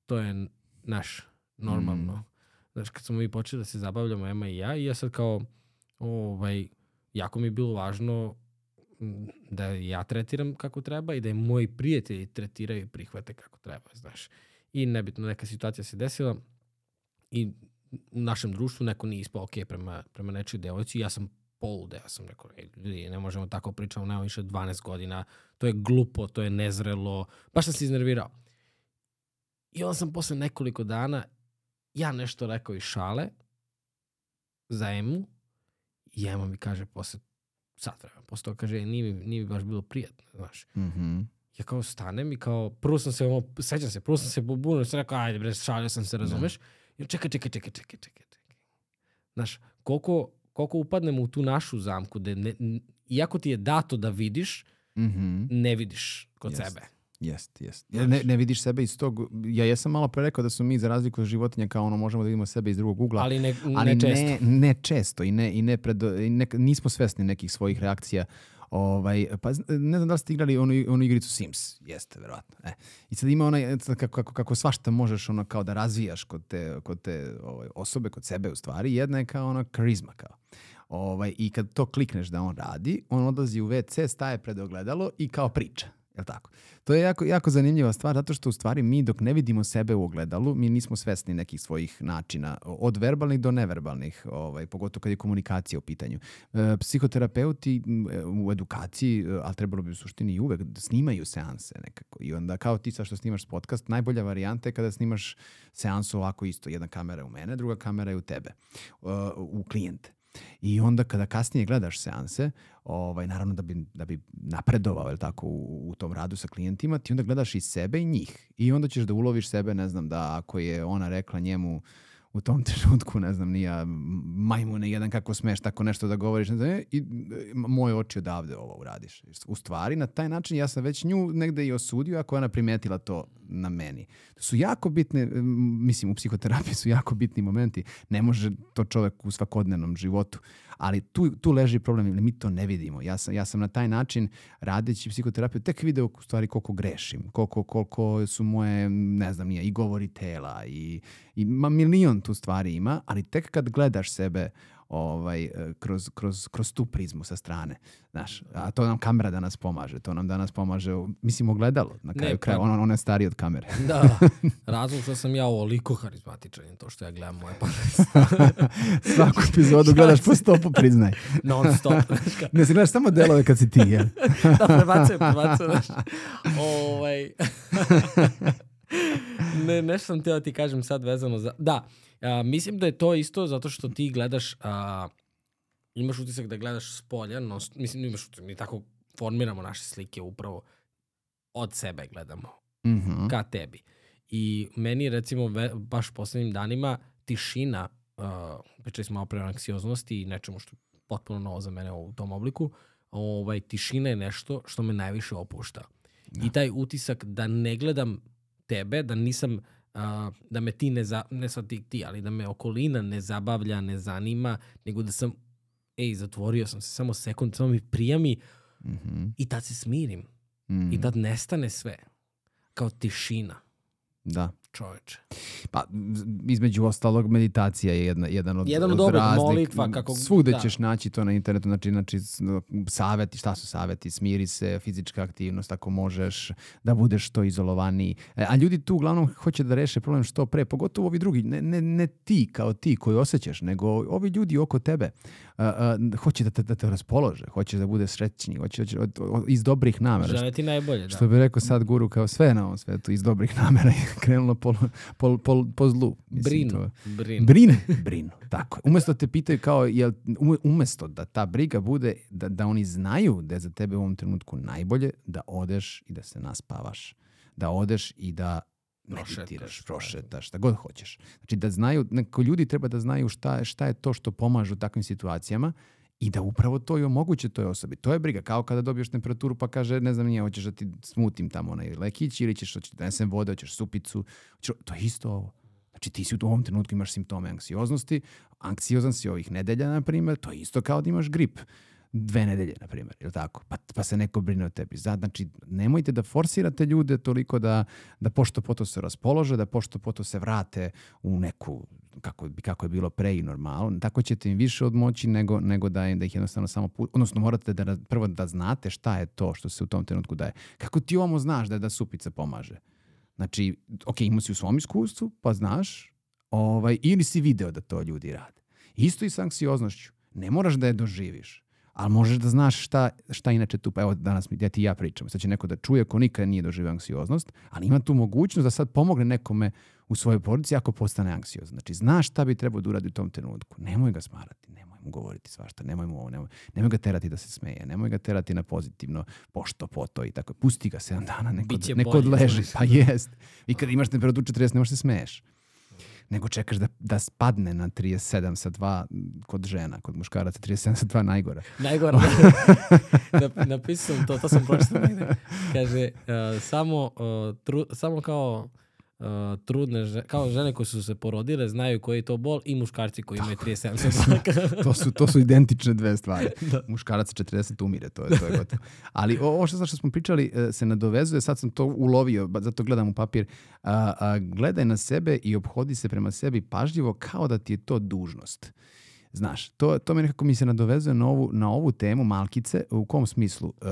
to je naš normalno.
Mm.
Znaš, kad smo mi počeli da se zabavljamo, Ema i ja, i ja sad kao, ovaj, jako mi je bilo važno da ja tretiram kako treba i da je moji prijatelji tretiraju i prihvate kako treba, znaš. I nebitno, neka situacija se desila i u našem društvu neko nije ispao ok prema, prema nečoj devojci. Ja sam polude, ja sam rekao, ej, ljudi, ne možemo tako pričamo, nema više od 12 godina, to je glupo, to je nezrelo, baš sam se iznervirao. I onda sam posle nekoliko dana ja nešto rekao iz šale za Emu i Ema mi kaže posle sat vremena, posle toga kaže, "E, nije mi, nije mi baš bilo prijatno, znaš.
Mhm.
Ja kao stanem i kao, prvo sam se, ono, sećam se, prvo sam se pobunio, sam rekao, ajde bre, šalio sam se, razumeš? I čekaj, čekaj, čekaj, čekaj, čekaj, čekaj. Znaš, koliko, koliko upadnemo u tu našu zamku, da ne, iako ti je dato da vidiš,
Mhm.
ne vidiš kod
Jest.
sebe.
Jest, jest. Jer ne, ne vidiš sebe iz tog... Ja jesam malo pre rekao da su mi za razliku od životinja kao ono možemo da vidimo sebe iz drugog ugla.
Ali ne,
ali
ne često.
Ne, ne često i ne, i ne pred, i ne, nismo svesni nekih svojih reakcija. Ovaj, pa ne znam da li ste igrali onu, onu igricu Sims. Jeste, verovatno. E. I sad ima onaj, sad kako, kako, kako svašta možeš ono kao da razvijaš kod te, kod te ovaj, osobe, kod sebe u stvari. Jedna je kao ona karizma kao. Ovaj, I kad to klikneš da on radi, on odlazi u WC, staje pred ogledalo i kao priča. Jel tako? To je jako, jako zanimljiva stvar, zato što u stvari mi dok ne vidimo sebe u ogledalu, mi nismo svesni nekih svojih načina, od verbalnih do neverbalnih, ovaj, pogotovo kad je komunikacija u pitanju. E, psihoterapeuti e, u edukaciji, e, ali trebalo bi u suštini i uvek, da snimaju seanse nekako. I onda kao ti sad što snimaš podcast, najbolja varijanta je kada snimaš seansu ovako isto. Jedna kamera je u mene, druga kamera je u tebe, uh, u klijente. I onda kada kasnije gledaš seanse, ovaj, naravno da bi, da bi napredovao jel tako, u, u tom radu sa klijentima, ti onda gledaš i sebe i njih. I onda ćeš da uloviš sebe, ne znam, da ako je ona rekla njemu u tom trenutku, ne znam, nija majmune jedan kako smeš tako nešto da govoriš, ne znam, e, i e, moje oči odavde ovo uradiš. U stvari, na taj način ja sam već nju negde i osudio ako ona primetila to na meni. To su jako bitne, mislim, u psihoterapiji su jako bitni momenti. Ne može to čovek u svakodnevnom životu. Ali tu, tu leži problem, jer mi to ne vidimo. Ja sam, ja sam na taj način, radeći psihoterapiju, tek video u stvari koliko grešim, koliko, koliko su moje, ne znam, nije, i govori tela i, i ma milion tu stvari ima, ali tek kad gledaš sebe ovaj, e, kroz, kroz, kroz tu prizmu sa strane. Znaš, a to nam kamera danas pomaže. To nam danas pomaže, mislim, ogledalo. Na kraju
pa-
kraja, on, on je stariji od kamere.
Da, razlog što sam ja ovoliko harizmatičan je to što ja gledam moje podcast
Svaku epizodu gledaš po stopu, priznaj.
non stop.
Ne se gledaš samo delove kad si ti, jel?
da, prebacujem, znaš. Ovaj... ne, nešto sam teo ti kažem sad vezano za... Da, a, mislim da je to isto zato što ti gledaš... A, imaš utisak da gledaš s polja, no, mislim, imaš utisak, mi tako formiramo naše slike upravo od sebe gledamo
Mhm.
ka tebi. I meni recimo ve, baš poslednjim danima tišina, uh, pričali smo malo pre o anksioznosti i nečemu što je potpuno novo za mene u tom obliku, ovaj, tišina je nešto što me najviše opušta. I taj utisak da ne gledam tebe, da nisam, uh, da me ti ne, za, ne sad ti, ti, ali da me okolina ne zabavlja, ne zanima, nego da sam, ej, zatvorio sam se samo sekund, samo mi prijami
Mhm.
i tad se smirim.
Mhm.
I tad nestane sve. Kao tišina,
Da.
Čoveče.
Pa, između ostalog, meditacija je jedna, jedan od,
Jedan od dobrih,
razlik-
molitva, kako-
Svugde
da.
ćeš naći to na internetu, znači, znači saveti, šta su saveti, smiri se, fizička aktivnost, ako možeš da budeš što izolovaniji. E, A ljudi tu uglavnom hoće da reše problem što pre, pogotovo ovi drugi, ne, ne, ne ti kao ti koji osjećaš, nego ovi ljudi oko tebe a, a, hoće da te, da te raspolože, hoće da bude srećni, hoće, hoće od- od- iz dobrih namera.
Žele ti najbolje, da.
Što bi rekao sad guru kao sve na ovom svetu iz dobrih namera je krenulo po, po, po, po zlu. Mislim,
Brinu,
to-
brinu.
Brine, brinu. Tako. Umesto te pitaju kao, jel, ume- umesto da ta briga bude, da, da oni znaju da je za tebe u ovom trenutku najbolje, da odeš i da se naspavaš. Da odeš i da
Prošetaš,
meditiraš,
da.
prošetaš, šta god hoćeš. Znači da znaju, neko ljudi treba da znaju šta, je- šta je to što pomaže u takvim situacijama i da upravo to i omoguće toj osobi. To je briga, kao kada dobiješ temperaturu pa kaže, ne znam nije, hoćeš da ti smutim tamo onaj lekić ili ćeš, hoćeš da nesem vode, hoćeš supicu. Hoćeš, to je isto ovo. Znači ti si u ovom trenutku imaš simptome anksioznosti, anksiozan si ovih nedelja, na primjer, to je isto kao da imaš grip dve nedelje, na primjer, ili tako? Pa, pa se neko brine o tebi. Znači, nemojte da forsirate ljude toliko da, da pošto poto se raspolože, da pošto poto se vrate u neku, kako, kako je bilo pre i normalno. Tako ćete im više odmoći nego, nego da, da ih jednostavno samo... pu- Odnosno, morate da, raz- prvo da znate šta je to što se u tom trenutku daje. Kako ti ovamo znaš da, da supica pomaže? Znači, ok, imao si u svom iskustvu, pa znaš, ovaj, ili si video da to ljudi rade. Isto i sa anksioznošću. Ne moraš da je doživiš, ali možeš da znaš šta, šta inače tu, pa evo danas mi gdje ti i ja pričamo. Sad će neko da čuje ko nikad nije doživio anksioznost, ali ima tu mogućnost da sad pomogne nekome u svojoj porodici ako postane anksiozan. Znači, znaš šta bi trebao da uradi u tom trenutku. Nemoj ga smarati, nemoj mu govoriti svašta, nemoj mu ovo, nemoj, nemoj ga terati da se smeje, nemoj ga terati na pozitivno, pošto, poto i tako. Pusti ga 7 dana, neko,
Biće
neko
bolje,
odleži. Pa jest. I kad imaš temperaturu 40, ne možeš se smeješ nego čekaš da, da spadne na 37 sa 2 kod žena, kod muškaraca 37 sa 2 najgora.
Najgore. Nap- Napisao sam to, to sam pročitao negde. Kaže, uh, samo, uh, tru, samo kao uh, trudne, že- kao žene koje su se porodile znaju koji je to bol i muškarci koji imaju 37 sa
To su, to su identične dve stvari. Muškarac sa 40 umire, to je, to je gotovo. Ali ovo što, što smo pričali e, se nadovezuje, sad sam to ulovio, zato gledam u papir. A, a, gledaj na sebe i obhodi se prema sebi pažljivo kao da ti je to dužnost. Znaš, to, to me nekako mi se nadovezuje na ovu, na ovu temu malkice. U kom smislu? Uh,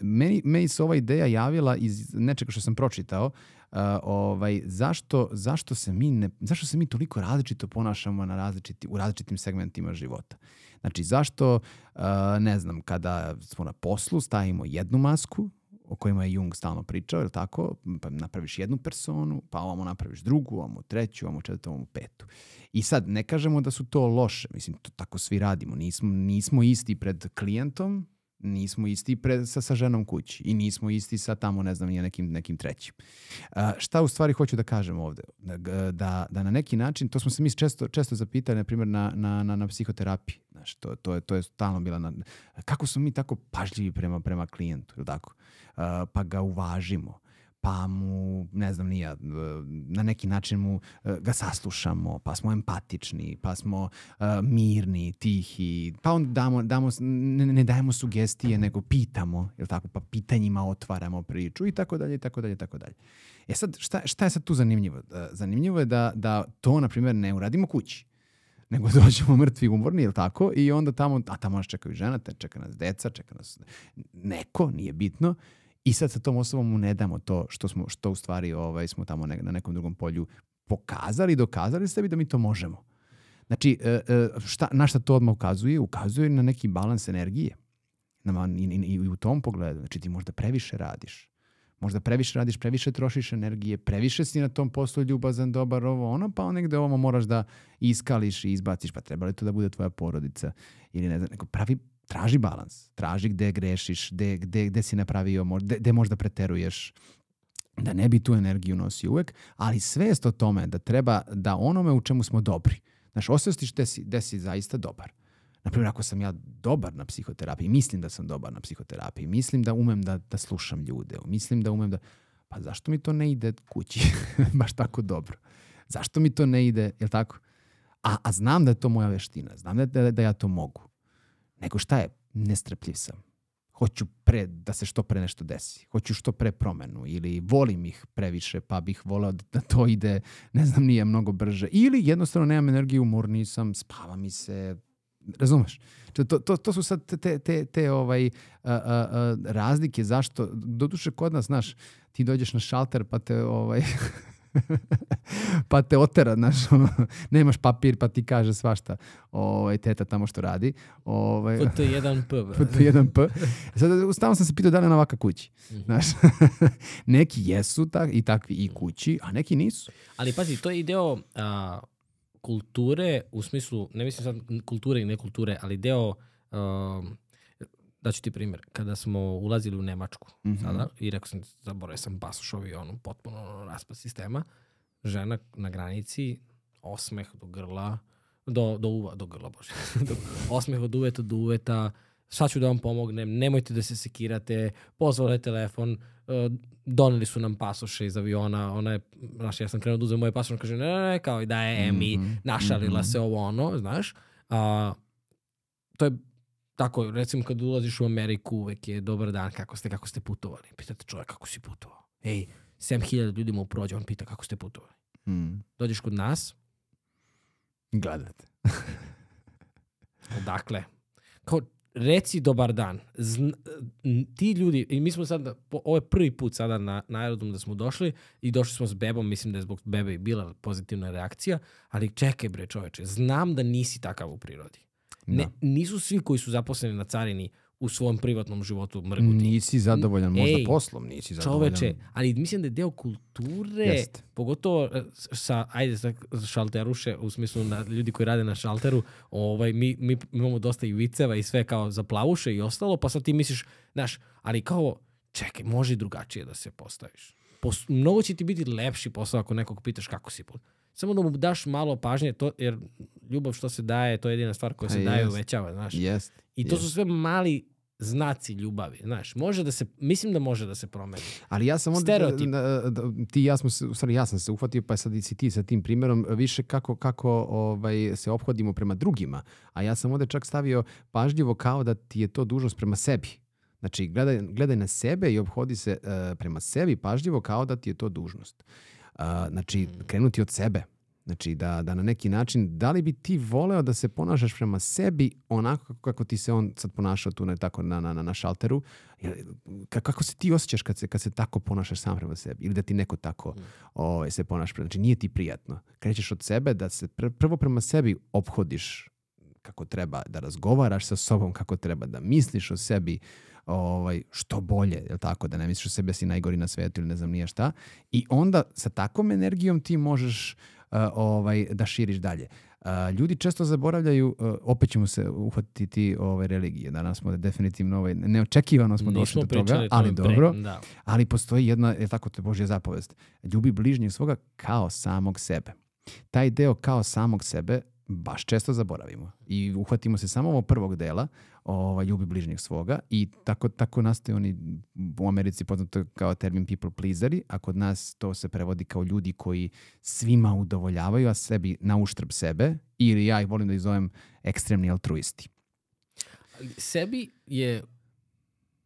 meni, meni se ova ideja javila iz nečega što sam pročitao. Uh, ovaj, zašto, zašto, se mi ne, zašto se mi toliko različito ponašamo na različiti, u različitim segmentima života? Znači, zašto, uh, ne znam, kada smo na poslu stavimo jednu masku, o kojima je Jung stalno pričao, je tako? Pa napraviš jednu personu, pa ovamo napraviš drugu, ovamo treću, ovamo četvrtu, ovamo petu. I sad, ne kažemo da su to loše, mislim, to tako svi radimo. Nismo, nismo isti pred klijentom, nismo isti pred, sa, sa ženom kući i nismo isti sa tamo, ne znam, nekim, nekim trećim. A, šta u stvari hoću da kažem ovde? Da, da na neki način, to smo se mi često, često zapitali, na primjer, na, na, na, na psihoterapiji. Znaš, to, to, je, to je stalno bila... Na, kako smo mi tako pažljivi prema, prema klijentu, ili tako? A, pa ga uvažimo pa mu, ne znam nija, na neki način mu ga saslušamo, pa smo empatični, pa smo uh, mirni, tihi, pa onda damo, damo, ne, ne dajemo sugestije, nego pitamo, je tako, pa pitanjima otvaramo priču i tako dalje, i tako dalje, i tako dalje. E sad, šta, šta je sad tu zanimljivo? Zanimljivo je da, da to, na primjer, ne uradimo kući nego dođemo mrtvi umorni, je tako? I onda tamo, a tamo nas čekaju žena, čeka nas deca, čeka nas neko, nije bitno. I sad sa tom osobom mu ne damo to što, smo, što u stvari ovaj, smo tamo ne, na nekom drugom polju pokazali dokazali sebi da mi to možemo. Znači, e, e, šta, na šta to odmah ukazuje? Ukazuje na neki balans energije. I, i, I u tom pogledu. Znači, ti možda previše radiš. Možda previše radiš, previše trošiš energije, previše si na tom poslu ljubazan, dobar, ovo, ono, pa negde ovo moraš da iskališ i izbaciš, pa treba li to da bude tvoja porodica ili ne znam, neko pravi traži balans, traži gde grešiš, gde, gde, gde si napravio, gde, gde možda preteruješ, da ne bi tu energiju nosio uvek, ali svest o tome da treba da onome u čemu smo dobri, znaš, osvestiš gde si, gde si zaista dobar. Naprimjer, ako sam ja dobar na psihoterapiji, mislim da sam dobar na psihoterapiji, mislim da umem da, da slušam ljude, mislim da umem da... Pa zašto mi to ne ide kući baš tako dobro? Zašto mi to ne ide, jel tako? A, a znam da je to moja veština, znam da, da, da ja to mogu. Nego šta je? Nestrpljiv sam. Hoću pre, da se što pre nešto desi. Hoću što pre promenu ili volim ih previše pa bih voleo da to ide, ne znam, nije mnogo brže. Ili jednostavno nemam energiju, umorni sam, spava mi se, razumeš? To, to, to su sad te, te, te ovaj, a, a, a, razlike zašto, doduše kod nas, znaš, ti dođeš na šalter pa te ovaj, pa te otera, znaš, nemaš papir pa ti kaže svašta ovaj, teta tamo što radi. Ovaj,
FT1P.
FT1P. Sad, stalno sam se pitao da li je ovaka kući. Mm -hmm. Znaš, neki jesu tak, i takvi i kući, a neki nisu.
Ali pazi, to je deo a, kulture, u smislu, ne mislim sad kulture i ne kulture, ali deo a, daću ti primjer, kada smo ulazili u Nemačku mm -hmm. sada, i rekao sam, zaboravio sam pasoš ono, potpuno raspad sistema, žena na granici, osmeh do grla, do, do uva, do grla, bože, do, osmeh od uveta do uveta, sad ću da vam pomognem, nemojte da se sekirate, pozvali telefon, uh, doneli su nam pasoše iz aviona, ona je, znaš, ja sam krenuo da uzem moje pasoše, kaže, ne, ne, ne, kao i da je Emi, mm -hmm. našalila mm -hmm. se ovo ono, znaš, a, to je tako, recimo kad ulaziš u Ameriku, uvek je dobar dan, kako ste, kako ste putovali. Pitate čovjek kako si putovao. Ej, 7000 ljudi mu prođe, on pita kako ste putovali. Mm. Dođeš kod nas.
Gledate.
Odakle? Kao, reci dobar dan. Zna, ti ljudi, i mi smo sad, ovo je prvi put sada na, na aerodrom da smo došli i došli smo s bebom, mislim da je zbog bebe i bila pozitivna reakcija, ali čekaj bre čoveče, znam da nisi takav u prirodi. Ne, da. Nisu svi koji su zaposleni na carini u svom privatnom životu mrguti.
Nisi zadovoljan možda Ej, poslom, nisi zadovoljan.
Čoveče, ali mislim da je deo kulture, Jest. pogotovo e, sa, ajde, sa šalteruše, u smislu na ljudi koji rade na šalteru, ovaj, mi, mi imamo dosta i viceva i sve kao za plavuše i ostalo, pa sad ti misliš, znaš, ali kao, čekaj, može i drugačije da se postaviš. Pos, mnogo će ti biti lepši posao ako nekog pitaš kako si put. Samo da mu daš malo pažnje, to, jer ljubav što se daje, to je jedina stvar koja se daje i uvećava, znaš.
Yes.
I to yes. su sve mali znaci ljubavi, znaš. Može da se, mislim da može da se promeni.
Ali ja sam onda, Stereotip. Da, da, ti ja smo se, u stvari ja sam se uhvatio, pa sad i si ti sa tim primjerom, više kako, kako ovaj, se ophodimo prema drugima. A ja sam ovde čak stavio pažljivo kao da ti je to dužnost prema sebi. Znači, gledaj, gledaj na sebe i obhodi se uh, prema sebi pažljivo kao da ti je to dužnost. Uh, znači, krenuti od sebe Znači da, da na neki način, da li bi ti voleo da se ponašaš prema sebi onako kako ti se on sad ponašao tu na, tako na, na, na šalteru? Kako se ti osjećaš kad se, kad se tako ponašaš sam prema sebi? Ili da ti neko tako ovaj, se ponaša prema Znači nije ti prijatno. Krećeš od sebe da se pr- prvo prema sebi ophodiš kako treba da razgovaraš sa sobom, kako treba da misliš o sebi, ovaj, što bolje, je tako, da ne misliš o sebi da si najgori na svetu ili ne znam nije šta. I onda sa takvom energijom ti možeš uh, ovaj, da širiš dalje. Uh, ljudi često zaboravljaju, uh, opet ćemo se uhvatiti ti ove religije. Danas smo definitivno, ovaj, neočekivano smo došli
Nismo
do toga, ali
tome pre-
dobro.
Da.
Ali postoji jedna, je tako to Božja zapovest. Ljubi bližnjeg svoga kao samog sebe. Taj deo kao samog sebe baš često zaboravimo. I uhvatimo se samo ovog prvog dela, ovaj, ljubi bližnjeg svoga i tako, tako nastaju oni u Americi poznato kao termin people pleaseri, a kod nas to se prevodi kao ljudi koji svima udovoljavaju, a sebi na uštrb sebe ili ja ih volim da ih zovem ekstremni altruisti.
Sebi je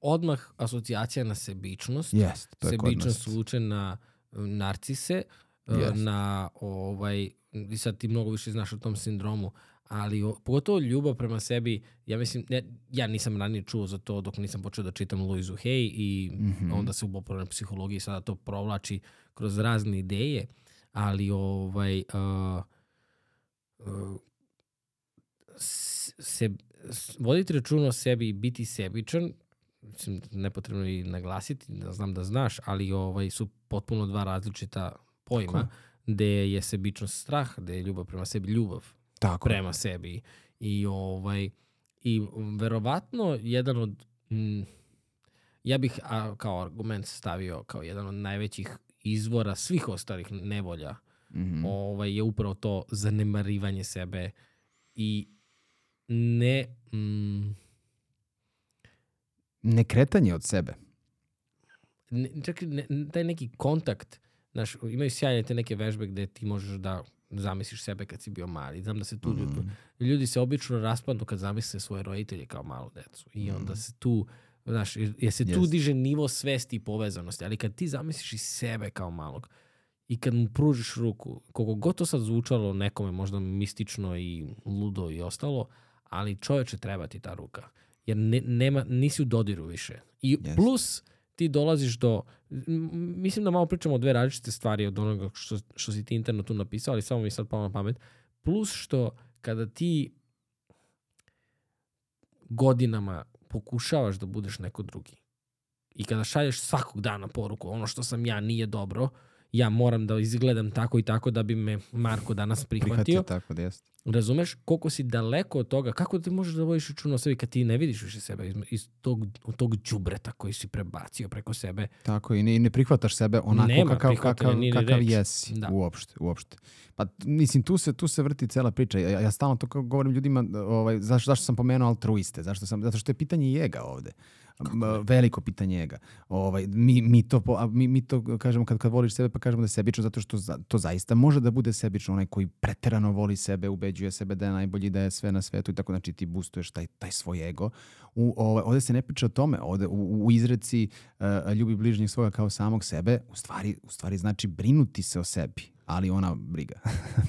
odmah asocijacija na sebičnost.
Jest, to je
Sebičnost vuče na um, narcise, uh,
Jest.
na ovaj, i sad ti mnogo više znaš o tom sindromu, ali o, pogotovo ljubav prema sebi, ja mislim, ne, ja nisam ranije čuo za to dok nisam počeo da čitam Louisu Hay i
Mhm.
onda se ubao na psihologiji sada to provlači kroz razne ideje, ali ovaj, uh, uh, se, voditi račun o sebi i biti sebičan, mislim, nepotrebno i naglasiti, da znam da znaš, ali ovaj, su potpuno dva različita pojma,
Tako
gde je sebičnost strah, gde je ljubav prema sebi ljubav
Tako.
prema sebi. I ovaj i verovatno jedan od mm, ja bih a, kao argument stavio kao jedan od najvećih izvora svih ostalih nevolja
Mhm.
ovaj, je upravo to zanemarivanje sebe i ne mm,
Nekretanje od sebe.
ne, čak ne, taj neki kontakt, znaš, imaju sjajne te neke vežbe gde ti možeš da zamisliš sebe kad si bio mali. Znam da se tu ljudi, ljudi se obično raspadnu kad zamisle svoje roditelje kao malu decu. I onda se tu, znaš, jer, jer se tu
Jest.
diže nivo svesti i povezanosti. Ali kad ti zamisliš i sebe kao malog i kad mu pružiš ruku, koliko god to sad zvučalo nekome možda mistično i ludo i ostalo, ali čoveče treba ti ta ruka. Jer ne, nema, nisi u dodiru više. I
Jest.
plus ti dolaziš do, mislim da malo pričamo o dve različite stvari od onoga što, što si ti interno tu napisao, ali samo mi sad palo na pamet. Plus što kada ti godinama pokušavaš da budeš neko drugi i kada šalješ svakog dana poruku ono što sam ja nije dobro, ja moram da izgledam tako i tako da bi me Marko danas prihvatio.
Prihvatio tako da jeste.
Razumeš koliko si daleko od toga, kako ti možeš da vodiš računa o sebi kad ti ne vidiš više sebe iz, iz tog, od tog đubreta koji si prebacio preko sebe.
Tako i ne, ne prihvataš sebe onako
Nema
kakav, kakav,
ni
kakav
reči.
jesi.
Da.
Uopšte, uopšte. Pa mislim, tu se, tu se vrti cela priča. Ja, ja stalno to govorim ljudima, ovaj, zašto, zašto sam pomenuo altruiste? Zašto sam, zato što je pitanje jega ovde. Veliko pitanje ega. Ovaj, mi, mi, to, mi, mi to kažemo kad, kad voliš sebe, pa kažemo da je sebično, zato što za, to zaista može da bude sebično. Onaj koji preterano voli sebe, ubeđuje sebe da je najbolji, da je sve na svetu i tako, znači ti boostuješ taj, taj svoj ego. U, ovaj, ovde se ne priča o tome, ovde u, u izreci uh, ljubi bližnjeg svoga kao samog sebe, u stvari, u stvari znači brinuti se o sebi, ali ona briga.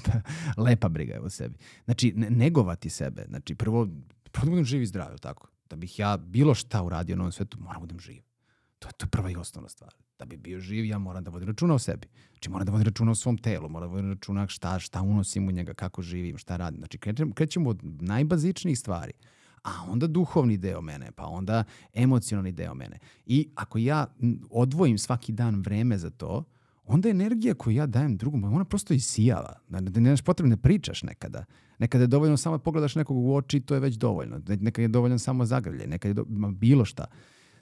Lepa briga je o sebi. Znači, ne- negovati sebe. Znači, prvo, prvo da budem živ i zdrav, tako? Da bih ja bilo šta uradio na ovom svetu, moram da budem živ. To, je- to je prva i osnovna stvar. Da bi bio živ, ja moram da vodim računa o sebi. Znači, moram da vodim računa o svom telu, moram da vodim računa šta, šta unosim u njega, kako živim, šta radim. Znači, krećemo, krećemo od najbazičnijih stvari a onda duhovni deo mene, pa onda emocionalni deo mene. I ako ja odvojim svaki dan vreme za to, onda energija koju ja dajem drugom, ona prosto isijava. Da da nemaš potrebno da pričaš nekada. Nekada je dovoljno samo da pogledaš nekog u oči i to je već dovoljno. Ne- Nekad je dovoljno samo zagrlje, nekad je do, ma, bilo šta.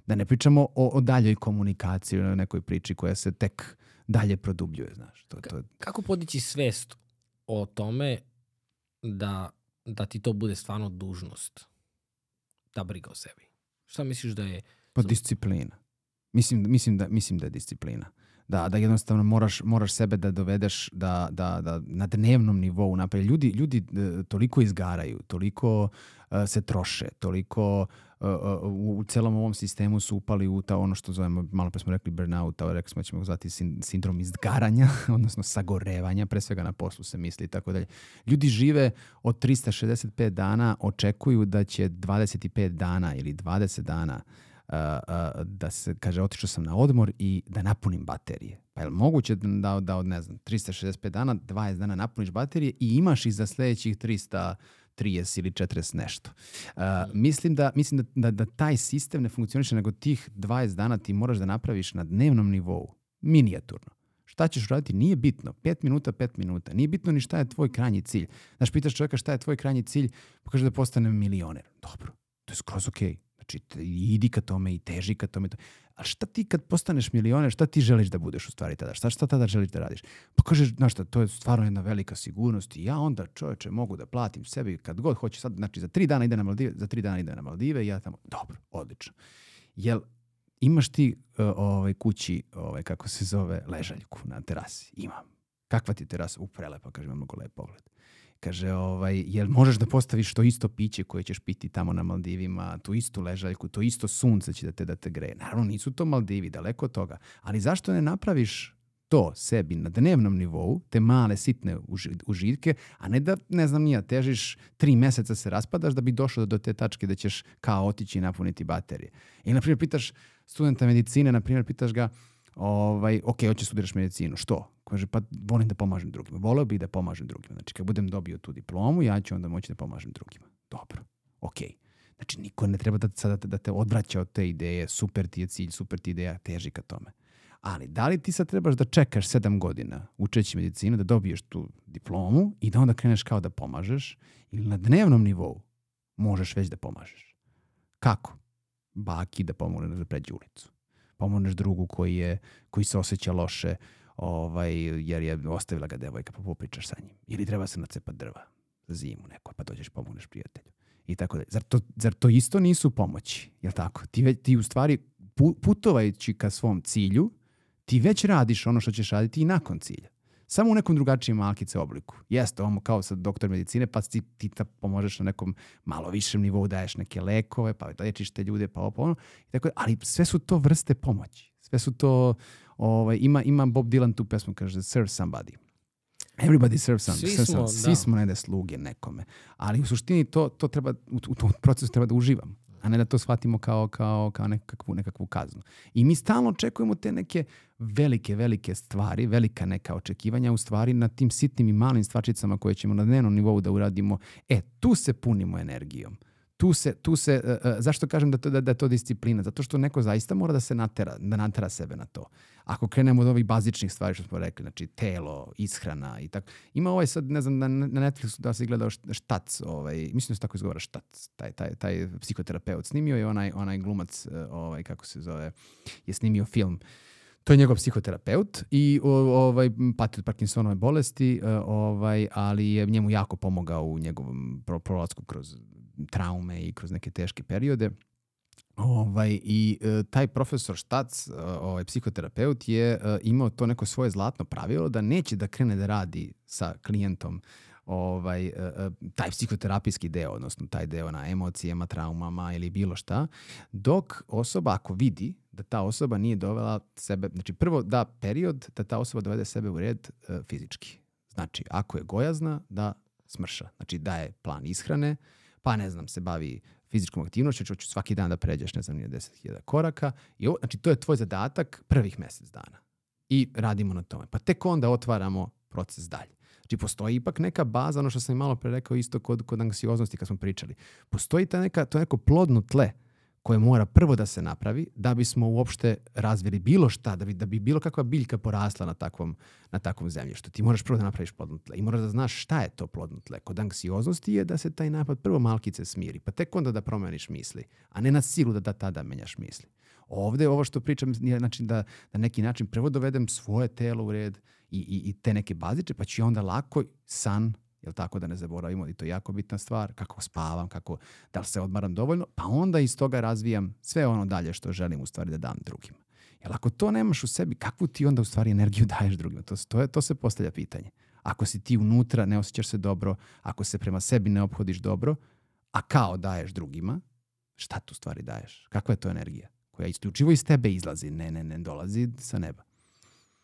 Da ne pričamo o, o daljoj komunikaciji, o nekoj priči koja se tek dalje produbljuje, znaš. To, to,
Kako podići svest o tome da, da ti to bude stvarno dužnost? Da briga o sebi. Šta misliš da je...
Pa disciplina. Mislim, mislim, da, mislim da je disciplina. Da, da jednostavno moraš, moraš sebe da dovedeš da, da, da na dnevnom nivou napravi. Ljudi, ljudi e, toliko izgaraju, toliko e, se troše, toliko e, u, u celom ovom sistemu su upali u ta ono što zovemo, malo pre smo rekli burnout, a rekli smo da ćemo ga zvati sin- sindrom izgaranja, odnosno sagorevanja, pre svega na poslu se misli i tako dalje. Ljudi žive od 365 dana, očekuju da će 25 dana ili 20 dana uh, da se, kaže, otišao sam na odmor i da napunim baterije. Pa je li moguće da, da od, ne znam, 365 dana, 20 dana napuniš baterije i imaš ih za sledećih 300 30 ili 40 nešto. Uh, mislim da, mislim da, da, da taj sistem ne funkcioniše, nego tih 20 dana ti moraš da napraviš na dnevnom nivou, minijaturno. Šta ćeš raditi? Nije bitno. 5 minuta, 5 minuta. Nije bitno ni šta je tvoj krajnji cilj. Znaš, pitaš čovjeka šta je tvoj krajnji cilj, pa kaže da postane milioner. Dobro, to je skroz okej. Znači, idi ka tome i teži ka tome. Ali šta ti kad postaneš milioner, šta ti želiš da budeš u stvari tada? Šta, šta tada želiš da radiš? Pa kažeš, znaš šta, to je stvarno jedna velika sigurnost i ja onda čovječe mogu da platim sebi kad god hoće sad, znači za tri dana ide na Maldive, za tri dana ide na Maldive i ja tamo, dobro, odlično. Jel imaš ti uh, ovaj, kući, ovaj, kako se zove, ležaljku na terasi? Imam. Kakva ti je terasa? U, prelepa, kaže, mnogo lep pogled. Kaže, ovaj, jel možeš da postaviš to isto piće koje ćeš piti tamo na Maldivima, tu istu ležaljku, to isto sunce će da te, da te greje. Naravno, nisu to Maldivi, daleko od toga. Ali zašto ne napraviš to sebi na dnevnom nivou, te male sitne uži- užitke, a ne da, ne znam nija, težiš tri meseca se raspadaš da bi došao do te tačke da ćeš kao otići i napuniti baterije. I, na primjer, pitaš studenta medicine, na primjer, pitaš ga, ovaj, ok, hoćeš studiraš medicinu, što? Kaže, pa volim da pomažem drugima. Voleo bih da pomažem drugima. Znači, kad budem dobio tu diplomu, ja ću onda moći da pomažem drugima. Dobro, ok. Znači, niko ne treba da, sada da te odvraća od te ideje, super ti je cilj, super ti ideja, teži ka tome. Ali da li ti sad trebaš da čekaš sedam godina učeći medicinu, da dobiješ tu diplomu i da onda kreneš kao da pomažeš ili na dnevnom nivou možeš već da pomažeš? Kako? Baki da pomogne da pređe ulicu. Pomogneš drugu koji, je, koji se osjeća loše ovaj, jer je ostavila ga devojka pa popričaš sa njim. Ili treba se nacepat drva za zimu neko pa dođeš pomogneš prijatelju. I tako dalje. Zar to, zar to isto nisu pomoći? Jel tako? Ti, ti u stvari pu- putovajući ka svom cilju, ti već radiš ono što ćeš raditi i nakon cilja. Samo u nekom drugačijem malkice obliku. Jeste, ovo kao sad doktor medicine, pa ti, ti ta pomožeš na nekom malo višem nivou, daješ neke lekove, pa lečiš te ljude, pa ovo, pa ono. I tako, ali sve su to vrste pomoći. Sve su to, ovaj, ima, ima Bob Dylan tu pesmu, kaže, serve somebody. Everybody serves some,
Svi
serve
smo,
some.
da.
Svi smo negde sluge nekome. Ali u suštini to, to treba, u, u tom procesu treba da uživamo a ne da to shvatimo kao, kao, kao nekakvu, nekakvu kaznu. I mi stalno očekujemo te neke velike, velike stvari, velika neka očekivanja u stvari na tim sitnim i malim stvarčicama koje ćemo na dnevnom nivou da uradimo. E, tu se punimo energijom. Tu se, tu se, uh, zašto kažem da, to, da, da je to disciplina? Zato što neko zaista mora da se natera, da natera sebe na to. Ako krenemo od ovih bazičnih stvari što smo rekli, znači telo, ishrana i tako. Ima ovaj sad, ne znam, na, na Netflixu da se gledao št- štac, ovaj, mislim da se tako izgovara štac, taj, taj, taj psihoterapeut snimio je onaj, onaj glumac, uh, ovaj, kako se zove, je snimio film To je njegov psihoterapeut i ovaj pati od Parkinsonove bolesti, e, ovaj ali je njemu jako pomogao u njegovom pro, prolasku kroz traume i kroz neke teške periode. Ovaj, I e, taj profesor Štac, e, ovaj, psihoterapeut, je e, imao to neko svoje zlatno pravilo da neće da krene da radi sa klijentom ovaj, e, e, taj psihoterapijski deo, odnosno taj deo na emocijama, traumama ili bilo šta, dok osoba ako vidi da ta osoba nije dovela sebe, znači prvo da period da ta osoba dovede sebe u red fizički. Znači, ako je gojazna, da smrša. Znači, daje plan ishrane, pa ne znam, se bavi fizičkom aktivnošću, ću svaki dan da pređeš, ne znam, nije 10.000 koraka. I ovo, znači, to je tvoj zadatak prvih mesec dana. I radimo na tome. Pa tek onda otvaramo proces dalje. Znači, postoji ipak neka baza, ono što sam i malo pre rekao isto kod, kod anksioznosti kad smo pričali. Postoji ta neka, to neko plodno tle koje mora prvo da se napravi da bismo uopšte razvili bilo šta, da bi, da bi bilo kakva biljka porasla na takvom, na takvom zemljištu. Ti moraš prvo da napraviš plodno tle i moraš da znaš šta je to plodno tle. Kod anksioznosti je da se taj napad prvo malkice smiri, pa tek onda da promeniš misli, a ne na silu da, da tada menjaš misli. Ovde ovo što pričam je znači da na neki način prvo dovedem svoje telo u red i, i, i te neke baziče, pa ću onda lako san, jel tako da ne zaboravimo, i to je jako bitna stvar, kako spavam, kako, da li se odmaram dovoljno, pa onda iz toga razvijam sve ono dalje što želim u stvari da dam drugima. Jer ako to nemaš u sebi, kakvu ti onda u stvari energiju daješ drugima? To, to, je, to se postavlja pitanje. Ako si ti unutra, ne osjećaš se dobro, ako se prema sebi ne obhodiš dobro, a kao daješ drugima, šta tu stvari daješ? Kakva je to energija? Koja isključivo iz tebe izlazi, ne, ne, ne dolazi sa neba.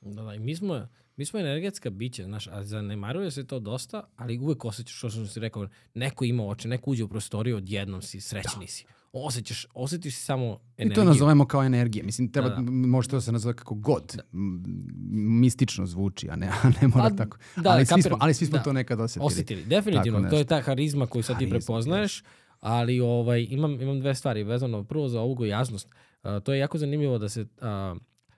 Da, da, i mi smo, mi smo energetska bića, znaš, a zanemaruje se to dosta, ali uvek osjećaš, što sam si rekao, neko ima oči, neko uđe u prostoriju, odjednom si, srećni si. Osjećaš, osjetiš si samo energiju.
I to nazovemo kao energije. Mislim, treba,
Da, da.
m- može to se nazove kako god. M- Mistično zvuči, a ne, a ne mora
Pa,
tako.
da,
ali, svi smo,
kapiram.
ali svi smo
Da.
to nekad osjetili.
Osjetili, definitivno.
Tako
To je ta harizma koju sad ti
Harizma,
prepoznaješ, ali ovaj, imam, imam dve stvari vezano. Prvo za ovu gojaznost. A, to je jako zanimljivo da se a,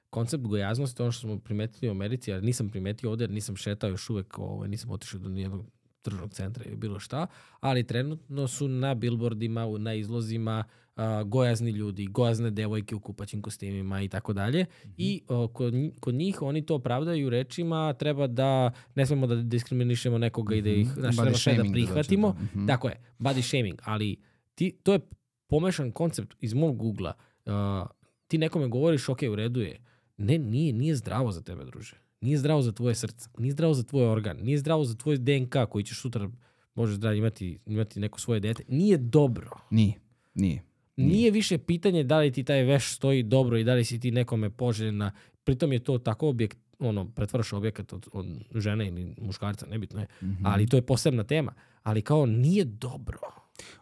koncept gojaznosti, ono što smo primetili u Americi, jer nisam primetio ovde, jer nisam šetao još uvek, ovaj, nisam otišao do nijednog tržnog centra ili bilo šta, ali trenutno su na billboardima, na izlozima a, gojazni ljudi, gojazne devojke u kupaćim kostimima i tako dalje. I o, kod, kod njih oni to opravdaju rečima treba da ne smemo da diskriminišemo nekoga i da ih
Mhm.
znaš,
Body
treba sve da
da
prihvatimo.
da. Mhm.
Tako je, body shaming, ali ti, to je pomešan koncept iz mog Google-a. Uh, ti nekome govoriš, ok, u redu je. Ne, nije, nije zdravo za tebe, druže. Nije zdravo za tvoje srce, nije zdravo za tvoj organ, nije zdravo za tvoj DNK koji ćeš sutra možeš da imati, imati neko svoje dete. Nije dobro.
Nije, nije.
Nije više pitanje da li ti taj veš stoji dobro i da li si ti nekome poželjna. Pritom je to tako objekt, ono, pretvaraš objekat od, od žene ili muškarca, nebitno je.
Mhm.
Ali to je posebna tema. Ali kao nije dobro.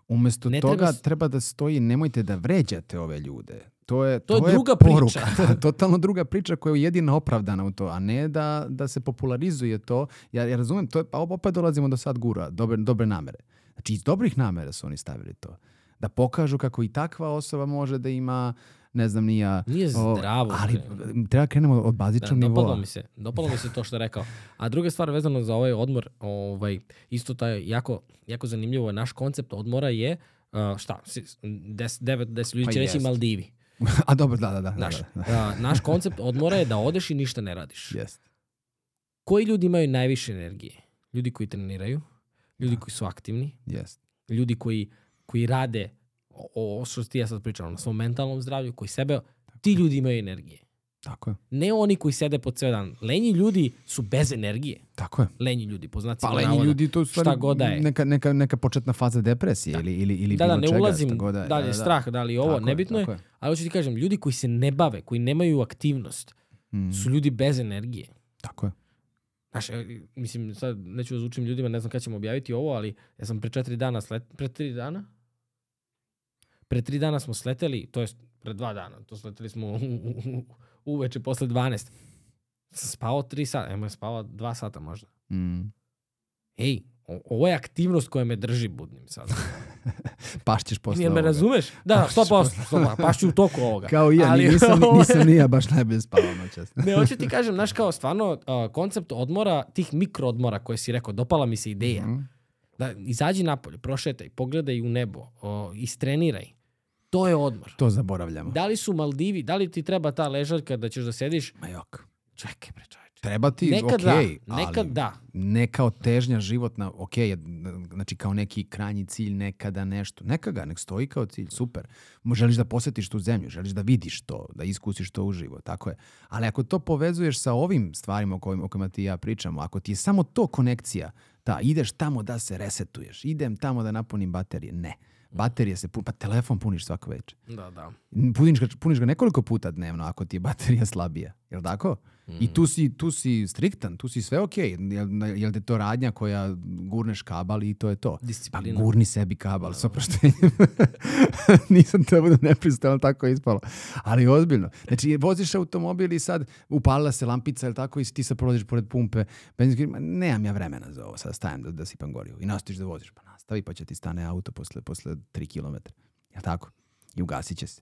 Umesto
Ne
toga
treba
treba, da stoji nemojte da vređate ove ljude. To je,
To je druga priča.
poruka. To je totalno druga priča koja je jedina opravdana u to, a ne da, da se popularizuje to. Ja, ja razumem, to je, pa opet dolazimo do sad gura, dobre, dobre namere. Znači iz dobrih namera su oni stavili to. Da pokažu kako i takva osoba može da ima, ne znam ni ja...
Nije
o,
zdravo.
ali treba krenemo od
Da,
bazičnog
dopalo
nivoa.
mi se. Dopalo mi se to što je rekao. A druga stvar vezano za ovaj odmor, ovaj, isto taj jako, jako zanimljivo je naš koncept odmora je uh, šta, si- des, devet, deset ljudi
Pa
će reći
jest.
Maldivi.
a dobro, da, da, da.
Naš,
da, da.
uh, naš koncept odmora je da odeš i ništa ne radiš.
Jest.
Koji ljudi imaju najviše energije? Ljudi koji treniraju, ljudi koji su aktivni,
Jest.
ljudi koji, koji rade o, o što ti ja sad pričam, na svom mentalnom zdravlju, koji sebe, ti ljudi imaju energije.
Tako je.
Ne oni koji sede po ceo dan. Lenji ljudi su bez energije.
Tako je.
Lenji ljudi, po znacima
Pa lenji
navoda.
ljudi to u stvari
šta god da je.
neka, neka, neka početna faza depresije ili, ili, ili
Da, da,
bilo
ne
čega,
ulazim
šta god da je.
da li je strah, da li je ovo,
Tako
nebitno je.
tako
Ali hoću ti kažem, ljudi koji se ne bave, koji nemaju aktivnost,
Mm,
su ljudi bez energije.
tako je.
Znaš, e, mislim, sad neću da zvučim ljudima, ne znam kada ćemo objaviti ovo, ali ja sam pre četiri dana, pre tri dana? Pre tri dana smo sleteli, to jest pre dva dana, to sleteli smo u- u- u- uveče posle 12. Sam spavao tri sata, evo je spavao dva sata možda.
Mm.
Ej, ovo je aktivnost koja me drži budnim sad.
Pašćeš posle
Jel me
ovoga.
razumeš? Da,
Pašćeš
100%, 100%, pašću u toku ovoga.
Kao i ja,
Ali
nisam,
je-
nisam ni ja baš najbolje spavao noćas.
Ne, hoću ti kažem, znaš kao stvarno uh, koncept odmora, tih mikroodmora koje si rekao, dopala mi se ideja.
Mhm.
Da izađi napolje, prošetaj, pogledaj u nebo, o, istreniraj. To je odmor.
To zaboravljamo.
Da li su Maldivi, da li ti treba ta ležaljka da ćeš da sediš?
Ma jok.
Čekaj, bre, čoveče.
Treba ti,
Nekad
okej,
da, nekad
ali
da.
ne kao težnja životna, ok, znači kao neki krajnji cilj nekada nešto. Neka ga, nek stoji kao cilj, super. Želiš da posjetiš tu zemlju, želiš da vidiš to, da iskusiš to uživo, tako je. Ali ako to povezuješ sa ovim stvarima o kojima, o kojima ti ja pričamo, ako ti je samo to konekcija, ta, ideš tamo da se resetuješ, idem tamo da napunim baterije, ne. Baterije se pun, pa telefon puniš svako večer.
Da, da.
Puniš ga, puniš ga nekoliko puta dnevno ako ti je baterija slabija. Jel tako? I tu si, tu si striktan, tu si sve ok. Jel, jel te to radnja koja gurneš kabal i to je to? Pa
Disciplina.
gurni sebi kabal, s oproštenjem. Nisam te budem nepristojan, ali tako je ispalo. Ali ozbiljno. Znači, voziš automobil i sad upalila se lampica, jel tako, i ti sad prolaziš pored pumpe. Benzinski, ma, nemam ja vremena za ovo, sad stajem da, da sipam gorivo. I nastaviš da voziš, pa nastavi, pa će ti stane auto posle, posle 3 km. Jel tako? I ugasit će se.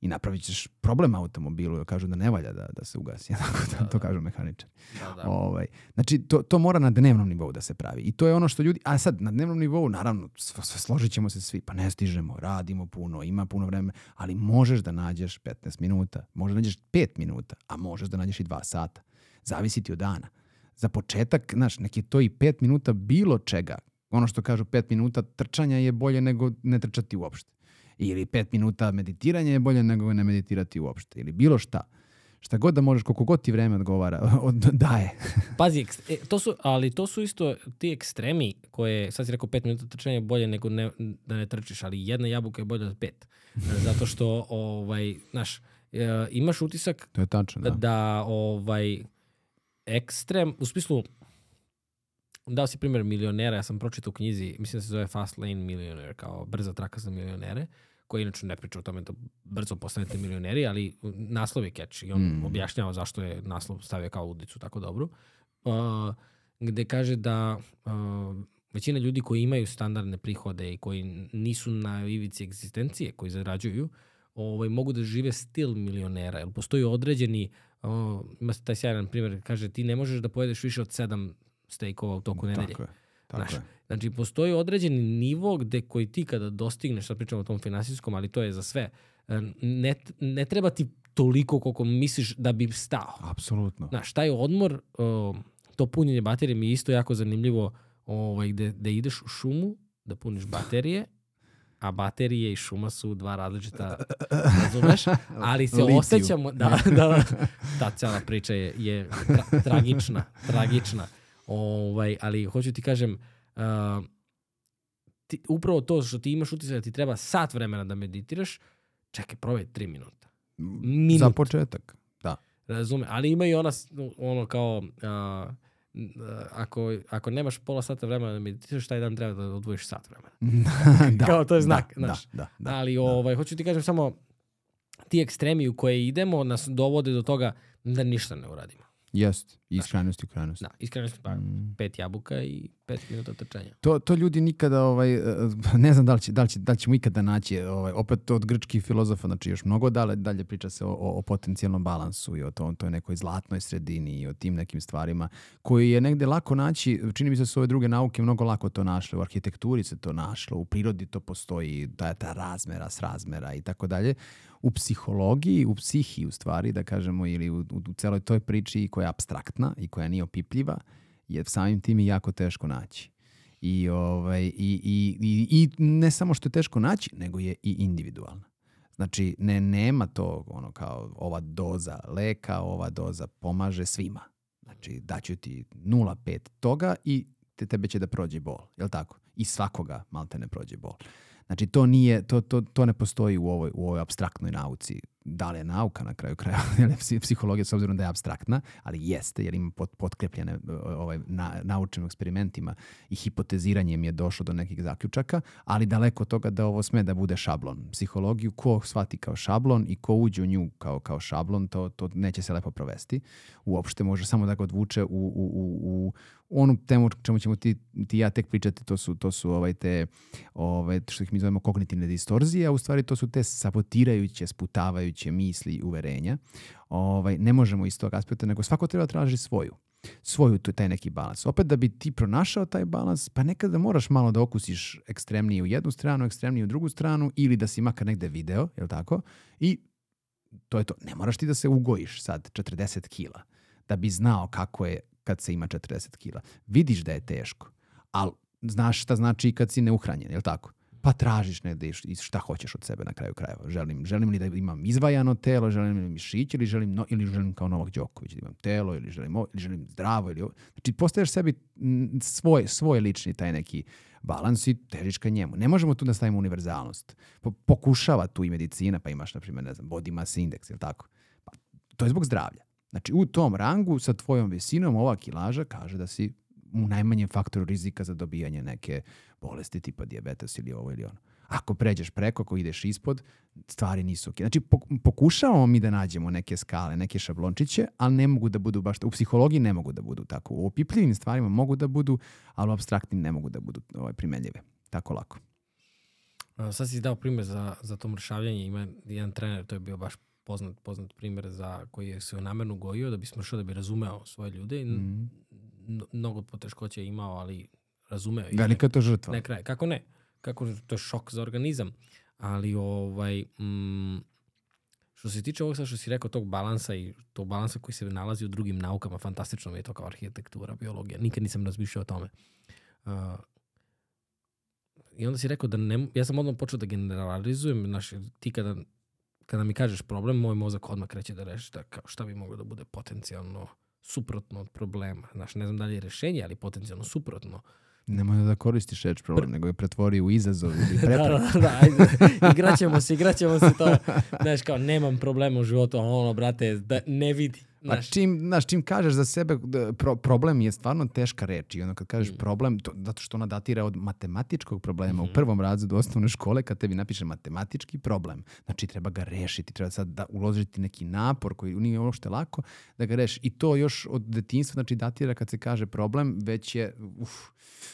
I napravit ćeš problem automobilu, kažu da ne valja da, da se ugasi. Tako da, to kažu mehaničari.
Da, da.
Ovaj, znači, to, to mora na dnevnom nivou da se pravi. I to je ono što ljudi... A sad, na dnevnom nivou, naravno, složit ćemo se svi. Pa ne stižemo, radimo puno, ima puno vremena, ali možeš da nađeš 15 minuta, možeš da nađeš 5 minuta, a možeš da nađeš i 2 sata. Zavisi ti od dana. Za početak, znaš, neki to i 5 minuta bilo čega. Ono što kažu 5 minuta trčanja je bolje nego ne trčati uopšte. Ili 5 minuta meditiranja je bolje nego ne meditirati uopšte. Ili bilo šta Šta god da možeš, koliko god ti vreme odgovara, od, daje.
Pazi, e, to su, ali to su isto ti ekstremi koje, sad si rekao pet minuta trčanja je bolje nego ne, da ne trčiš, ali jedna jabuka je bolja od pet. E, Zato što, ovaj, znaš, e, imaš utisak
To je tačno,
da.
da
ovaj, ekstrem, u smislu, dao si primjer milionera, ja sam pročitao u knjizi, mislim da se zove Fast Lane Millionaire, kao brza traka za milionere, koji inače ne priča o tome da brzo postanete milioneri, ali naslov je catch i on
Mm.
objašnjava zašto je naslov stavio kao udicu tako dobru. Uh, gde kaže da uh, većina ljudi koji imaju standardne prihode i koji nisu na ivici egzistencije, koji zarađuju, ovaj, mogu da žive stil milionera. Jer postoji određeni, uh, ima taj sjajan primjer, kaže ti ne možeš da pojedeš više od sedam stejkova u toku nedelje.
Tako je. Tako
Znaš,
je.
Znači, postoji određeni nivo gde koji ti kada dostigneš, sad pričamo o tom finansijskom, ali to je za sve, e, ne, ne treba ti toliko koliko misliš da bi stao.
Apsolutno.
Znaš, taj odmor, o, to punjenje baterije mi je isto jako zanimljivo ovaj, gde, gde ideš u šumu da puniš baterije, a baterije i šuma su dva različita, razumeš? Ali se
Litiju.
osjećamo, da, da, da, ta cela priča je, je tra, tragična, tragična. Ovaj, ali hoću ti kažem, uh, ti, upravo to što ti imaš utisak da ti treba sat vremena da meditiraš, čekaj, probaj tri minuta. Minut.
Za početak. Da.
Razume, ali ima i ona, ono kao, a, ako, ako nemaš pola sata vremena da meditiraš, taj dan treba da odvojiš sat vremena.
da.
Kao to je znak,
da,
znaš.
Da, da, da.
ali ovaj, hoću ti kažem samo, ti ekstremi u koje idemo nas dovode do toga da ništa ne uradimo.
Jest. Iz krajnosti u krajnost.
Da, iskreno pa,
Mm.
pet jabuka i pet minuta trčanja.
To, to ljudi nikada, ovaj, eh, ne znam da li, će, da, li će, da li ćemo ikada naći, ovaj, opet od grčkih filozofa, znači još mnogo dalje, dalje priča se o, o, o potencijalnom balansu i o to, toj nekoj zlatnoj sredini i o tim nekim stvarima koji je negde lako naći, čini mi se da su ove druge nauke mnogo lako to našle, u arhitekturi se to našlo, u prirodi to postoji, ta, ta razmera, srazmera i tako dalje. U psihologiji, u psihiji u stvari, da kažemo, ili u, u, u celoj toj priči koja je abstraktna i koja nije opipljiva, je samim tim i jako teško naći. I, ovaj, i, i, i, i ne samo što je teško naći, nego je i individualna. Znači, ne, nema to ono kao ova doza leka, ova doza pomaže svima. Znači, daću ti 0,5 toga i te, tebe će da prođe bol, jel tako? I svakoga malte ne prođe bol. Znači, to, nije, to, to, to ne postoji u ovoj, u ovoj abstraktnoj nauci. Da li je nauka na kraju kraja, psihologija s obzirom da je abstraktna, ali jeste, jer ima pot, potkrepljene e, ovaj, na, naučnim eksperimentima i hipoteziranjem je došlo do nekih zaključaka, ali daleko od toga da ovo sme da bude šablon. Psihologiju ko shvati kao šablon i ko uđe u nju kao, kao šablon, to, to neće se lepo provesti. Uopšte može samo da ga odvuče u, u, u, u onu temu čemu ćemo ti, ti ja tek pričati, to su, to su ovaj te, ovaj, što ih mi zovemo kognitivne distorzije, a u stvari to su te sabotirajuće, sputavajuće misli i uverenja. Ovaj, ne možemo iz tog aspekta, nego svako treba da traži svoju svoju tu taj neki balans. Opet da bi ti pronašao taj balans, pa nekada moraš malo da okusiš ekstremnije u jednu stranu, ekstremnije u drugu stranu ili da si makar negde video, je tako? I to je to. Ne moraš ti da se ugojiš sad 40 kila da bi znao kako je kad se ima 40 kila. Vidiš da je teško, ali znaš šta znači kad si neuhranjen, je li tako? Pa tražiš negde i šta hoćeš od sebe na kraju krajeva. Želim, želim li da imam izvajano telo, želim li mišić ili želim, no, ili želim kao Novak Đoković da imam telo ili želim, ovo, ili želim zdravo. Ili ovo. Znači postaješ sebi svoj, svoj lični taj neki balans i težiš ka njemu. Ne možemo tu da stavimo univerzalnost. Po- Pokušava tu i medicina, pa imaš, na primjer, ne znam, body mass index, ili tako? Pa, to je zbog zdravlja. Znači, u tom rangu sa tvojom visinom ova kilaža kaže da si u najmanjem faktoru rizika za dobijanje neke bolesti tipa dijabetes ili ovo ili ono. Ako pređeš preko, ako ideš ispod, stvari nisu ok. Znači, pok- pokušavamo mi da nađemo neke skale, neke šablončiće, ali ne mogu da budu baš, u psihologiji ne mogu da budu tako. U opipljivim stvarima mogu da budu, ali u abstraktnim ne mogu da budu ovaj, primenljive. Tako lako.
A, Sad si dao primjer za, za to mršavljanje. Ima jedan trener, to je bio baš poznat, poznat primjer za koji je se namerno gojio da bi smršao, da bi razumeo svoje ljude. I
Mhm.
n- Mnogo poteškoća je imao, ali razumeo.
Velika je to žrtva.
Ne kraj. Kako ne? Kako to je šok za organizam. Ali ovaj mm, što se tiče ovog sad što si rekao tog balansa i tog balansa koji se nalazi u drugim naukama, fantastično mi je to kao arhitektura, biologija. Nikad nisam razmišljao o tome. Uh, I onda si rekao da ne, ja sam odmah počeo da generalizujem, znaš, ti kada kada mi kažeš problem, moj mozak odmah kreće da reši da kao šta bi moglo da bude potencijalno suprotno od problema. Znaš, ne znam da li je rešenje, ali potencijalno suprotno.
Nemoj da koristiš reč problem, nego je pretvori u izazov ili
da,
preprek.
da, da, ajde. igraćemo se, igraćemo se to. Znaš, kao, nemam problema u životu, ono, brate, da ne vidi.
Pa čim, znaš, čim kažeš za sebe da pro- problem je stvarno teška reč i ono kad kažeš
Mm.
problem, to, zato što ona datira od matematičkog problema
Mhm.
u prvom razredu osnovne škole kad tebi napiše matematički problem. Znači treba ga rešiti, treba sad da uložiti neki napor koji nije uopšte lako da ga reši. I to još od detinjstva znači datira kad se kaže problem, već je uf,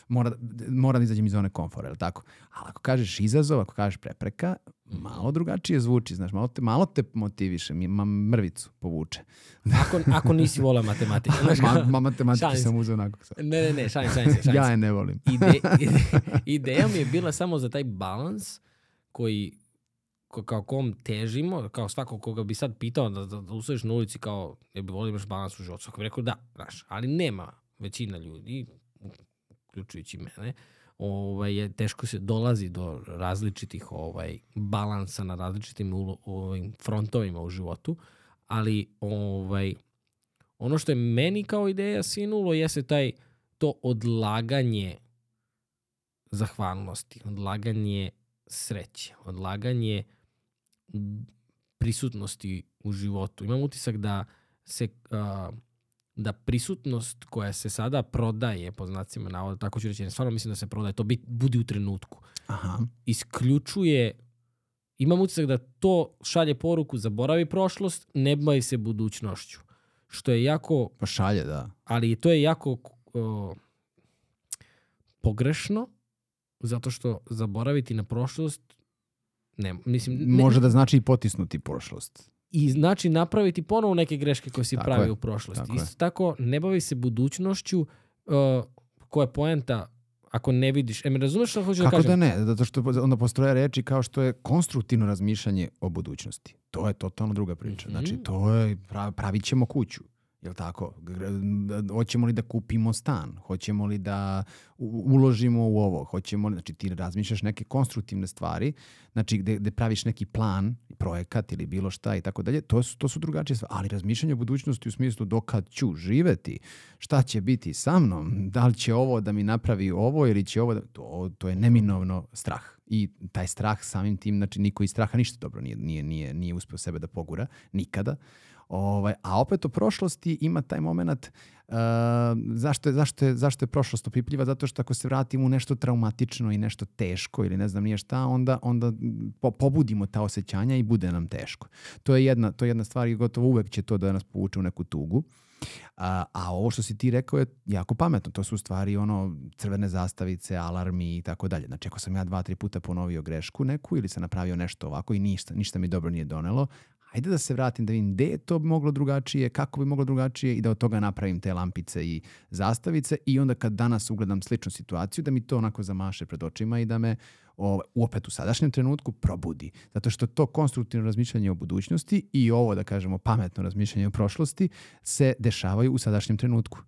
mora, mora da izađem iz zone komfora, je li tako? Ali ako kažeš izazov, ako kažeš prepreka,
Mhm.
Malo drugačije zvuči, znaš, malo te, malo te motiviše, mi- ma mrvicu povuče.
ako, ako nisi volao matematiku. Znaš,
Ma, ma matematiku sam uzeo onako. sad.
ne, ne, ne, šalim, šalim se,
Ja je ne volim.
Ide, ide, ideja mi je bila samo za taj balans koji ko, kao kom težimo, kao svako koga bi sad pitao da, da, da usadiš na ulici kao je bi volio imaš balans u životu, svako bi rekao da, znaš, ali nema većina ljudi, uključujući mene, ovaj, je, teško se dolazi do različitih ovaj, balansa na različitim ovim frontovima u životu, ali ovaj, ono što je meni kao ideja sinulo jeste taj to odlaganje zahvalnosti, odlaganje sreće, odlaganje prisutnosti u životu. Imam utisak da se a, da prisutnost koja se sada prodaje, po znacima navoda, tako ću reći, stvarno mislim da se prodaje, to bit, budi u trenutku,
Aha.
isključuje imam utisak da to šalje poruku zaboravi prošlost, ne bavi se budućnošću. Što je jako
Pa šalje, da.
ali to je jako o, pogrešno zato što zaboraviti na prošlost ne, mislim, ne,
Može da znači i potisnuti prošlost.
I znači napraviti ponovo neke greške koje si
Tako
pravio
je,
u prošlosti.
tako je.
Isto tako, ne bavi se budućnošću uh, koja je poenta ako ne vidiš. E, me razumeš što hoću da
Kako
kažem?
da ne? Zato što onda postoje reči kao što je konstruktivno razmišljanje o budućnosti. To je totalno druga priča.
Mhm.
Znači, to je, prav, pravit ćemo kuću. Jel tako? Hoćemo li da kupimo stan? Hoćemo li da uložimo u ovo? Hoćemo li, znači ti razmišljaš neke konstruktivne stvari, znači gde, gde praviš neki plan, projekat ili bilo šta i tako dalje, to su, to su drugačije stvari. Ali razmišljanje o budućnosti u smislu dokad ću živeti, šta će biti sa mnom, da li će ovo da mi napravi ovo ili će ovo da, to, to je neminovno strah. I taj strah samim tim, znači niko iz straha ništa dobro nije, nije, nije, nije uspio sebe da pogura, nikada. Ovaj, a opet o prošlosti ima taj moment uh, zašto, je, zašto, je, zašto je prošlost opipljiva? Zato što ako se vratimo u nešto traumatično i nešto teško ili ne znam nije šta, onda, onda po, pobudimo ta osjećanja i bude nam teško. To je jedna, to je jedna stvar i gotovo uvek će to da nas povuče u neku tugu. A, a ovo što si ti rekao je jako pametno. To su u stvari ono crvene zastavice, alarmi i tako dalje. Znači ako sam ja dva, tri puta ponovio grešku neku ili sam napravio nešto ovako i ništa, ništa mi dobro nije donelo, hajde da se vratim da vidim gde je to moglo drugačije, kako bi moglo drugačije i da od toga napravim te lampice i zastavice i onda kad danas ugledam sličnu situaciju da mi to onako zamaše pred očima i da me o, opet u sadašnjem trenutku probudi. Zato što to konstruktivno razmišljanje o budućnosti i ovo, da kažemo, pametno razmišljanje o prošlosti se dešavaju u sadašnjem trenutku.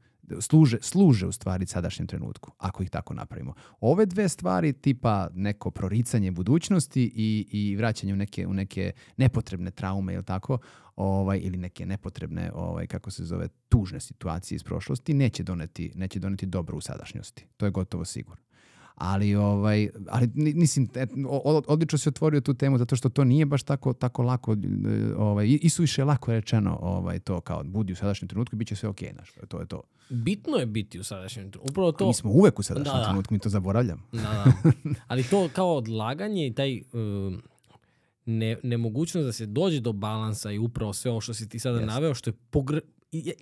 Služe, služe u stvari sadašnjem trenutku, ako ih tako napravimo. Ove dve stvari, tipa neko proricanje budućnosti i, i vraćanje u neke, u neke nepotrebne traume, ili tako, ovaj, ili neke nepotrebne, ovaj, kako se zove, tužne situacije iz prošlosti, neće doneti, neće doneti dobro u sadašnjosti. To je gotovo sigurno. Ali, ovaj, ali mislim, odlično si otvorio tu temu zato što to nije baš tako, tako lako, e, ovaj, i, suviše lako rečeno ovaj, to kao budi u sadašnjem trenutku i bit će sve okej, znaš, to je to.
Bitno je biti u sadašnjem trenutku. Upravo
To... Mi smo uvek u sadašnjem
Da, da.
trenutku, mi to zaboravljamo.
Da, da. Ali to kao odlaganje i taj um, ne, nemogućnost da se dođe do balansa i upravo sve ovo što si ti sada
Jeste.
naveo, što je pogre...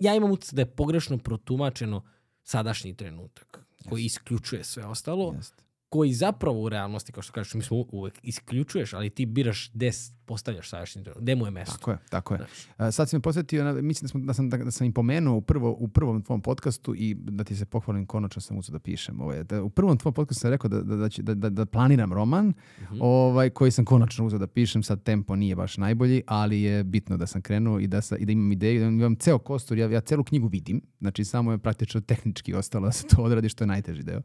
ja imam utisak da je pogrešno protumačeno sadašnji trenutak koji isključuje sve ostalo,
Jeste.
Koji zapravo u realnosti, kao što kažeš, mi smo uvek isključuješ, ali ti biraš gde postavljaš sadašnji trenutak, gde mu je mesto.
Tako je, tako je.
Znaš.
A, sad si me posjetio, na- mislim da, smo, da, sam, da, da sam im pomenuo u, prvo, u prvom tvom podcastu i da ti se pohvalim, konačno sam uzeo da pišem. Ovaj, da, u prvom tvom podcastu sam rekao da, da, da, će- da, da, da planiram roman
Mhm.
ovaj, koji sam konačno uzeo da pišem. Sad tempo nije baš najbolji, ali je bitno da sam krenuo i da, sa, i da imam ideju. Da imam ceo kostur, ja, ja celu knjigu vidim. Znači samo je praktično tehnički ostalo da se to odradi što je najteži deo.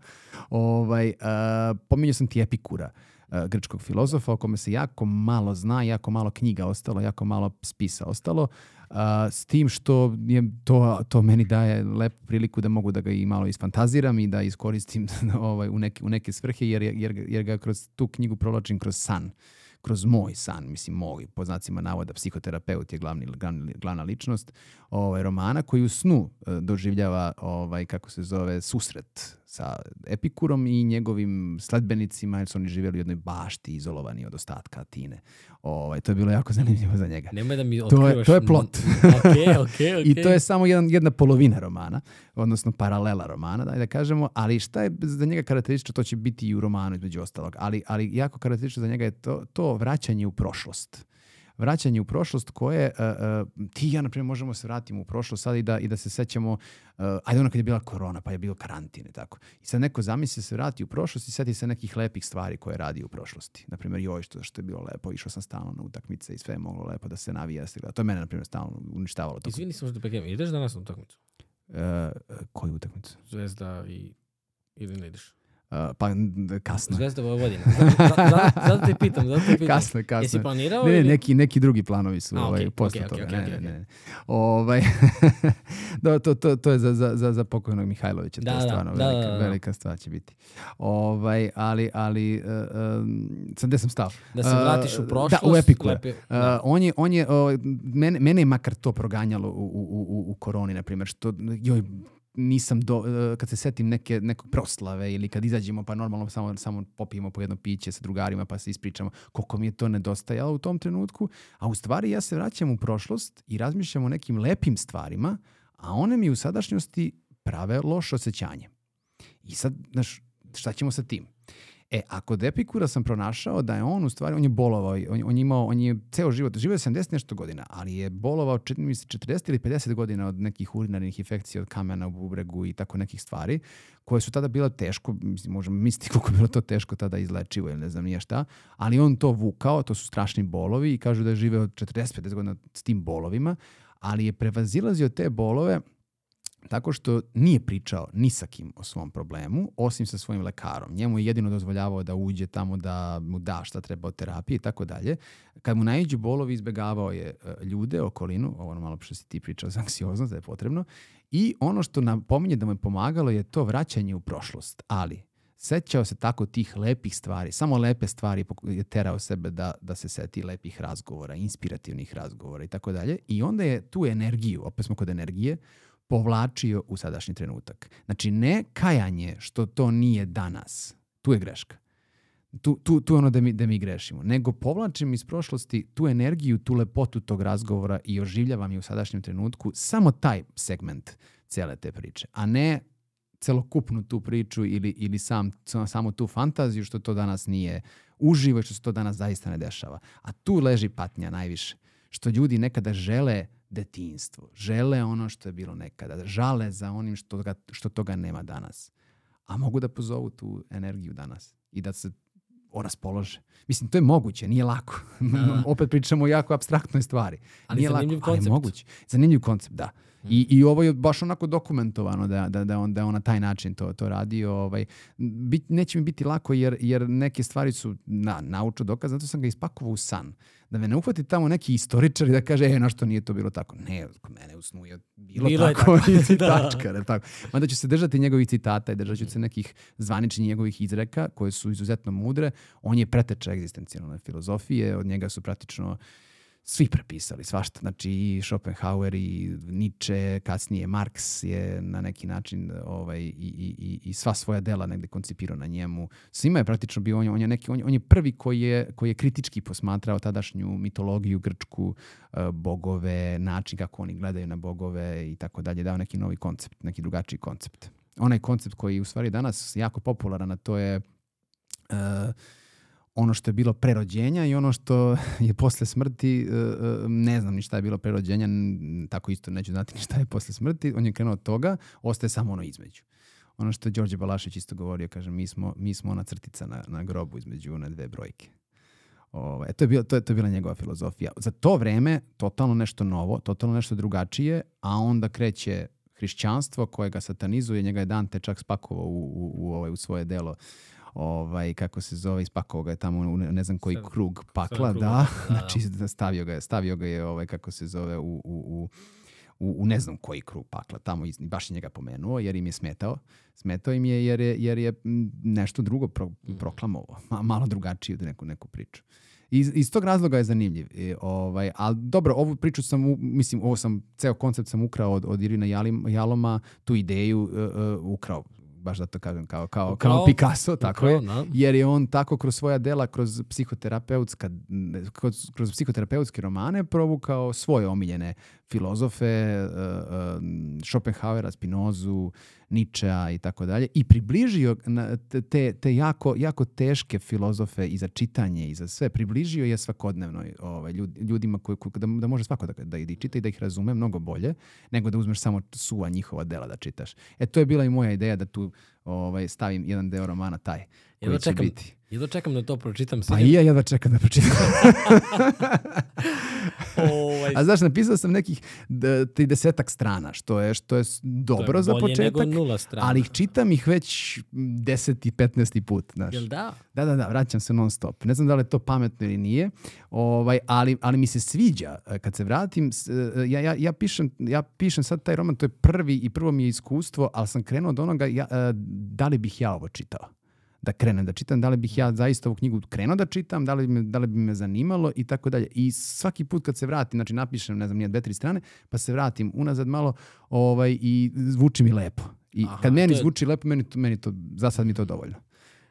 Ovaj, a, pominjao sam ti Epikura, uh, grčkog filozofa, o kome se jako malo zna, jako malo knjiga ostalo, jako malo spisa ostalo. Uh, s tim što je to, to meni daje lepu priliku da mogu da ga i malo isfantaziram i da iskoristim ovaj, u, neke, u neke svrhe, jer, jer, jer ga kroz tu knjigu provlačim kroz san kroz moj san, mislim moj, po znacima navoda, psihoterapeut je glavni, glavni, glavna ličnost ovaj, romana koji u snu e, doživljava, ovaj, kako se zove, susret sa Epikurom i njegovim sledbenicima, jer su oni živjeli u jednoj bašti, izolovani od ostatka Atine. Ovaj, to je bilo jako zanimljivo za njega.
Nemoj da mi
To je, to je plot.
okay, okay, okay.
I to je samo jedan, jedna polovina romana, odnosno paralela romana, daj da kažemo, ali šta je za njega karakteristično, to će biti i u romanu između ostalog, ali, ali jako karakteristično za njega je to, to vraćanje u prošlost vraćanje u prošlost koje uh, uh, ti i ja, na primjer, možemo se vratiti u prošlost sad i da, i da se sećamo, uh, ajde ono kad je bila korona, pa je bilo karantin i tako. I sad neko zamisli se vrati u prošlost i seti se nekih lepih stvari koje radi u prošlosti. Na primjer, joj, što, što je bilo lepo, išao sam stalno na utakmice i sve je moglo lepo da se navija. Da se gleda. To je mene, na primjer, stalno uništavalo. Tokom.
Izvini samo što prekinem, ideš danas na utakmicu?
Uh, koju utakmicu?
Zvezda i... Ili ne ideš?
Uh, pa kasno.
Zvezda Vojvodina. Zato, zato te pitam, zato te pitam.
Kasno, kasno.
Jesi planirao?
Ne, ne,
ili-
neki, neki drugi planovi su
A,
ovaj,
okej,
posle
okej,
toga.
okej,
ne,
okej,
ne, ne. Ovaj, da, to, to, to je za, za, za, za pokojnog Mihajlovića.
Da,
to je
da,
stvarno
da,
velika,
da, da.
velika stvar će biti. Ovaj, ali, ali uh, um, sad gde sam stao?
Da se
Uh,
vratiš u prošlost.
Da, u Epiku. Uh,
da.
on je, on je, uh, mene, mene je makar to proganjalo u, u, u, u koroni, na primjer, što, joj, nisam do, uh, kad se setim neke, nekog proslave ili kad izađemo pa normalno samo, samo popijemo po jedno piće sa drugarima pa se ispričamo koliko mi je to nedostajalo u tom trenutku, a u stvari ja se vraćam u prošlost i razmišljam o nekim lepim stvarima, a one mi u sadašnjosti prave loše osjećanje. I sad, znaš, šta ćemo sa tim? E, a kod Epikura sam pronašao da je on u stvari, on je bolovao, on, on je imao, on je ceo život, živio je 70 nešto godina, ali je bolovao, čini mi se, 40 ili 50 godina od nekih urinarnih infekcija, od kamena u bubregu i tako nekih stvari, koje su tada bila teško, mislim, možemo misliti koliko je bilo to teško tada izlečivo ili ne znam nije šta, ali on to vukao, to su strašni bolovi i kažu da je živeo 40-50 godina s tim bolovima, ali je prevazilazio te bolove tako što nije pričao ni sa kim o svom problemu, osim sa svojim lekarom. Njemu je jedino dozvoljavao da uđe tamo da mu da šta treba od terapije i tako dalje. Kad mu naiđu bolovi, izbegavao je e, ljude, okolinu, ovo malo što si ti pričao za anksioznost, da je potrebno. I ono što napominje da mu je pomagalo je to vraćanje u prošlost. Ali, sećao se tako tih lepih stvari, samo lepe stvari je terao sebe da, da se seti lepih razgovora, inspirativnih razgovora i tako dalje. I onda je tu energiju, opet smo kod energije, povlačio u sadašnji trenutak. Znači, ne kajanje što to nije danas. Tu je greška. Tu, tu, tu je ono da mi, da mi grešimo. Nego povlačim iz prošlosti tu energiju, tu lepotu tog razgovora i oživljavam je u sadašnjem trenutku samo taj segment cele te priče, a ne celokupnu tu priču ili, ili sam, samo tu fantaziju što to danas nije uživo i što se to danas zaista ne dešava. A tu leži patnja najviše. Što ljudi nekada žele detinstvo, žele ono što je bilo nekada, žale za onim što, ga, što toga nema danas. A mogu da pozovu tu energiju danas i da se o raspolože. Mislim, to je moguće, nije lako.
Da.
Opet pričamo o jako abstraktnoj stvari.
Ali
nije
zanimljiv
lako, ali
koncept.
je moguće. Zanimljiv koncept, da. I, I ovo je baš onako dokumentovano da, da, da, on, da on na taj način to, to radio. Ovaj. Bit, neće mi biti lako jer, jer neke stvari su na, naučno dokazane, zato sam ga ispakovao u san. Da me ne uhvati tamo neki istoričar i da kaže, e, na što nije to bilo tako. Ne, kod mene u snu je bilo,
Bilo je
tako,
tako.
i
Da.
tačka. ne tako. Onda ću se držati njegovih citata i držat ću se nekih zvaničnih njegovih izreka koje su izuzetno mudre. On je preteča egzistencijalne filozofije, od njega su praktično svi prepisali svašta, znači i Schopenhauer i Nietzsche, kasnije Marx je na neki način ovaj, i, i, i- i sva svoja dela negde koncipirao na njemu. Svima je praktično bio, on je, on je, neki, on je, on je prvi koji je, koji je kritički posmatrao tadašnju mitologiju grčku, eh, bogove, način kako oni gledaju na bogove i tako dalje, dao neki novi koncept, neki drugačiji koncept. Onaj koncept koji je u stvari danas jako popularan, a to je eh, ono što je bilo pre rođenja i ono što je posle smrti, e, e, ne znam ni šta je bilo pre rođenja, n- tako isto neću znati ni šta je posle smrti, on je krenuo od toga, ostaje samo ono između. Ono što je Đorđe Balašić isto govorio, kaže, mi smo, mi smo ona crtica na, na grobu između one dve brojke. Ovaj, to, je bila, to, je, to je bila njegova filozofija. Za to vreme totalno nešto novo, totalno nešto drugačije, a onda kreće hrišćanstvo koje ga satanizuje, njega je Dante čak spakovao u, u, u, ovaj, u svoje delo ovaj, kako se zove, ispakovao ga je tamo u ne znam koji
Sedam-
krug pakla,
krugova,
da,
da,
znači stavio ga je, stavio ga je, ovaj, kako se zove, u, u, u, u, u ne znam koji krug pakla, tamo iz- baš je njega pomenuo jer im je smetao. Smetao im je jer je, jer je nešto drugo pro, proklamovao, Ma- malo drugačiju neku, neku priču. Iz, iz tog razloga je zanimljiv. E, ovaj, ali dobro, ovu priču sam, mislim, ovo sam, ceo koncept sam ukrao od, od Irina Jalim, Jaloma, tu ideju e, e, ukrao, baš da to kažem, kao, kao, kao
Ukrao?
Picasso, tako je.
Ukrao, da.
Jer je on tako kroz svoja dela, kroz psihoterapeutska, kroz, kroz psihoterapeutske romane provukao svoje omiljene filozofe, e, e, Schopenhauera, Spinozu, Nietzschea i tako dalje i približio te- te, jako, jako teške filozofe i za čitanje i za sve, približio je svakodnevno ovaj, ljud- ljudima koji, koji- da, da može svako da, da ih čita i da ih razume mnogo bolje nego da uzmeš samo suva njihova dela da čitaš. E to je bila i moja ideja da tu ovaj, stavim jedan deo romana taj koji
Jedva
će
čekam,
biti.
jedva čekam da to pročitam.
Pa i ja jedva čekam da pročitam.
ovaj,
A znaš, napisao sam nekih d- tridesetak strana, što je, što je dobro za
bolje
početak,
nego nula strana.
ali ih čitam ih već 10. i 15. put. Znaš.
Jel da?
Da, da, da, vraćam se non stop. Ne znam da li je to pametno ili nije, ovaj, ali, ali mi se sviđa e, kad se vratim. s- e, Ja, ja, ja, pišem, ja pišem sad taj roman, to je prvi i prvo mi je iskustvo, ali sam krenuo od onoga ja, e, da li bih ja ovo čitao da krenem da čitam, da li bih ja zaista ovu knjigu krenuo da čitam, da li, me, da li bi me zanimalo i tako dalje. I svaki put kad se vratim, znači napišem, ne znam, nije dve, tri strane, pa se vratim unazad malo ovaj, i zvuči mi lepo. I
Aha,
kad meni
je-
zvuči lepo, meni to, meni to, za sad mi to dovoljno.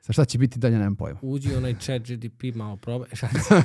Sa šta će biti dalje, nemam pojma.
Uđi onaj chat GDP, malo probaj. Šalim se,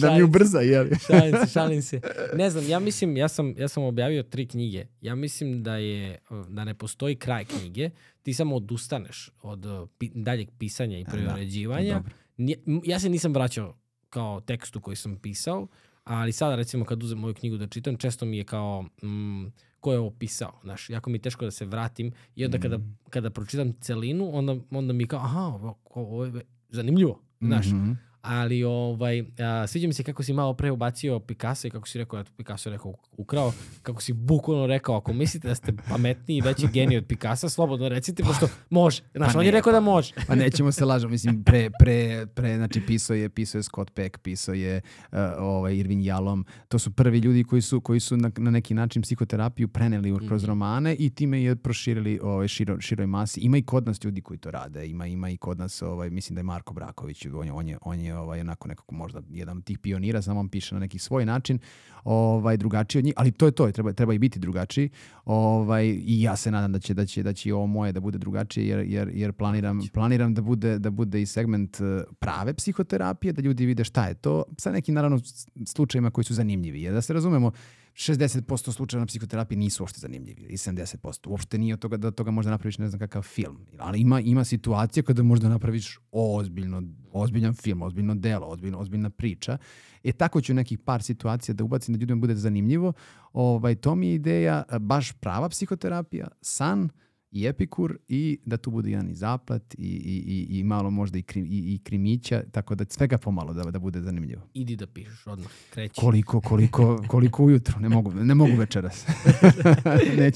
da mi ubrza, jel?
šalim se, šalim se. Ne znam, ja mislim, ja sam, ja sam objavio tri knjige. Ja mislim da je, da ne postoji kraj knjige. Ti samo odustaneš od uh, pi, daljeg pisanja i preuređivanja.
dobro.
Nije- m- ja se nisam vraćao kao tekstu koji sam pisao, ali sada recimo kad uzem moju knjigu da čitam, često mi je kao mm, ko je ovo pisao, znaš, jako mi je teško da se vratim i onda kada,
Mm.
kada pročitam celinu, onda, onda mi je kao, aha, ovo, ovo je zanimljivo, znaš,
Mhm.
Ali ovaj, a, sviđa mi se kako si malo pre ubacio Picasso i kako si rekao, eto Picasso je rekao ukrao, kako si bukvalno rekao, ako mislite da ste pametniji i veći genij od Picasso, slobodno recite, pošto može. Znaš,
Pa
on je rekao da
pa-
može.
Pa nećemo se lažemo, mislim, pre, pre, pre znači, pisao je, pisao je Scott Peck, pisao je uh, ovaj, Irvin Jalom. To su prvi ljudi koji su, koji su na, na neki način psihoterapiju preneli u- kroz romane i time je proširili ovaj, širo, široj masi. Ima i kod nas ljudi koji to rade. Ima, ima i kod nas, ovaj, mislim da je Marko Braković, on je, on je, on je ovaj, onako nekako možda jedan od tih pionira, samo on piše na neki svoj način, ovaj, drugačiji od njih, ali to je to, treba, treba i biti drugačiji. Ovaj, I ja se nadam da će, da će, da će i ovo moje da bude drugačije, jer, jer, jer planiram, planiram da bude, da bude i segment eh, prave psihoterapije, da ljudi vide šta je to, sa nekim naravno slučajima koji su zanimljivi. Jer da se razumemo, 60% slučajeva na psihoterapiji nisu uopšte zanimljivi i 70%. Uopšte nije od toga da toga možda napraviš ne znam kakav film. Ali ima, ima situacija kada možda napraviš ozbiljno, ozbiljan film, ozbiljno delo, ozbiljno, ozbiljna priča. E tako ću nekih par situacija da ubacim da ljudima bude zanimljivo. Ovaj, to mi je ideja, baš prava psihoterapija, san i epikur i da tu bude jedan i zaplet i, i, i, i malo možda i, kri, i, i krimića, tako da svega pomalo da, da bude zanimljivo.
Idi da pišeš odmah, kreći.
Koliko, koliko, koliko ujutro, ne mogu, ne mogu večeras.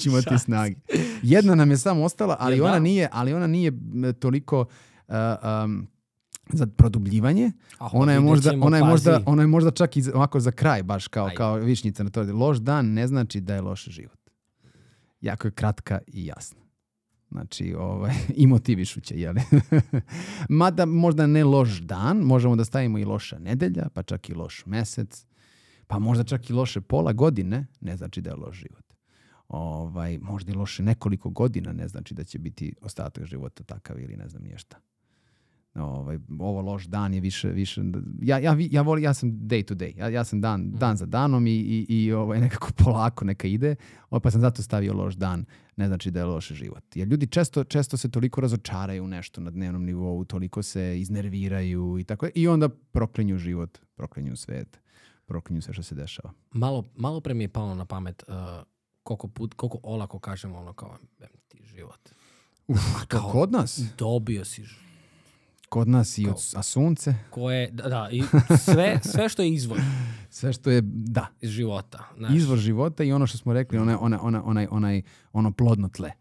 Šalim se.
snage. Jedna nam je samo ostala, ali ona nije, ali ona nije m, toliko uh, um, za produbljivanje.
A,
Ona je možda, ona je možda, ona je možda čak i ovako za kraj, baš kao,
Ajde.
kao višnjica na to. Loš dan ne znači da je loš život. Jako je kratka i jasna. Znači, ovaj, i motivišuće, jel? Mada možda ne loš dan, možemo da stavimo i loša nedelja, pa čak i loš mesec, pa možda čak i loše pola godine, ne znači da je loš život. Ovaj, možda i loše nekoliko godina, ne znači da će biti ostatak života takav ili ne znam nije šta. Ovaj, ovo loš dan je više, više ja, ja, ja, volim, ja sam day to day, ja, ja sam dan, dan za danom i, i, i ovaj, nekako polako neka ide, ovaj, pa sam zato stavio loš dan, ne znači da je loš život. Jer ljudi često, često se toliko razočaraju u nešto na dnevnom nivou, toliko se iznerviraju i tako i onda proklinju život, proklinju svet, proklinju sve što se dešava.
Malo, malo pre mi je palo na pamet uh, koliko, put, koliko olako kažemo ono kao, "Em ti život.
Uf,
kao-
kod nas,
Dobio si život.
Kod nas i od, a sunce,
Koje, da, da, i sve, sve što je izvor
sve što je, da,
iz života. Znaš,
izvor života i ono što smo rekli, onaj, onaj, onaj, onaj, onaj, ono plodno tle.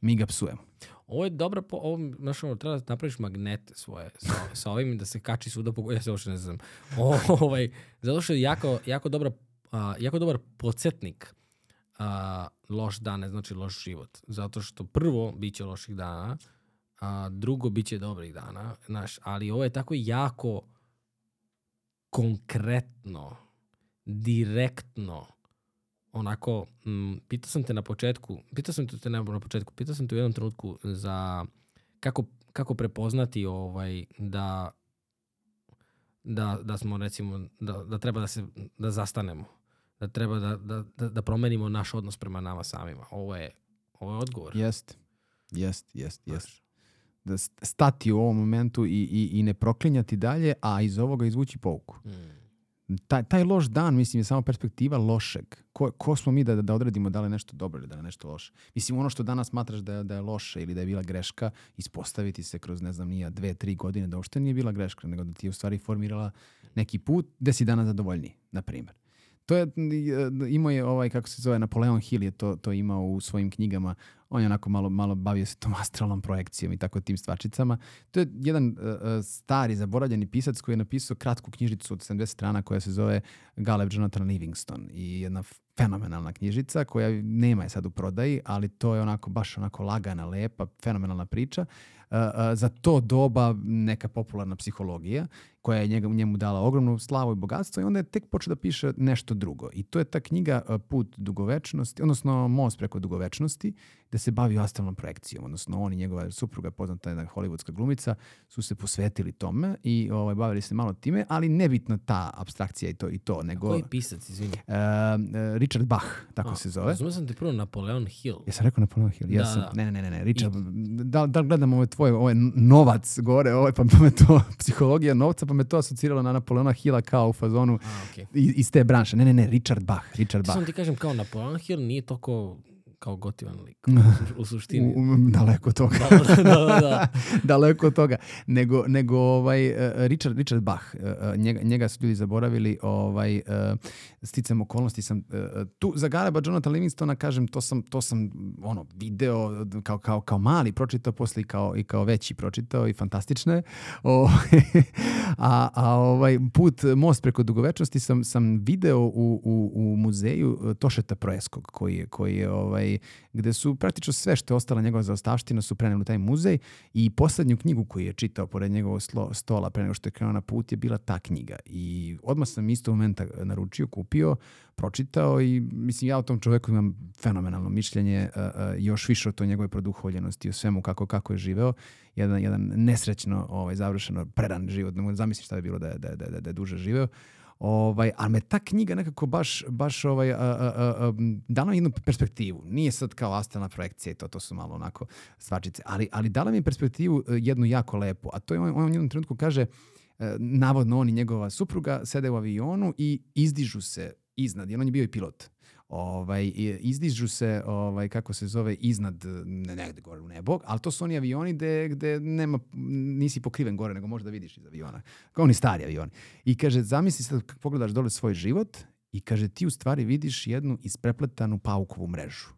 Mi ga psujemo.
Ovo je dobra, po, ovo, znaš, ono, treba da napraviš magnete svoje sa, sa ovim da se kači svuda po... Ja se uopšte ne znam. O, ovaj, zato što je jako, jako, dobra, a, jako dobar podsjetnik a, loš dan, ne znači loš život. Zato što prvo, bit će loših dana, a drugo, bit će dobrih dana, znaš, ali ovo je tako jako konkretno, direktno, onako, m, pitao sam te na početku, pitao sam te na, na početku, pitao sam te u jednom trenutku za kako, kako prepoznati ovaj, da, da, da smo recimo, da, da treba da se, da zastanemo, da treba da, da, da, da promenimo naš odnos prema nama samima. Ovo je, ovo je odgovor.
Jest, jest, jest, jest. St- stati u ovom momentu i, i, i ne proklinjati dalje, a iz ovoga izvući pouku.
Mm.
Taj, taj loš dan, mislim, je samo perspektiva lošeg. Ko, ko smo mi da, da odredimo da li je nešto dobro ili da je nešto loše? Mislim, ono što danas smatraš da je, da je loše ili da je bila greška, ispostaviti se kroz, ne znam, nija dve, tri godine da uopšte nije bila greška, nego da ti je u stvari formirala neki put gde si danas zadovoljniji, na primjer. To je, imao je ovaj, kako se zove, Napoleon Hill je to, to imao u svojim knjigama. On je onako malo, malo bavio se tom astralnom projekcijom i tako tim stvarčicama. To je jedan uh, stari, zaboravljeni pisac koji je napisao kratku knjižicu od 70 strana koja se zove Galeb Jonathan Livingston i jedna fenomenalna knjižica koja nema je sad u prodaji, ali to je onako baš onako lagana, lepa, fenomenalna priča. Uh, uh, za to doba neka popularna psihologija koja je njega, njemu dala ogromnu slavu i bogatstvo i onda je tek počeo da piše nešto drugo. I to je ta knjiga uh, Put dugovečnosti, odnosno Most preko dugovečnosti, gde se bavi astralnom projekcijom, odnosno on i njegova supruga, poznata jedna hollywoodska glumica, su se posvetili tome i ovaj, bavili se malo time, ali nebitno ta abstrakcija i to i to, nego...
Koji pisac, izvini?
Uh, Richard Bach, tako
A,
se zove.
Razumio sam te prvo Napoleon Hill.
Jesam rekao Napoleon Hill?
Da,
Jesam.
da.
Ne, ne, ne, ne. Richard, da, da li gledam ovaj tvoj, ovaj novac gore, ovaj, pa me to, psihologija novca, pa me to asociralo na Napoleona Hilla kao u fazonu
A, okej.
iz, iz te branše. Ne, ne, ne, Richard Bach, Richard Bach.
Samo ti kažem, kao Napoleon Hill nije toliko kao gotivan lik u suštini.
U, daleko od toga.
Da, da, da, da.
daleko od toga. Nego, nego ovaj, uh, Richard, Richard Bach, uh, njega, njega su ljudi zaboravili, ovaj, sticam okolnosti sam, tu za Galeba Jonathan Livingstona, kažem, to sam, to sam ono, video kao, kao, kao mali pročitao, posle i kao, i kao veći pročitao i fantastično je. O, a, a ovaj put, most preko dugovečnosti sam, sam video u, u, u muzeju Tošeta Proeskog, koji je, koji je ovaj, gde su praktično sve što je ostala njegova zaostavština su preneli u taj muzej i poslednju knjigu koju je čitao pored njegovog stola pre nego što je krenuo na put je bila ta knjiga. I odmah sam isto momenta naručio, kupio, pročitao i mislim ja o tom čoveku imam fenomenalno mišljenje, uh, uh, još više o toj njegove produhovljenosti, o svemu kako, kako je živeo. Jedan, jedan nesrećno ovaj, završeno, preran život, mogu zamisliti šta bi bilo da da, da, je- da je duže živeo. Ovaj, ali me ta knjiga nekako baš, baš ovaj, a, a, a, dala mi jednu perspektivu. Nije sad kao astralna projekcija i to, to su malo onako svačice, ali, ali dala mi perspektivu e, jednu jako lepu, a to je on, on u jednom trenutku kaže, e, navodno on i njegova supruga sede u avionu i izdižu se iznad, jer on je bio i pilot. Ovaj, izdižu se, ovaj, kako se zove, iznad ne, negde gore u nebo, ali to su oni avioni gde, gde nema, nisi pokriven gore, nego možda vidiš iz aviona. Kao oni stari avioni. I kaže, zamisli sad kad pogledaš dole svoj život i kaže, ti u stvari vidiš jednu isprepletanu paukovu mrežu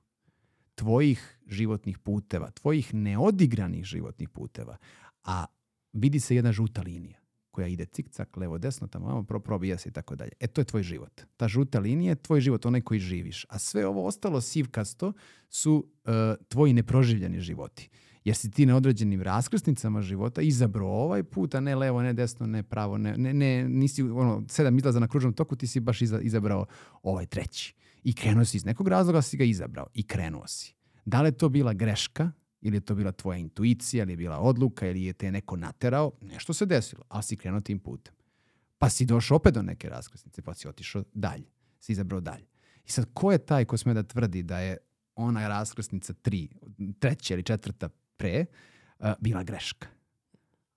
tvojih životnih puteva, tvojih neodigranih životnih puteva, a vidi se jedna žuta linija koja ide cik-cak, levo, desno, tamo, vamo, pro, probija se i tako dalje. E, to je tvoj život. Ta žuta linija je tvoj život, onaj koji živiš. A sve ovo ostalo sivkasto su e, tvoji neproživljeni životi. Jer si ti na određenim raskrsnicama života izabrao ovaj put, a ne levo, ne desno, ne pravo, ne, ne, ne nisi ono, sedam izlaza na kružnom toku, ti si baš iza, izabrao ovaj treći. I krenuo si iz nekog razloga, si ga izabrao i krenuo si. Da li je to bila greška ili je to bila tvoja intuicija, ili je bila odluka, ili je te neko naterao, nešto se desilo, ali si krenuo tim putem. Pa si došao opet do neke raskrsnice, pa si otišao dalje. Si izabrao dalje. I sad, ko je taj ko sme da tvrdi da je ona raskrsnica tri, treća ili četvrta pre, uh, bila greška?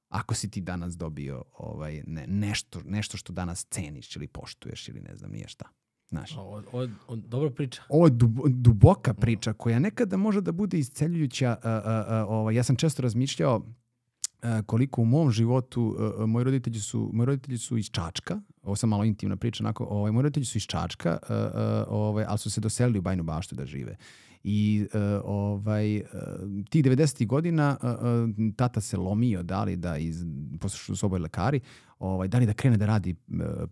Ako si ti danas dobio ovaj, ne, nešto, nešto što danas ceniš ili poštuješ ili ne znam nije šta. Znaš.
O, o, o, dobra priča.
Ovo je dub- duboka priča koja nekada može da bude isceljujuća. a, a, a, ovaj, ja sam često razmišljao a, koliko u mom životu a, a, moji roditelji su moji roditelji su iz Čačka. Ovo sam malo intimna priča, onako, ovaj moji roditelji su iz Čačka, a, a, ovaj, ali su se doselili u Bajnu Baštu da žive. I e, ovaj, e, tih 90. godina e, tata se lomio da li da iz, posle što su oboje lekari, ovaj, da li da krene da radi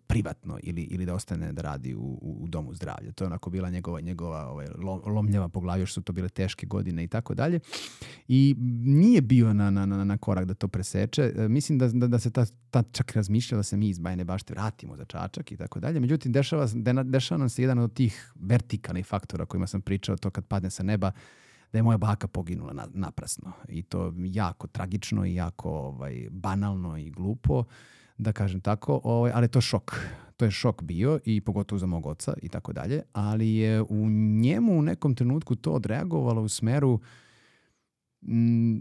privatno ili, ili da ostane da radi u, u, domu zdravlja. To je onako bila njegova, njegova ovaj, lo- lomljava po glavi, još su to bile teške godine i tako dalje. I nije bio na, na, na, na korak da to preseče. E, Mislim da, da, da se ta, ta čak razmišlja da se mi iz Bajne bašte vratimo za Čačak i tako dalje. Međutim, dešava, dešava nam se jedan od tih vertikalnih faktora kojima sam pričao, to kad padne sa neba, da je moja baka poginula na, naprasno. I to jako tragično i jako ovaj, banalno i glupo, da kažem tako, ovaj, ali je to šok. To je šok bio i pogotovo za mog oca i tako dalje, ali je u njemu u nekom trenutku to odreagovalo u smeru mm,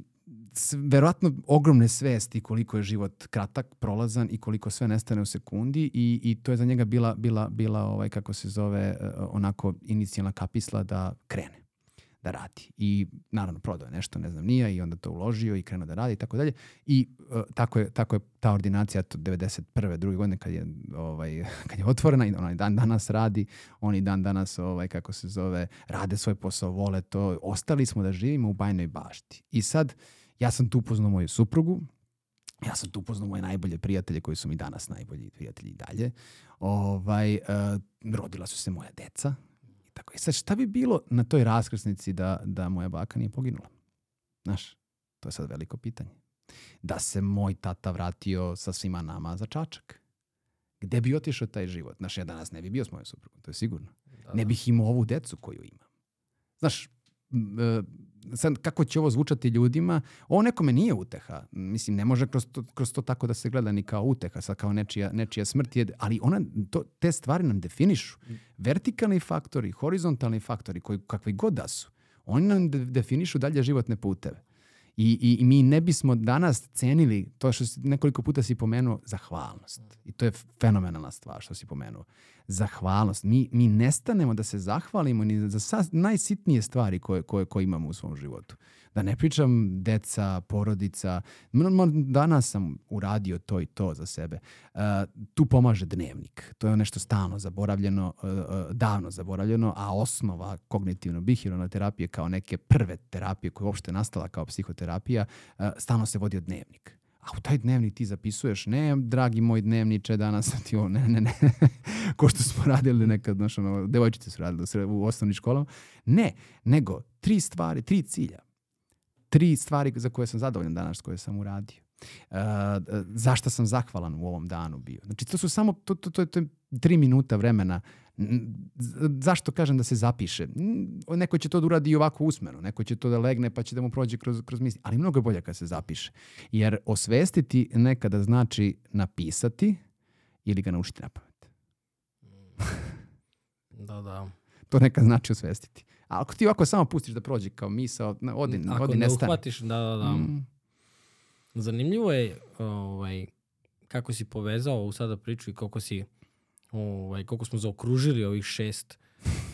s- verovatno ogromne svesti koliko je život kratak, prolazan i koliko sve nestane u sekundi i, i to je za njega bila, bila, bila ovaj, kako se zove, eh, onako inicijalna kapisla da krene da radi. I naravno prodao je nešto, ne znam, nije i onda to uložio i krenuo da radi i tako dalje. I eh, tako, je, tako je ta ordinacija to 91. druge godine kad je, ovaj, kad je otvorena i ona i dan danas radi, oni dan danas, ovaj, kako se zove, rade svoj posao, vole to. Ostali smo da živimo u Bajnoj bašti. I sad, ja sam tu upoznao moju suprugu, ja sam tu upoznao moje najbolje prijatelje koji su mi danas najbolji prijatelji i dalje. Ovaj, eh, rodila su se moja deca. Tako. I sad šta bi bilo na toj raskrsnici da, da moja baka nije poginula? Znaš, to je sad veliko pitanje. Da se moj tata vratio sa svima nama za čačak. Gde bi otišao taj život? Znaš, ja danas ne bi bio s mojom suprugom, to je sigurno.
Da,
Ne bih imao ovu decu koju imam. Znaš, e, sad kako će ovo zvučati ljudima, ovo nekome nije uteha. Mislim, ne može kroz to, kroz to tako da se gleda ni kao uteha, sad kao nečija, nečija smrt je, ali ona, to, te stvari nam definišu. Vertikalni faktori, horizontalni faktori, koji, kakvi god da su, oni nam de- definišu dalje životne puteve. I, i, I mi ne bismo danas cenili to što si, nekoliko puta si pomenuo, zahvalnost. I to je fenomenalna stvar što si pomenuo. Zahvalnost. Mi, mi nestanemo da se zahvalimo ni za sa, najsitnije stvari koje, koje, koje imamo u svom životu. Da ne pričam deca, porodica. Danas sam uradio to i to za sebe. Uh, tu pomaže dnevnik. To je nešto stalno zaboravljeno, uh, uh, davno zaboravljeno, a osnova kognitivno-bihirona terapije kao neke prve terapije koja je uopšte nastala kao psihoterapija, stalno se vodio dnevnik. A u taj dnevnik ti zapisuješ, ne, dragi moj dnevniče, danas sam ti ovo, ne, ne, ne, ko što smo radili nekad, znaš, ono, devojčice su radile u osnovnim školama. Ne, nego tri stvari, tri cilja. Tri stvari za koje sam zadovoljan danas, koje sam uradio. Uh, zašto sam zahvalan u ovom danu bio. Znači, to su samo, to, to, to, to je tri minuta vremena. Zašto kažem da se zapiše? Neko će to da uradi i ovako usmeno, neko će to da legne pa će da mu prođe kroz, kroz misli, ali mnogo je bolje kad se zapiše. Jer osvestiti nekada znači napisati ili ga naučiti na pamet.
Da, da.
To nekad znači osvestiti. A ako ti ovako samo pustiš da prođe kao misao, na- odi,
Ako
odi
ne
nestane.
uhvatiš, da, da, da.
Mm.
Zanimljivo je ovaj, kako si povezao ovu sada priču i koliko si ovaj, koliko smo zaokružili ovih šest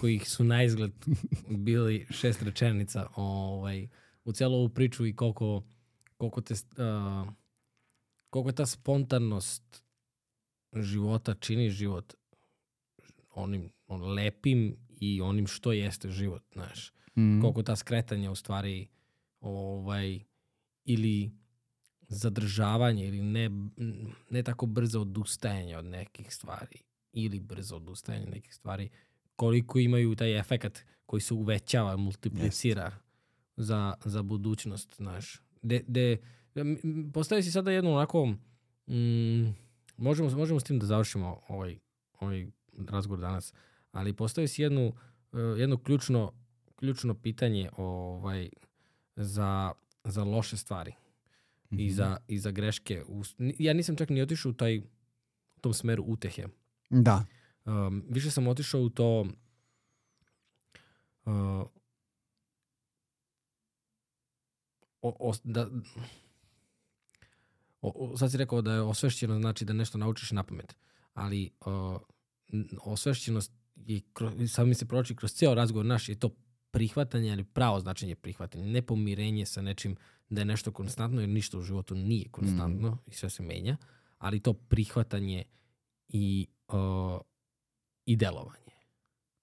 kojih su na izgled bili šest rečenica ovaj, u celu ovu priču i koliko, koliko, te, uh, koliko ta spontanost života čini život onim on, lepim i onim što jeste život, znaš
Mm.
koliko ta skretanja u stvari ovaj, ili zadržavanje ili ne, ne tako brzo odustajanje od nekih stvari ili brzo odustajanje od nekih stvari koliko imaju taj efekat koji se uvećava, multiplicira za, za budućnost, znaš. De, de, postavi si sada jednu onako mm, možemo, možemo s tim da završimo ovaj, ovaj razgovor danas, ali postavi si jednu, uh, jedno ključno ključno pitanje ovaj, za, za loše stvari
Mhm.
i, za, i za greške. Ja nisam čak ni otišao u taj u tom smeru utehe.
Da.
Um, više sam otišao u to uh, o, o, da, o, o, sad si rekao da je osvešćeno znači da nešto naučiš na pamet, ali uh, n- osvešćenost je, kro- sad mi se proči kroz cijel razgovor naš, je to prihvatanje, ali pravo značenje prihvatanja, ne pomirenje sa nečim da je nešto konstantno, jer ništa u životu nije konstantno i sve se menja, ali to prihvatanje i, uh, i delovanje.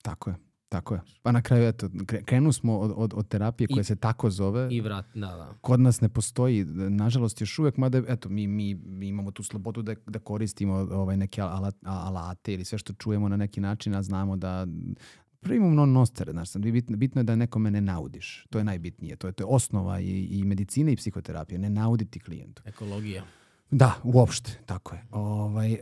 Tako je. Tako je. Pa na kraju, eto, kre- krenu smo od, od, od terapije koja
I-
se tako zove.
I vrat, da, da.
Kod nas ne postoji, nažalost još uvek, mada eto, mi, mi, mi imamo tu slobodu da, da koristimo ovaj, neke alat, alate ili sve što čujemo na neki način, a znamo da primimo non nostere, znaš, sam, bitno, bitno je da nekome ne naudiš. To je najbitnije. To je, to je osnova i, i medicine i psihoterapije. Ne nauditi klijentu.
Ekologija.
Da, uopšte, tako je. Ovaj, e,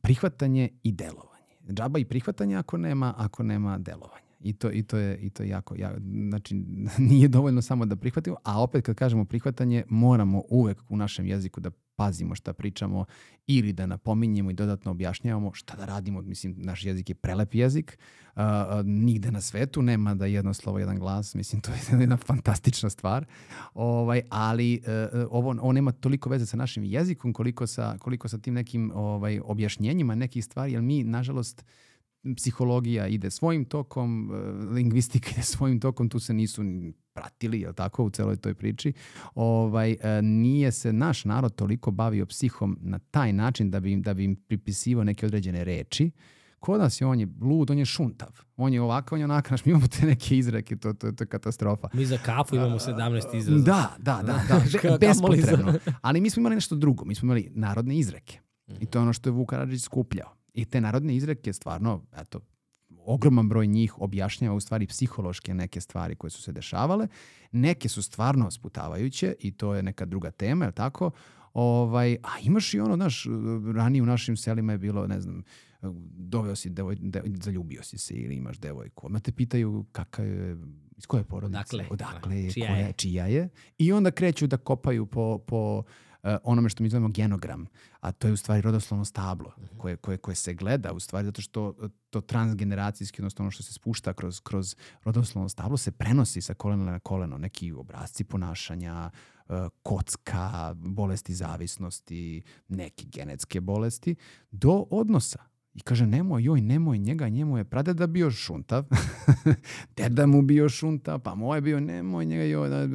prihvatanje i delovanje. Džaba i prihvatanje ako nema, ako nema delovanja. I to, i to je, i to je jako, ja, znači nije dovoljno samo da prihvatimo, a opet kad kažemo prihvatanje, moramo uvek u našem jeziku da pazimo šta pričamo ili da napominjemo i dodatno objašnjavamo šta da radimo. Mislim, naš jezik je prelep jezik, a, nigde na svetu nema da jedno slovo, jedan glas, mislim, to je jedna fantastična stvar, ovaj, ali e, ovo, ovo nema toliko veze sa našim jezikom koliko sa, koliko sa tim nekim ovaj, objašnjenjima nekih stvari, jer mi, nažalost, psihologija ide svojim tokom, e, lingvistika ide svojim tokom, tu se nisu ni pratili, jel tako, u celoj toj priči. Ovaj, e, nije se naš narod toliko bavio psihom na taj način da bi, im- da bi im pripisivao neke određene reči. Kod nas je on je lud, on je šuntav. On je ovakav, on je onakav. Znaš, mi imamo te neke izreke, to, to, to je katastrofa.
Mi za kafu imamo 17 izraza.
Da, da, da, da. Bespotrebno. Ali mi smo imali nešto drugo. Mi smo imali narodne izreke. I to je ono što je Vuk Karadžić skupljao. I te narodne izreke stvarno, eto, ogroman broj njih objašnjava u stvari psihološke neke stvari koje su se dešavale. Neke su stvarno sputavajuće i to je neka druga tema, je tako? Ovaj, a imaš i ono, znaš, ranije u našim selima je bilo, ne znam, doveo si devoj, de, zaljubio si se ili imaš devojku. Odmah te pitaju kakav je, iz koje porodice,
Odakle?
odakle je,
Čija
koja
je,
čija je. I onda kreću da kopaju po, po uh, onome što mi zovemo genogram, a to je u stvari rodoslovno stablo koje, koje, koje se gleda u stvari zato što uh, to transgeneracijski, odnosno ono što se spušta kroz, kroz rodoslovno stablo se prenosi sa kolena na koleno. Neki obrazci ponašanja, uh, kocka, bolesti zavisnosti, neke genetske bolesti, do odnosa. I kaže, nemoj, joj, nemoj njega, njemu je pradeda bio šuntav, deda mu bio šuntav, pa moj bio, nemoj njega, joj, da,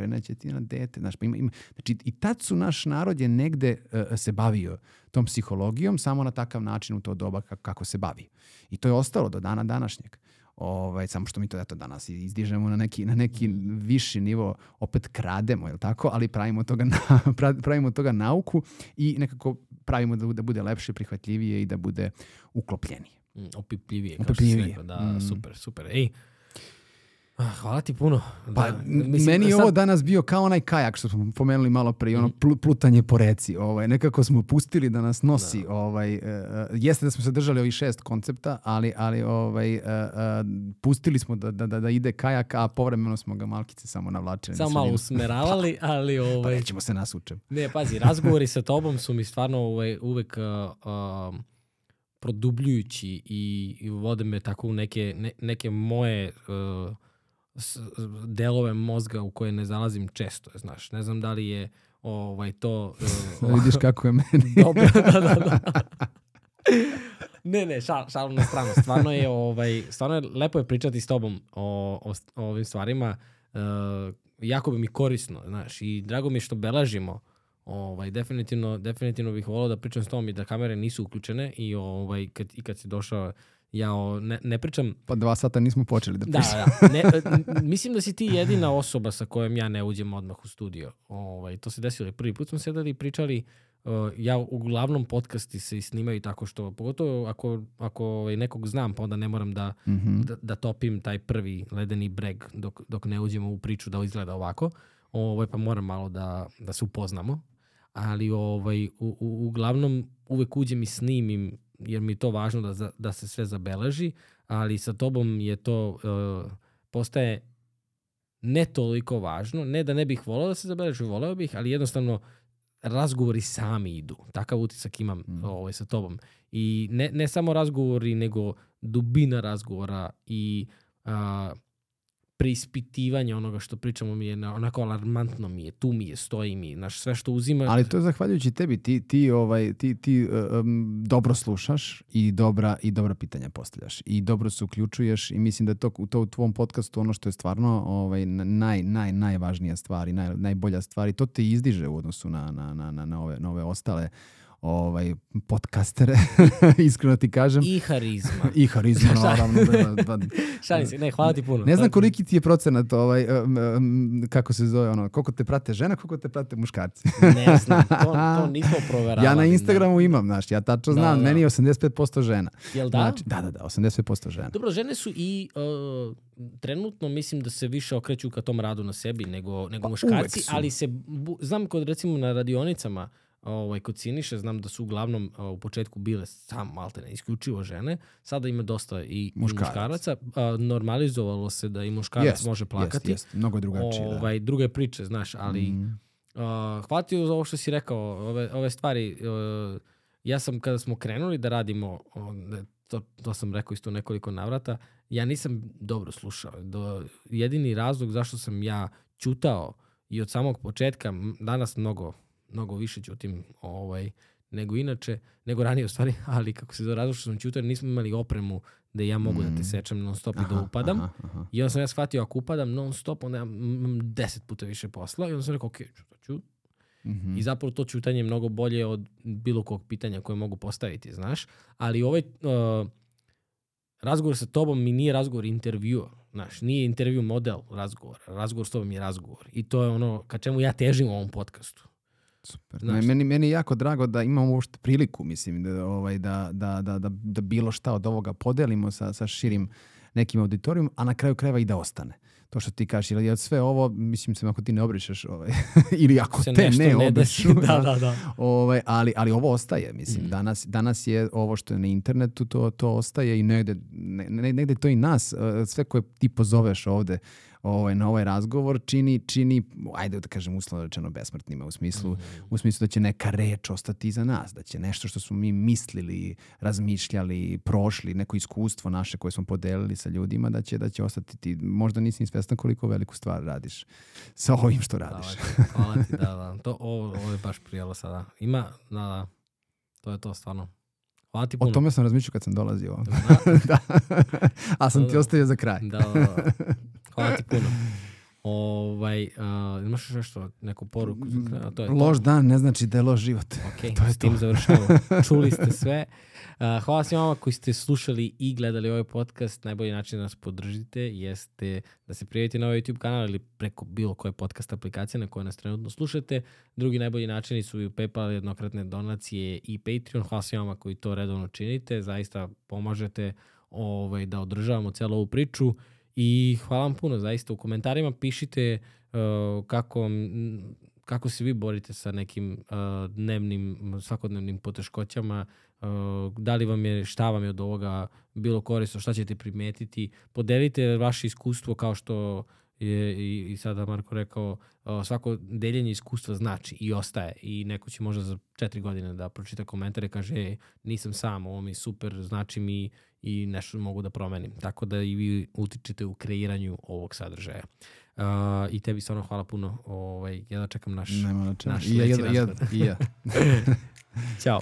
preneće ti na dete. Znaš, pa ima, ima, znači, i tad su naš narod je negde e, se bavio tom psihologijom, samo na takav način u to doba kako, se bavi. I to je ostalo do dana današnjeg. Ovaj, samo što mi to eto danas izdižemo na neki, na neki viši nivo, opet krademo, je tako? Ali pravimo toga, na, pra- pravimo toga nauku i nekako pravimo da, da bude lepše, prihvatljivije i da bude uklopljenije.
Mm, Opipljivije, kao što si rekao. Da,
Mm.
super, super. Ej, hvala ti puno.
Pa,
da, mislim,
meni je
sad-
ovo danas bio kao onaj kajak što smo pomenuli malo prije, ono plu- plutanje po reci. Ovaj, nekako smo pustili da nas nosi. Ovaj, e, e, jeste da smo se držali ovih šest koncepta, ali, ali ovaj, e, e, pustili smo da, da, da, da ide kajak, a povremeno smo ga malkice samo navlačili. na
Samo malo usmeravali, ali
Pa
ovaj,
nećemo se nas učem.
Ne, pazi, razgovori sa tobom su mi stvarno ovaj, uvek uh, um, produbljujući i, i vode me tako u neke, ne, neke moje uh, delove mozga u koje ne zalazim često, znaš. Ne znam da li je ovaj, to... Uh,
Vidiš kako je meni.
Dobro, da, da, da. Ne, ne, šal, šalu na stranu. Stvarno je, ovaj, stvarno je lepo je pričati s tobom o, o, o ovim stvarima. E, jako bi mi korisno, znaš, i drago mi je što beležimo. Ovaj, definitivno, definitivno bih volao da pričam s tobom i da kamere nisu uključene i, ovaj, kad, i kad si došao, ja o, ne, ne pričam
Pa dva sata nismo počeli da
da,
pričamo.
da. Ne, n- mislim da si ti jedina osoba sa kojom ja ne uđem odmah u studio. Ovaj, to se desilo i prvi put smo sedeli i pričali. Uh, ja uglavnom podcasti se i snimaju tako što, pogotovo ako, ako ovaj, nekog znam, pa onda ne moram da,
Mhm.
da, da topim taj prvi ledeni breg dok, dok ne uđemo u priču da izgleda ovako. Ovaj, pa moram malo da, da se upoznamo. Ali ovaj, u, u, uglavnom uvek uđem i snimim jer mi je to važno da, da se sve zabeleži, ali sa tobom je to uh, postaje ne toliko važno, ne da ne bih volao da se zabeleži, voleo bih, ali jednostavno razgovori sami idu. Takav utisak imam
Mm.
ovaj, sa tobom. I ne, ne samo razgovori, nego dubina razgovora i a, preispitivanje onoga što pričamo mi je na- onako alarmantno mi je, tu mi je, stoji mi, naš sve što uzima.
Ali to je zahvaljujući tebi, ti, ti, ovaj, ti, ti um, dobro slušaš i dobra, i dobra pitanja postavljaš i dobro se uključuješ i mislim da je to, to u tvom podcastu ono što je stvarno ovaj, naj, naj, najvažnija stvar i naj, najbolja stvar i to te izdiže u odnosu na, na, na, na, na, ove, na ove ostale ovaj, podcastere, iskreno ti kažem.
I harizma.
I harizma, naravno. da, da, da.
Šalim se, ne, hvala ti puno.
Ne znam koliki ti je procenat, ovaj, um, um, kako se zove, ono, koliko te prate žena, koliko te prate muškarci.
Ne znam, to, to nismo proveravali.
ja na
ne.
Instagramu imam, znaš, ja tačno
Da,
znam,
da.
meni je 85% žena.
Jel da?
Znači, da, da, da, 80% žena.
Dobro, žene su i uh, trenutno mislim da se više okreću ka tom radu na sebi nego, nego muškarci,
Pa su.
ali se, bu, znam kod recimo na radionicama, ovaj, kod Siniše, znam da su uglavnom u početku bile sam malte ne isključivo žene, sada ima dosta i i
Muškaraca.
Uh, normalizovalo se da i muškarac
Jest,
može plakati.
Jest, jest, mnogo je drugačije, da.
ovaj, druge priče, znaš, ali
Mm.
Uh, hvala ti za ovo što si rekao, ove, ove stvari. uh, ja sam, kada smo krenuli da radimo, o, to, to sam rekao isto nekoliko navrata, ja nisam dobro slušao. Do, jedini razlog zašto sam ja čutao i od samog početka, danas mnogo, mnogo više ćutim ovaj, nego inače, nego ranije u stvari, ali kako se zove što sam čutao, jer nismo imali opremu da ja mogu da te sečem non stop i da
Aha,
upadam.
aha, aha.
I onda sam ja shvatio, ako upadam non stop, onda imam deset puta više posla. I onda sam rekao, ok, čutat ću.
Mhm.
I zapravo to čutanje je mnogo bolje od bilo kog pitanja koje mogu postaviti, znaš. Ali ovaj uh, razgovor sa tobom mi nije razgovor intervjua. Znaš, nije intervju model razgovora. Razgovor s tobom je razgovor. I to je ono ka čemu ja težim u ovom podcastu.
Super.
Znaš-
Meni, meni je jako drago da imamo uopšte priliku, mislim, da, ovaj, da, da, da, da, da bilo šta od ovoga podelimo sa, sa širim nekim auditorijom, a na kraju krajeva i da ostane. To što ti kažeš, jer sve ovo, mislim, sam ako ti ne obrišeš, ovaj, ili ako
Se
te ne,
ne
obrišu.
Da, da, da.
Ovaj, ali, ali ovo ostaje, mislim.
Mhm.
Danas, danas je ovo što je na internetu, to, to ostaje i negde, ne, ne- negde to i nas, eh, sve koje ti pozoveš ovde ovaj, na ovaj razgovor, čini, čini, ajde da kažem uslovno rečeno besmrtnima, u smislu, u smislu da će neka reč ostati iza nas, da će nešto što smo mi mislili, razmišljali, prošli, neko iskustvo naše koje smo podelili sa ljudima, da će, da će ostati ti. Možda nisi ni svestan koliko veliku stvar radiš sa ovim što radiš.
Hvala ti, hvala ti, da, da. To, ovo, ovo je baš prijelo sada. Ima, da, da. To je to stvarno. Hvala ti
O
puno.
tome sam razmišljao kad sam dolazio.
Da,
da. A sam
Da,
ti
da.
ostavio za kraj.
Da, da, da. Hvala ti puno. Ovaj, uh, imaš još nešto, neku poruku? za To je to.
Loš dan ne znači da je loš život.
Ok,
To je
s tim
to.
završavamo. Čuli ste sve. Uh, hvala svima vama koji ste slušali i gledali ovaj podcast. Najbolji način da nas podržite jeste da se prijavite na ovaj YouTube kanal ili preko bilo koje podcast aplikacije na koje nas trenutno slušate. Drugi najbolji načini su i PayPal, jednokratne donacije i Patreon. Hvala svima vama koji to redovno činite. Zaista pomažete ovaj, da održavamo celu ovu priču. I hvala vam puno, zaista. U komentarima pišite uh, kako, kako se vi borite sa nekim uh, dnevnim, svakodnevnim poteškoćama, uh, da li vam je, šta vam je od ovoga bilo korisno, šta ćete primetiti. Podelite vaše iskustvo kao što je i, i sada Marko rekao, uh, svako deljenje iskustva znači i ostaje i neko će možda za četiri godine da pročita komentare kaže e, nisam sam, ovo mi super, znači mi i nešto mogu da promenim. Tako da i vi utičete u kreiranju ovog sadržaja. Uh, I tebi stvarno hvala puno. Ovaj, ja da čekam naš...
Nema čemu.
naš
I ja, ja, ja, ja.
Ćao.